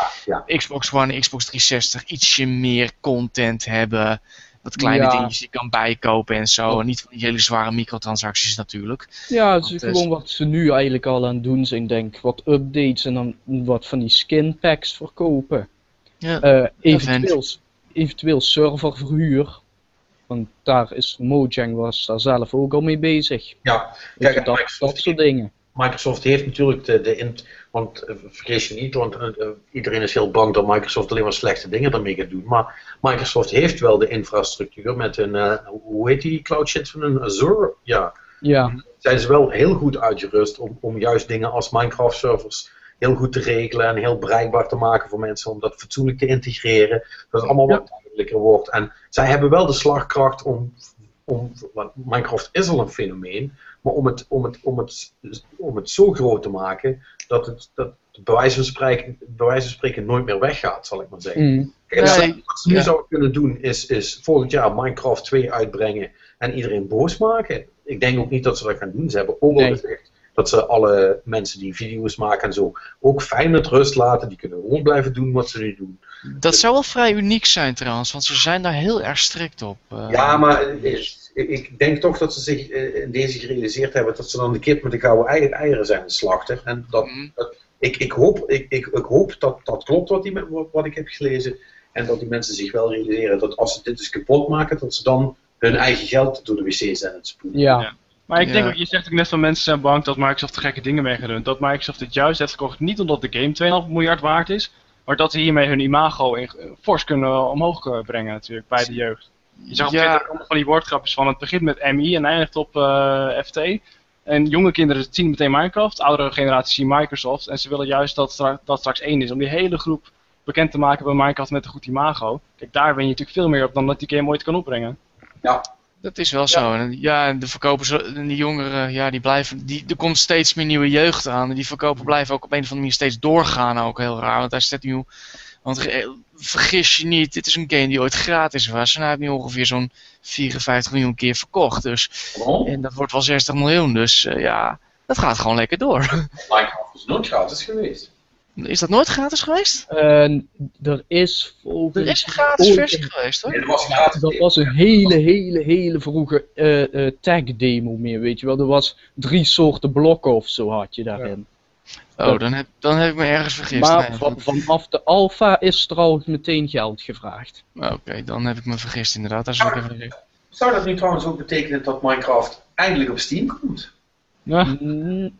Xbox One, Xbox 360, ietsje meer content hebben wat kleine ja. dingetjes die je kan bijkopen en zo. En niet van die hele zware microtransacties natuurlijk. Ja, het is gewoon wat ze nu eigenlijk al aan het doen zijn, denk Wat updates en dan wat van die skin packs verkopen. Ja, uh, eventueel, eventueel serververhuur. Want daar is Mojang was daar zelf ook al mee bezig. Ja, kijk, dat, dat soort dingen. Microsoft heeft natuurlijk de, de want uh, vergis je niet, want uh, iedereen is heel bang dat Microsoft alleen maar slechte dingen ermee gaat doen. Maar Microsoft heeft wel de infrastructuur met een, uh, hoe heet die cloud shit van een Azure? Ja. ja. Zijn ze wel heel goed uitgerust om, om juist dingen als Minecraft servers heel goed te regelen en heel bereikbaar te maken voor mensen om dat fatsoenlijk te integreren. Dat het allemaal ja. wat duidelijker wordt. En zij hebben wel de slagkracht om, om Minecraft is al een fenomeen, maar om het, om het, om het, om het zo groot te maken dat het, dat bij, wijze van spreken, bij wijze van spreken nooit meer weggaat, zal ik maar zeggen. Mm. Kijk, nee, wat ze nu ja. zouden kunnen doen is, is volgend jaar Minecraft 2 uitbrengen en iedereen boos maken. Ik denk ook niet dat ze dat gaan doen. Ze hebben ook al nee. gezegd dat ze alle mensen die video's maken en zo ook fijn met rust laten. Die kunnen gewoon blijven doen wat ze nu doen. Dat zou wel vrij uniek zijn trouwens, want ze zijn daar heel erg strikt op. Uh, ja, maar ik denk toch dat ze zich in deze gerealiseerd hebben dat ze dan de kip met de gouden eieren zijn de slachter. En dat, mm. dat, ik, ik, hoop, ik, ik, ik, hoop dat dat klopt wat, die, wat ik heb gelezen. En dat die mensen zich wel realiseren dat als ze dit dus kapot maken, dat ze dan hun eigen geld door de wc zijn het spoelen. Ja. ja. Maar ik denk ook, je zegt ook net van mensen zijn bang dat Microsoft gekke dingen mee gaat doen. Dat Microsoft dit juist heeft gekocht, niet omdat de game 2,5 miljard waard is, maar dat ze hiermee hun imago in, fors kunnen omhoog brengen natuurlijk bij de jeugd. Je zag op ja. Twitter van die woordgrapjes van het begint met MI en eindigt op uh, FT. En jonge kinderen zien meteen Minecraft, oudere generaties zien Microsoft. En ze willen juist dat stra dat straks één is. Om die hele groep bekend te maken bij Minecraft met een goed imago. Kijk, daar ben je natuurlijk veel meer op dan dat die game ooit kan opbrengen. Ja. Dat is wel zo. Ja, ja de verkopers, die jongeren, ja, die blijven, die, er komt steeds meer nieuwe jeugd aan. En die verkopen blijven ook op een of andere manier steeds doorgaan ook heel raar. Want hij zet nu Want vergis je niet, dit is een game die ooit gratis was. En hij heeft nu ongeveer zo'n 54 miljoen keer verkocht. Dus, Oh. En dat wordt wel 60 miljoen. Dus uh, ja, dat gaat gewoon lekker door. Minecraft is nooit gratis geweest. Is dat nooit gratis geweest? Uh, er is volgens Er is een gratis versie geweest hoor. Nee, dat was gratis. Dat was een hele, hele, hele vroege uh, uh, tag demo meer, weet je wel. Er was drie soorten blokken of zo had je daarin. Ja. Oh, dan heb, dan heb ik me ergens vergist. Maar nee, vanaf de alpha is er al meteen geld gevraagd. Oké, okay, dan heb ik me vergist inderdaad. Als ik even... Zou dat nu trouwens ook betekenen dat Minecraft eindelijk op Steam komt? Ja.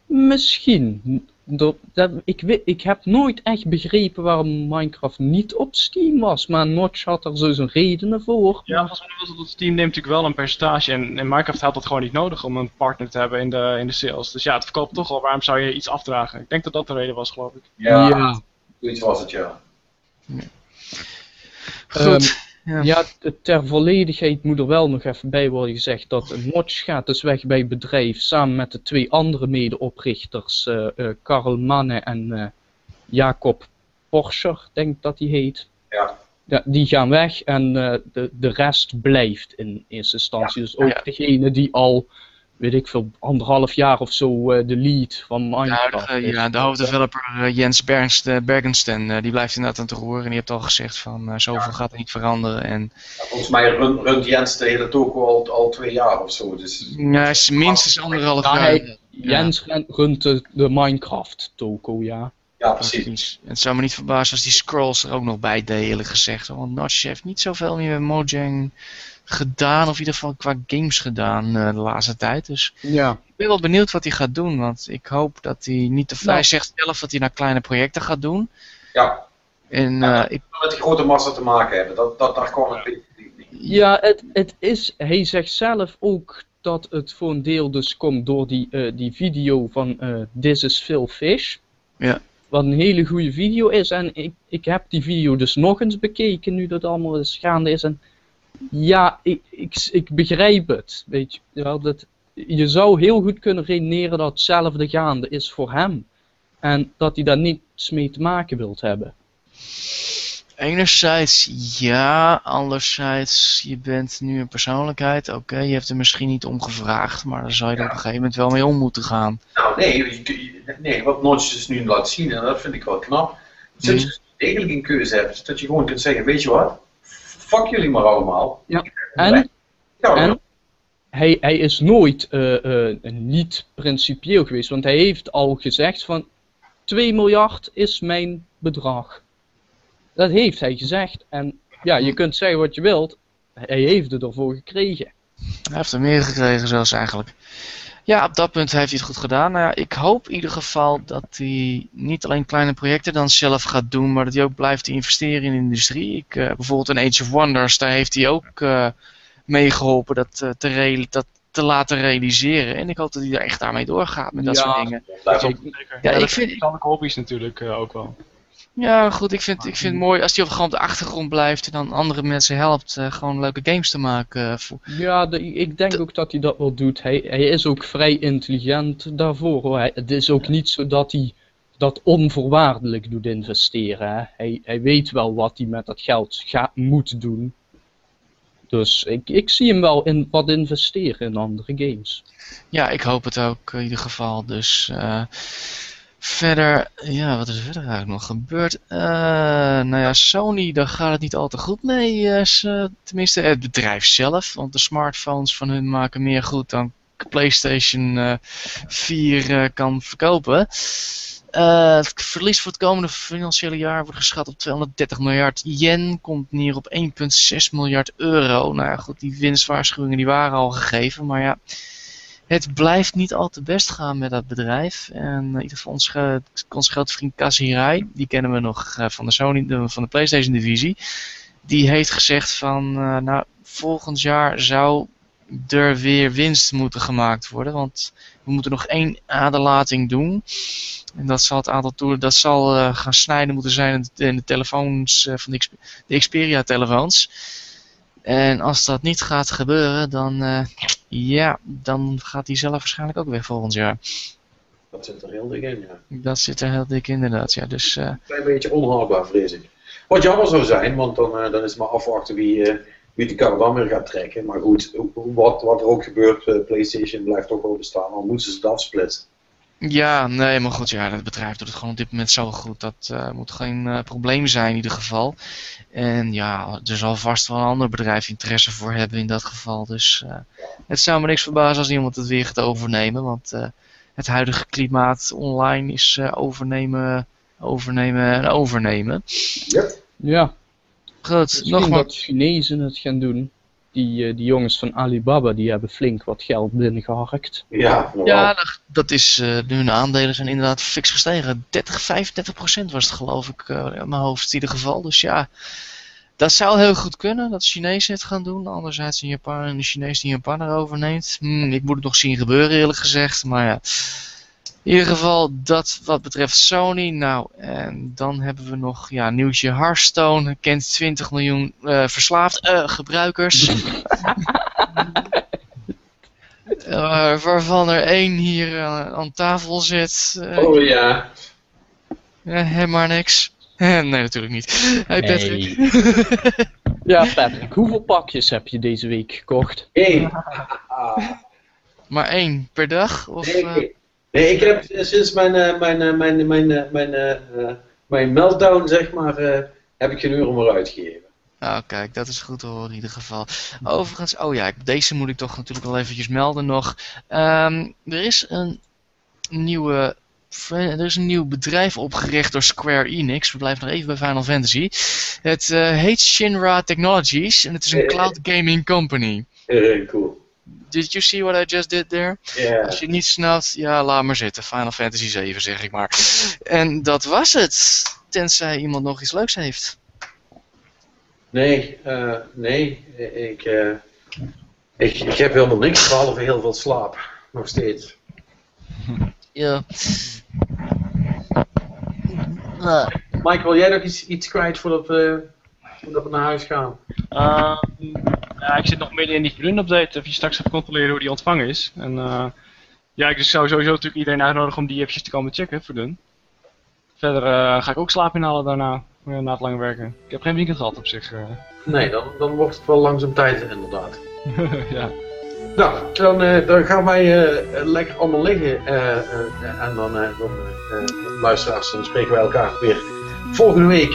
Misschien. Dat, dat, ik, weet, ik heb nooit echt begrepen waarom Minecraft niet op Steam was, maar Notch had er zo zijn redenen voor. Ja, volgens mij was het dat Steam neemt natuurlijk wel een percentage en, en Minecraft had het gewoon niet nodig om een partner te hebben in de, in de sales. Dus ja, het verkoopt toch al, waarom zou je iets afdragen? Ik denk dat dat de reden was, geloof ik. Ja, ja. zoiets was het, ja. ja. Goed. Um, ja. ja, ter volledigheid moet er wel nog even bij worden gezegd dat Notch gaat dus weg bij het bedrijf samen met de twee andere medeoprichters, uh, uh, Karl Manne en uh, Jacob Porscher, denk ik dat hij heet. Ja. ja. Die gaan weg en de, de rest blijft in eerste instantie. Ja. Dus ook ja. degene die al, weet ik veel, anderhalf jaar of zo de lead van Minecraft Ja, de, ja, de hoofddeveloper Jens Bernst, Bergensten, die blijft inderdaad aan te horen. En die heeft al gezegd van zoveel gaat er niet veranderen. En... volgens mij runt, runt Jens de hele toko al, al twee jaar of zo. Dus... Ja, is minstens anderhalf jaar. Hij, Jens runt de, de Minecraft toko, ja. Ja, precies. En het zou me niet verbazen als die scrolls er ook nog bij deed, eerlijk gezegd. Want Notch heeft niet zoveel meer met Mojang gedaan, of in ieder geval qua games gedaan uh, de laatste tijd. Dus ja. ik ben wel benieuwd wat hij gaat doen, want ik hoop dat hij niet te vrij Nou. zegt zelf dat hij naar kleine projecten gaat doen. Ja, En Ja. eh, ik, met die grote massa te maken hebben. Dat, dat, daar kwam het. Ja, het, het is, hij zegt zelf ook dat het voor een deel dus komt door die, eh, die video van eh, This is Phil Fish. Ja. Wat een hele goede video is. En ik, ik heb die video dus nog eens bekeken nu dat allemaal eens gaande is. En ja, ik, ik, ik begrijp het. Weet je wel, dat, je zou heel goed kunnen redeneren dat hetzelfde gaande is voor hem. En dat hij daar niets mee te maken wilt hebben. enerzijds ja, anderzijds je bent nu een persoonlijkheid. Oké, je hebt er misschien niet om gevraagd, maar daar zou je er op een gegeven moment wel mee om moeten gaan. Nou, nee, nee wat Notch dus nu laat zien, en dat vind ik wel knap. Dat Mhm. je dus degelijk een keuze hebt. Dat je gewoon kunt zeggen: Weet je wat, fuck jullie maar allemaal. Ja. En, Ja, en hij, hij is nooit eh, eh, niet principieel geweest, want hij heeft al gezegd van 2 miljard is mijn bedrag. Dat heeft hij gezegd. En ja, je kunt zeggen wat je wilt, hij heeft het ervoor gekregen. Hij heeft er meer gekregen zelfs eigenlijk. Ja, op dat punt heeft hij het goed gedaan. Nou ja, ik hoop in ieder geval dat hij niet alleen kleine projecten dan zelf gaat doen, maar dat hij ook blijft investeren in de industrie. Ik, eh, bijvoorbeeld in Age of Wonders, daar heeft hij ook eh meegeholpen dat, eh, te dat te laten realiseren. En ik hoop dat hij er echt daarmee doorgaat met dat Ja. soort dingen. ook- Zeker. Ja, Ja, ik dat vind- hobby's natuurlijk ook wel. Ja, goed, ik vind, ik vind het mooi als hij op, gewoon op de achtergrond blijft en dan andere mensen helpt eh, gewoon leuke games te maken. eh, voor- Ja, de- ik denk ook dat hij dat wel doet. Hij, hij is ook vrij intelligent daarvoor. Hoor. Hij, het is ook niet zo dat hij dat onvoorwaardelijk doet investeren. Hè. Hij, hij weet wel wat hij met dat geld gaat, moet doen. Dus ik, ik zie hem wel in wat investeren in andere games. Ja, ik hoop het ook in ieder geval. Dus eh, verder, ja, wat is er verder eigenlijk nog gebeurd? Eh, nou ja, Sony, daar gaat het niet al te goed mee. eh, tenminste, het bedrijf zelf. Want de smartphones van hun maken meer goed dan PlayStation eh 4 eh, kan verkopen. Het verlies voor het komende financiële jaar wordt geschat op 230 miljard yen. Komt neer op 1,6 miljard euro. Nou ja, goed, die winstwaarschuwingen die waren al gegeven. Maar ja, het blijft niet al te best gaan met dat bedrijf. En in ieder geval onze, onze grote vriend Kaz Hirai, die kennen we nog eh, van de Sony, van de PlayStation divisie. Die heeft gezegd van, eh, nou, volgend jaar zou er weer winst moeten gemaakt worden. Want we moeten nog één aderlating doen. En dat zal het aantal toeren, dat zal eh, gaan snijden moeten zijn in de, telefoons eh, van de, de Xperia telefoons. En als dat niet gaat gebeuren, dan, eh, ja, dan gaat hij zelf waarschijnlijk ook weg volgend jaar. Dat zit er heel dik in, ja. Dat zit er heel dik inderdaad, ja. Dus, eh, Een klein beetje onhoudbaar, vrees ik. Wat jammer zou zijn, want dan, dan is het maar afwachten wie, wie de kar dan weer gaat trekken. Maar goed, wat, wat er ook gebeurt, PlayStation blijft toch wel bestaan, al moeten ze het afsplitsen. Ja, nee, maar goed, ja, het bedrijf doet het gewoon op dit moment zo goed. Dat uh, moet geen uh, probleem zijn in ieder geval. En ja, er zal vast wel een ander bedrijf interesse voor hebben in dat geval. Dus uh, het zou me niks verbazen als iemand het weer gaat overnemen. Want het huidige klimaat online is overnemen, overnemen en overnemen. Ja. Ja. Goed, nog maar. dat Chinezen het gaan doen die, eh, die jongens van Alibaba die hebben flink wat geld binnengeharkt. Ja, ja dat is, uh, nu hun aandelen zijn inderdaad fix gestegen. 30, 35 procent was het geloof ik uh, in mijn hoofd in ieder geval. Dus ja, dat zou heel goed kunnen dat de Chinezen het gaan doen. Anderzijds een Japan en de Chinees die Japan erover neemt. Hmm, ik moet het nog zien gebeuren eerlijk gezegd. Maar ja, in ieder geval dat wat betreft Sony. Nou, en dan hebben we nog ja, nieuwtje Hearthstone. Kent 20 miljoen uh, verslaafd uh, gebruikers. uh, waarvan er één hier aan tafel zit. oh ja. Ja, maar niks. nee, natuurlijk niet. Hey Patrick. ja, Patrick, hoeveel pakjes heb je deze week gekocht? Eén. maar één per dag? Of, nee, Nee, ik heb sinds mijn, mijn, uh, mijn, mijn, mijn, uh, mijn meltdown, zeg maar, heb ik geen euro meer uitgegeven. Nou, kijk, dat is goed te horen in ieder geval. Overigens, oh ja, deze moet ik toch natuurlijk wel eventjes melden nog. Um, er is een nieuwe er is een nieuw bedrijf opgericht door Square Enix. We blijven nog even bij Final Fantasy. Het heet Shinra Technologies en het is een cloud gaming company. Uh, cool did you see what I just did there? Yeah. Als je niet snapt, ja, laat maar zitten. Final Fantasy 7 zeg ik maar. En dat was het. Tenzij iemand nog iets leuks heeft. Nee, uh, nee. Ik, uh, ik, ik heb helemaal niks, behalve heel veel slaap. Nog steeds. Ja. Uh. Mike, wil jij nog iets, iets kwijt voordat we, voordat we naar huis gaan? Uh, ja, ik zit nog midden in die vriendin-update. Even straks even controleren hoe die ontvangen is. En uh, ja, ik zou sowieso natuurlijk iedereen uitnodigen om die eventjes te komen checken voor dun. Verder uh, ga ik ook slaap inhalen daarna, uh, na het lange werken. Ik heb geen weekend gehad op zich. Nee, dan, dan wordt het wel langzaam tijd inderdaad. ja. Nou, dan, dan gaan wij lekker allemaal liggen. en dan, dan luisteraars, dan spreken wij elkaar weer volgende week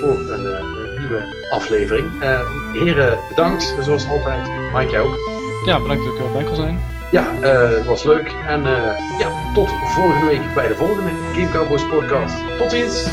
voor een nieuwe aflevering. Uh, heren, bedankt zoals altijd. Mike, jij ook. Ja, bedankt dat ik erbij kon zijn. Ja, uh, het was leuk. En uh, ja, tot volgende week bij de volgende Game Cowboys podcast. Tot ziens!